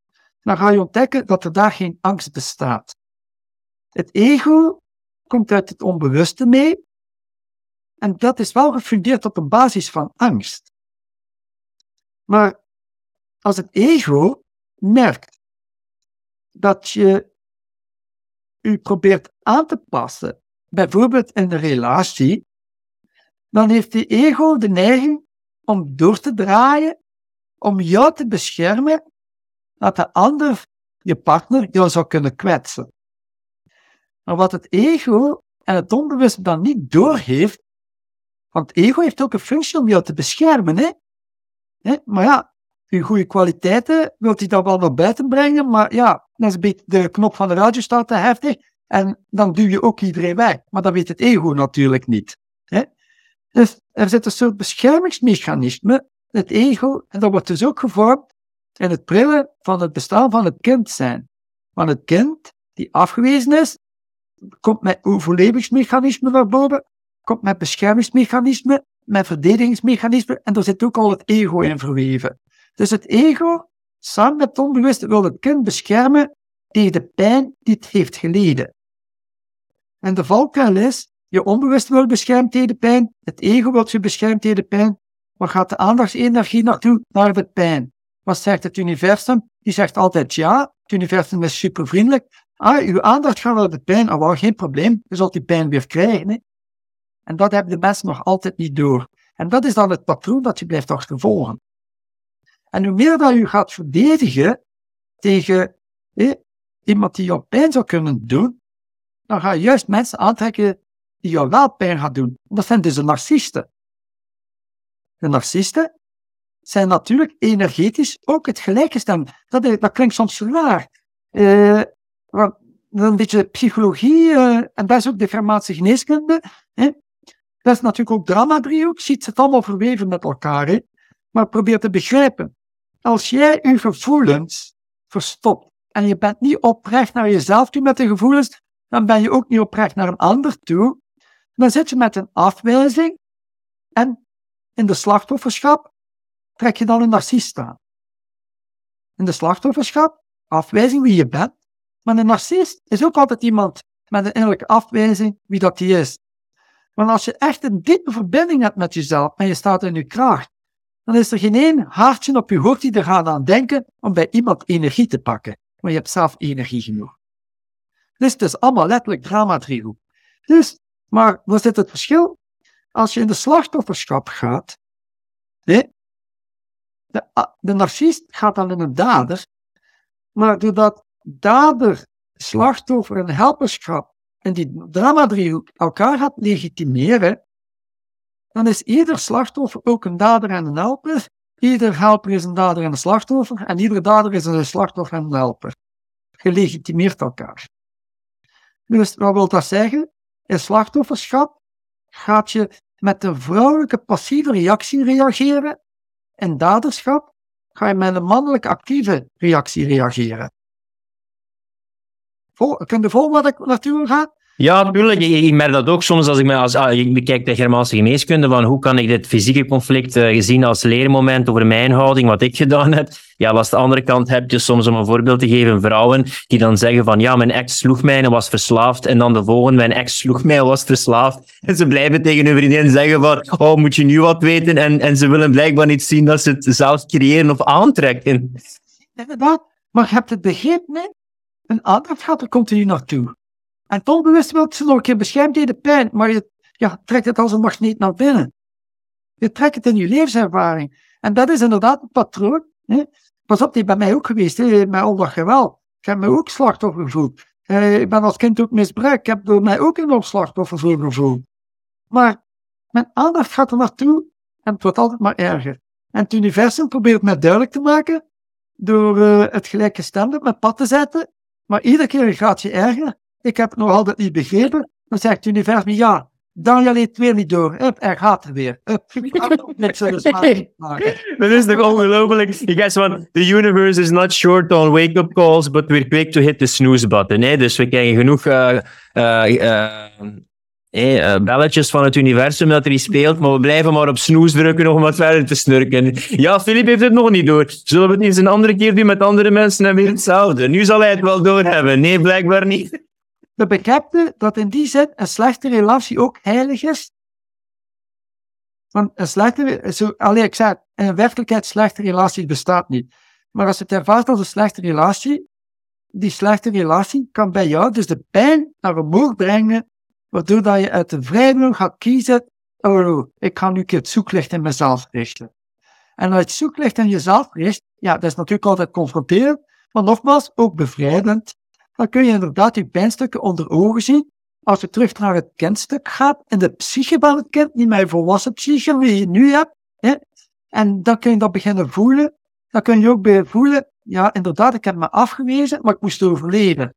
S3: dan ga je ontdekken dat er daar geen angst bestaat. Het ego komt uit het onbewuste mee. En dat is wel gefundeerd op een basis van angst. Maar als het ego merkt dat je u probeert aan te passen, bijvoorbeeld in de relatie, dan heeft die ego de neiging om door te draaien, om jou te beschermen, dat de ander, je partner, jou zou kunnen kwetsen. Maar wat het ego en het onbewust dan niet doorheeft, want ego heeft ook een functie om jou te beschermen. Hè? hè? Maar ja, je goede kwaliteiten wilt hij dan wel naar buiten brengen, maar ja, dan is de knop van de radio staat te heftig en dan duw je ook iedereen weg. Maar dat weet het ego natuurlijk niet. Hè? Dus er zit een soort beschermingsmechanisme, het ego, en dat wordt dus ook gevormd in het prillen van het bestaan van het kind zijn. Van het kind die afgewezen is, komt met overlevingsmechanismen naar boven, komt met beschermingsmechanismen, met verdedigingsmechanismen, en er zit ook al het ego in verweven. Dus het ego, samen met het onbewuste, wil het kind beschermen tegen de pijn die het heeft geleden. En de valkuil is, je onbewust wil beschermen tegen de pijn, het ego wil je beschermen tegen de pijn, waar gaat de aandachtsenergie naartoe? Naar de pijn. Wat zegt het universum? Die zegt altijd ja, het universum is super vriendelijk, Ah, uw aandacht gaat naar de pijn, ah, wel, geen probleem, je zult die pijn weer krijgen. En dat hebben de mensen nog altijd niet door. En dat is dan het patroon dat je blijft achtervolgen. En hoe meer dat je gaat verdedigen tegen iemand die jou pijn zou kunnen doen, dan ga je juist mensen aantrekken die jou wel pijn gaan doen. Dat zijn dus de narcisten. De narcisten zijn natuurlijk energetisch ook het gelijkgestemd. Dat, dat klinkt soms raar. Uh, een beetje psychologie, uh, en dat is ook de farmacie geneeskunde. Hè. Dat is natuurlijk ook drama-driehoek, ziet het allemaal verweven met elkaar. Hè. Maar probeer te begrijpen. Als jij je gevoelens verstopt en je bent niet oprecht naar jezelf toe met de gevoelens, dan ben je ook niet oprecht naar een ander toe. Dan zit je met een afwijzing en in de slachtofferschap trek je dan een narcist aan. In de slachtofferschap, afwijzing wie je bent, maar een narcist is ook altijd iemand met een innerlijke afwijzing wie dat die is. Want als je echt een diepe verbinding hebt met jezelf en je staat in je kracht, dan is er geen één hartje op je hoofd die er gaat aan denken om bij iemand energie te pakken. Maar je hebt zelf energie genoeg. Dus het is allemaal letterlijk drama-driehoek. Dus, maar wat zit het verschil? Als je in de slachtofferschap gaat, nee, de, narcist gaat dan in een dader, maar doordat dader, slachtoffer en helperschap en die drama-driehoek elkaar gaat legitimeren, dan is ieder slachtoffer ook een dader en een helper. Ieder helper is een dader en een slachtoffer, en ieder dader is een slachtoffer en een helper. Gelegitimeerd elkaar. Dus wat wil dat zeggen? In slachtofferschap gaat je met een vrouwelijke passieve reactie reageren. In daderschap ga je met een mannelijke actieve reactie reageren. Vol, kun je volgen wat ik naartoe?
S2: Ja, natuurlijk. Ik, merk dat ook soms als ik, me, als, ah, ik bekijk de Germaanse geneeskunde, van hoe kan ik dit fysieke conflict uh, gezien als leermoment over mijn houding, wat ik gedaan heb. Ja, als de andere kant heb je soms, om een voorbeeld te geven, vrouwen die dan zeggen van ja, mijn ex sloeg mij en was verslaafd. En dan de volgende, mijn ex sloeg mij en was verslaafd. En ze blijven tegen hun vriendin zeggen van oh, moet je nu wat weten? En, en ze willen blijkbaar niet zien dat ze het zelf creëren of aantrekken.
S3: Inderdaad, maar je hebt het begrepen, een aandacht gaat er continu naartoe. En onbewust wil ze nog een keer beschermd tegen de pijn, maar je ja, trekt het als een magneet naar binnen. Je trekt het in je levenservaring. En dat is inderdaad een patroon. Hè. Pas op, die bij mij ook geweest, hè, met dat geweld. Ik heb me ook slachtoffer gevoeld. Eh, ik ben als kind ook misbruikt. Ik heb door mij ook een slachtoffer gevoeld. Maar mijn aandacht gaat er naartoe en het wordt altijd maar erger. En het universum probeert mij duidelijk te maken door uh, het gelijkgestemde met pad te zetten. Maar iedere keer gaat je erger ik heb het nog altijd niet begrepen. Dan zegt het universum, ja, Daniel het weer niet door. Hup, er gaat er weer. Hup, niks
S2: Dat is toch ongelooflijk? You guys, want the universe is not short on wake-up calls, but we're quick to hit the snooze button. Hè? Dus we krijgen genoeg uh, uh, belletjes van het universum dat er iets speelt, maar we blijven maar op snooze drukken om wat verder te snurken. Ja, Filip heeft het nog niet door. Zullen we het eens een andere keer doen met andere mensen en weer hetzelfde? Nu zal hij het wel doorhebben. Nee, blijkbaar niet.
S3: We begrijpen dat in die zin een slechte relatie ook heilig is. Want een slechte, zo, alleen ik zei, in werkelijkheid slechte relatie bestaat niet. Maar als je het ervaart als een slechte relatie, die slechte relatie kan bij jou dus de pijn naar omhoog brengen, waardoor dat je uit de vrije gaat kiezen, oh, ik ga nu een keer het zoeklicht in mezelf richten. En als je het zoeklicht in jezelf richt, ja, dat is natuurlijk altijd confronterend, maar nogmaals, ook bevrijdend dan kun je inderdaad die pijnstukken onder ogen zien. Als je terug naar het kindstuk gaat, in de psyche van het kind, niet mijn volwassen psyche, die je nu hebt, hè, en dan kun je dat beginnen voelen. Dan kun je ook bij voelen, ja, inderdaad, ik heb me afgewezen, maar ik moest overleven.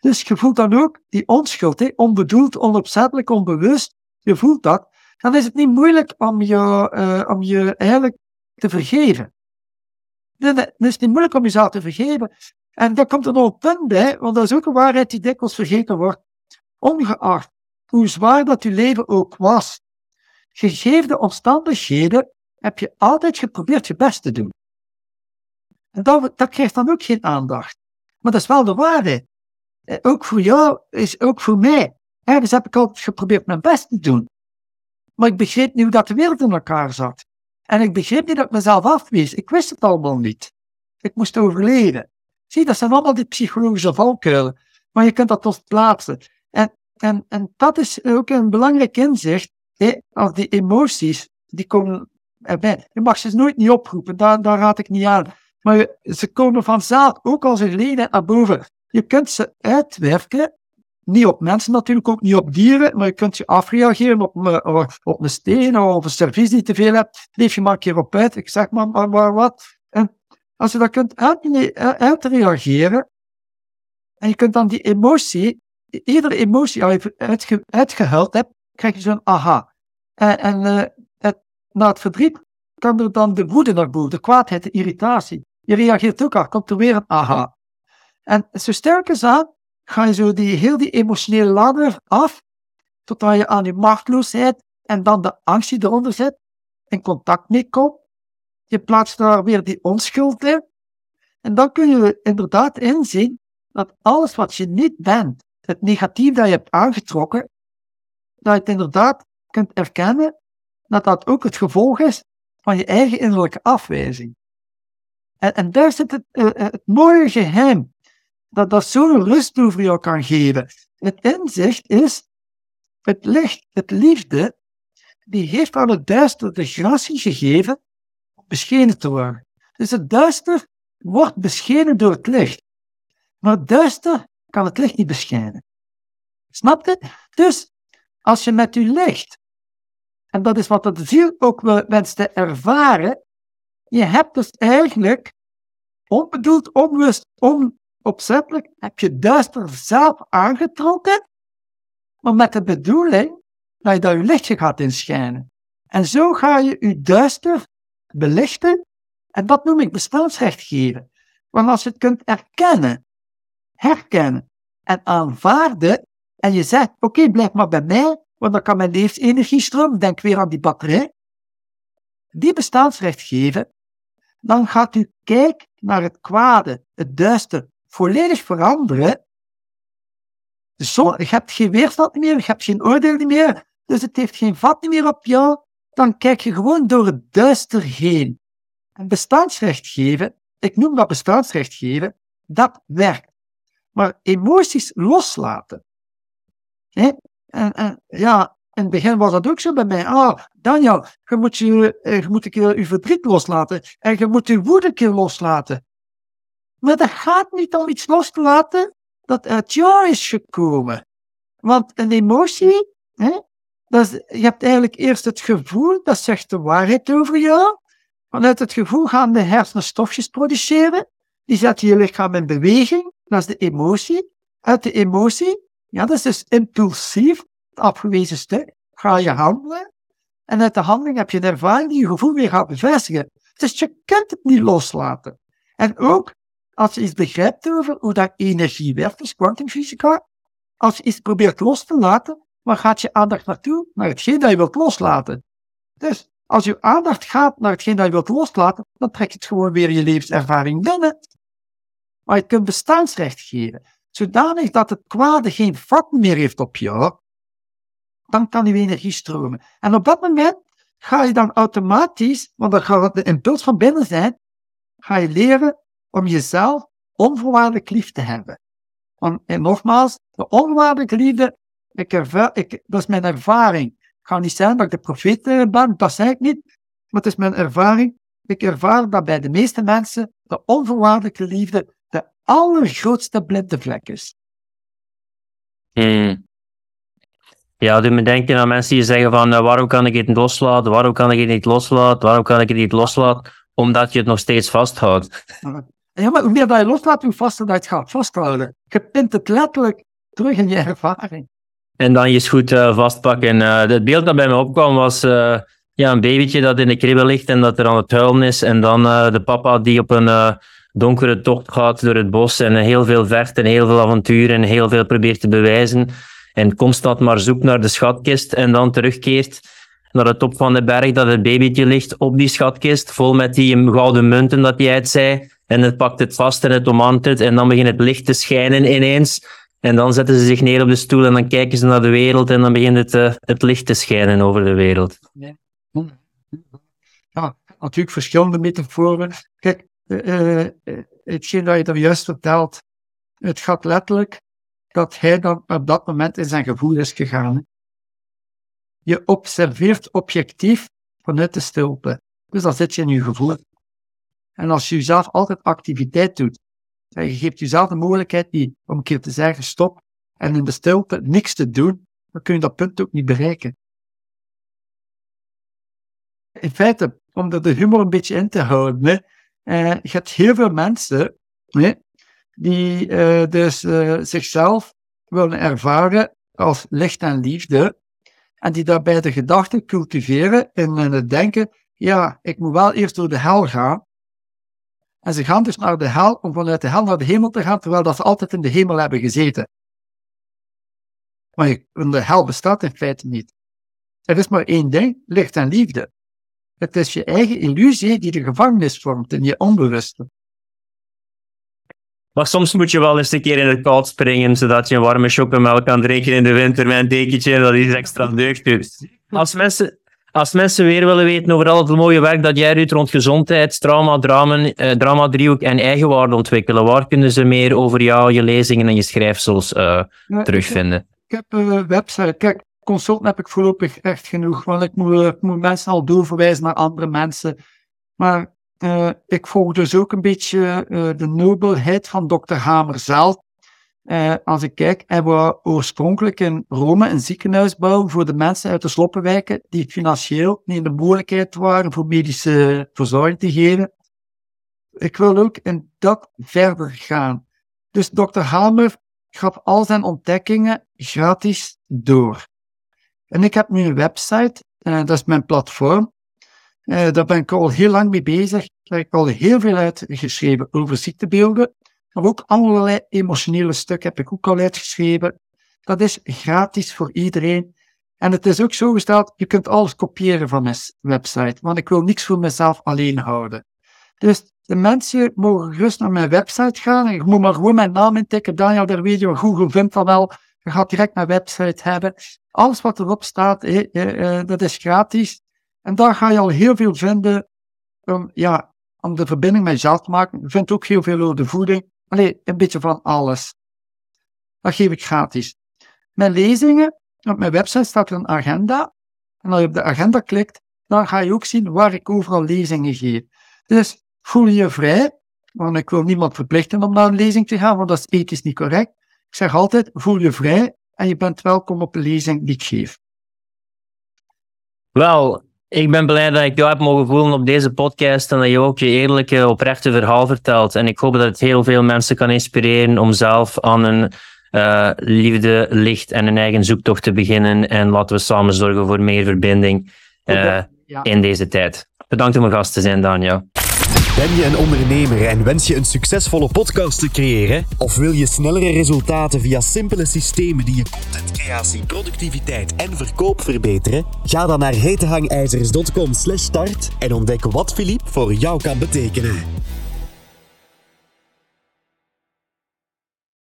S3: Dus je voelt dan ook die onschuld, hè, onbedoeld, onopzettelijk, onbewust. Je voelt dat. Dan is het niet moeilijk om je, uh, om je eigenlijk te vergeven. Dan is het niet moeilijk om jezelf te vergeven. En daar komt een punt bij, want dat is ook een waarheid die dikwijls vergeten wordt. Ongeacht hoe zwaar dat je leven ook was, gegeven de omstandigheden, heb je altijd geprobeerd je best te doen. En dat, dat krijgt dan ook geen aandacht. Maar dat is wel de waarheid. Eh, ook voor jou is ook voor mij. Ergens heb ik altijd geprobeerd mijn best te doen. Maar ik begreep niet hoe dat de wereld in elkaar zat. En ik begreep niet dat ik mezelf afwees. Ik wist het allemaal niet. Ik moest overleven. Zie, dat zijn allemaal die psychologische valkuilen. maar je kunt dat toch plaatsen. En, en, en dat is ook een belangrijk inzicht. Als die emoties, die komen erbij. Je mag ze nooit niet oproepen, daar, daar raad ik niet aan. Maar ze komen vanzelf, ook als een gelegenheid naar boven. Je kunt ze uitwerken niet op mensen natuurlijk, ook niet op dieren, maar je kunt je afreageren op, een, op een steen of een service die te veel hebt. Leef je maar een keer op uit, ik zeg maar, maar, maar wat. Als je dat kunt uit, uitreageren, en je kunt dan die emotie, iedere emotie al even uitge, uitgehuild hebt, krijg je zo'n aha. En, en het, na het verdriet kan er dan de woede naar boven, de kwaadheid, de irritatie. Je reageert ook al, komt er weer een aha. En zo sterk is aan, ga je zo die, heel die emotionele ladder af, totdat je aan je machteloosheid en dan de angst die eronder zit, in contact mee komt. Je plaatst daar weer die onschuld in. En dan kun je inderdaad inzien dat alles wat je niet bent, het negatief dat je hebt aangetrokken, dat je het inderdaad kunt erkennen dat dat ook het gevolg is van je eigen innerlijke afwijzing. En, en daar zit het, uh, het mooie geheim dat dat zo'n rust over jou kan geven. Het inzicht is, het licht, het liefde, die heeft aan het duister de gratie gegeven beschenen te worden. Dus het duister wordt beschenen door het licht. Maar het duister kan het licht niet beschijnen. Snap je? Dus, als je met je licht, en dat is wat de ziel ook wenst te ervaren, je hebt dus eigenlijk onbedoeld, onbewust, on, opzettelijk heb je duister zelf aangetrokken, maar met de bedoeling dat je daar je lichtje gaat inschijnen. En zo ga je je duister belichten, en dat noem ik bestaansrecht geven. Want als je het kunt erkennen, herkennen en aanvaarden, en je zegt, oké, blijf maar bij mij, want dan kan mijn levensenergie stromen, denk weer aan die batterij, die bestaansrecht geven, dan gaat u kijk naar het kwade, het duister, volledig veranderen. Zo, je hebt geen weerstand meer, je hebt geen oordeel meer, dus het heeft geen vat meer op jou. Dan kijk je gewoon door het duister heen. En bestaansrecht geven, ik noem dat bestaansrecht geven, dat werkt. Maar emoties loslaten. Hè? En, en, ja, in het begin was dat ook zo bij mij. Ah, Daniel, je moet, je, eh, je moet een keer je verdriet loslaten. En je moet je woede een keer loslaten. Maar dat gaat niet om iets los te laten dat uit jou is gekomen. Want een emotie, hè, je hebt eigenlijk eerst het gevoel, dat zegt de waarheid over jou. Vanuit het gevoel gaan de hersenen stofjes produceren. Die zetten je lichaam in beweging. Dat is de emotie. Uit de emotie, ja, dat is dus impulsief, het afgewezen stuk, ga je handelen. En uit de handeling heb je een ervaring die je gevoel weer gaat bevestigen. Dus je kunt het niet loslaten. En ook als je iets begrijpt over hoe dat energie werkt, dus kwantumfysica, als je iets probeert los te laten, waar gaat je aandacht naartoe? Naar hetgeen dat je wilt loslaten. Dus als je aandacht gaat naar hetgeen dat je wilt loslaten, dan trek je het gewoon weer je levenservaring binnen. Maar je kunt bestaansrecht geven, zodanig dat het kwade geen vat meer heeft op jou, dan kan je energie stromen. En op dat moment ga je dan automatisch, want dan gaat de impuls van binnen zijn, ga je leren om jezelf onvoorwaardelijk lief te hebben. Want, en nogmaals, de onvoorwaardelijke liefde, ik ervaar, ik, dat is mijn ervaring. Het kan niet zijn dat ik de profeet eh, ben, dat zeg ik niet. Maar het is mijn ervaring. Ik ervaar dat bij de meeste mensen de onvoorwaardelijke liefde de allergrootste blinde vlek is.
S2: Hmm. Ja, doe me denken aan mensen die zeggen van uh, waarom kan ik het niet loslaten, waarom kan ik het niet loslaten, waarom kan ik het niet loslaten, omdat je het nog steeds vasthoudt.
S3: Ja, maar hoe meer dat je loslaat, hoe vaster dat je het gaat vasthouden. Je pint het letterlijk terug in je ervaring.
S2: En dan je goed uh, vastpakken. Uh, het beeld dat bij me opkwam was uh, ja, een babytje dat in de kribbe ligt en dat er aan het huilen is. En dan de papa die op een donkere tocht gaat door het bos en heel veel vecht en heel veel avonturen en heel veel probeert te bewijzen. En constant maar zoekt naar de schatkist en dan terugkeert naar de top van de berg dat het babytje ligt op die schatkist, vol met die gouden munten dat hij uit zei. En het pakt het vast en het omant het. En dan begint het licht te schijnen ineens. En dan zetten ze zich neer op de stoel en dan kijken ze naar de wereld. En dan begint het, uh, het licht te schijnen over de wereld.
S3: Ja, natuurlijk verschillende metaforen. Kijk, uh, hetgeen dat je er juist vertelt, het gaat letterlijk dat hij dan op dat moment in zijn gevoel is gegaan. Je observeert objectief vanuit de stilte. Dus dan zit je in je gevoel. En als je jezelf altijd activiteit doet, je geeft jezelf de mogelijkheid die, om een keer te zeggen stop en in de stilte niks te doen, dan kun je dat punt ook niet bereiken. In feite, om er de humor een beetje in te houden, eh, je hebt heel veel mensen hè, die uh, dus uh, zichzelf willen ervaren als licht en liefde, en die daarbij de gedachte cultiveren en het denken, ja, ik moet wel eerst door de hel gaan, en ze gaan dus naar de hel om vanuit de hel naar de hemel te gaan, terwijl dat ze altijd in de hemel hebben gezeten. Maar de hel bestaat in feite niet. Er is maar één ding, licht en liefde. Het is je eigen illusie die de gevangenis vormt in je onbewuste.
S2: Maar soms moet je wel eens een keer in het koud springen, zodat je een warme chocomelk kan drinken in de winter met een dekentje, dat is extra deugd. Als mensen, als mensen weer willen weten over al het mooie werk dat jij doet rond gezondheid, trauma, drama, eh, drama driehoek en eigenwaarde ontwikkelen, waar kunnen ze meer over jou, je lezingen en je schrijfsels uh, terugvinden?
S3: Ik heb een website. Kijk, consult heb ik voorlopig echt genoeg, want ik moet, ik moet mensen al doorverwijzen naar andere mensen. Maar uh, ik volg dus ook een beetje uh, de nobelheid van dokter Hamer zelf. Uh, als ik kijk, hebben we oorspronkelijk in Rome een ziekenhuis bouwen voor de mensen uit de sloppenwijken die financieel niet in de mogelijkheid waren voor medische verzorging te geven. Ik wil ook in dat verder gaan. Dus dokter Hamer gaf al zijn ontdekkingen gratis door. En ik heb nu een website, uh, dat is mijn platform. Uh, daar ben ik al heel lang mee bezig. Daar heb ik al heel veel uitgeschreven over ziektebeelden. Maar ook allerlei emotionele stukken heb ik ook al uitgeschreven. Dat is gratis voor iedereen. En het is ook zo gesteld, je kunt alles kopiëren van mijn website, want ik wil niks voor mezelf alleen houden. Dus de mensen mogen gerust naar mijn website gaan. Je moet maar gewoon mijn naam intikken, Daniel Derwedio, Google vindt dat wel. Je gaat direct mijn website hebben. Alles wat erop staat, eh, dat is gratis. En daar ga je al heel veel vinden om, ja, om de verbinding met jezelf te maken. Je vindt ook heel veel over de voeding. Allee, een beetje van alles. Dat geef ik gratis. Mijn lezingen, op mijn website staat er een agenda. En als je op de agenda klikt, dan ga je ook zien waar ik overal lezingen geef. Dus voel je vrij, want ik wil niemand verplichten om naar een lezing te gaan, want dat is ethisch niet correct. Ik zeg altijd, voel je vrij en je bent welkom op een lezing die ik geef.
S2: Wel, ik ben blij dat ik jou heb mogen voelen op deze podcast en dat je ook je eerlijke, oprechte verhaal vertelt. En ik hoop dat het heel veel mensen kan inspireren om zelf aan een uh, liefde, licht en een eigen zoektocht te beginnen. En laten we samen zorgen voor meer verbinding uh, ja. in deze tijd. Bedankt om mijn gast te zijn, Daniel.
S1: Ben je een ondernemer en wens je een succesvolle podcast te creëren? Of wil je snellere resultaten via simpele systemen die je contentcreatie, productiviteit en verkoop verbeteren? Ga dan naar hetehangijzers.com/start en ontdek wat Philippe voor jou kan betekenen.